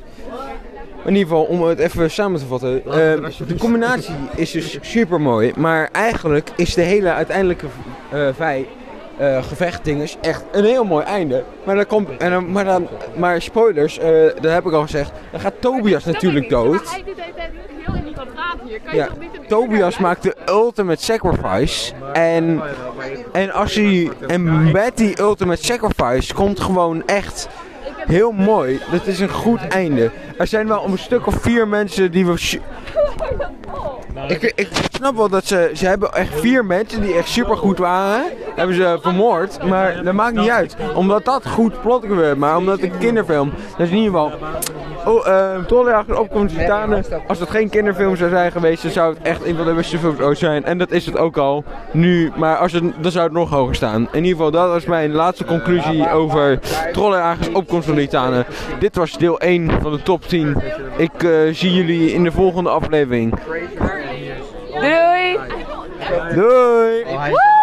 In ieder geval, om het even samen te vatten. eh, de combinatie is dus super mooi. Maar eigenlijk is de hele uiteindelijke eh vij, eh gevechtdinges echt een heel mooi einde. Maar, dan komt, en dan, maar, dan, maar spoilers, eh, dat heb ik al gezegd. Dan gaat Tobias natuurlijk. Maar dood. hij doet de hele tijd heel in die kwadraat hier. Kan je Ja, toch niet een uur Tobias maakt de ultimate sacrifice. En, en, als hij, en met die ultimate sacrifice komt gewoon echt heel mooi. Dat is een goed einde. Er zijn wel een stuk of vier mensen die we... [laughs] su- Ik, ik snap wel dat ze... Ze hebben echt vier mensen die echt super goed waren. Hebben ze vermoord. Maar dat maakt niet uit. Omdat dat goed plot gebeurt. Maar omdat een kinderfilm... Dat is in ieder geval... Oh, uh, opkomst Titanen. Als het geen kinderfilm zou zijn geweest, dan zou het echt een van de beste films zijn. En dat is het ook al nu. Maar als het, dan zou het nog hoger staan. In ieder geval, dat was mijn laatste conclusie over Trollenjagers opkomst van Titanen. Dit was deel 1 van de top 10. Ik eh, zie jullie in de volgende aflevering. Doei! Doei! Oh,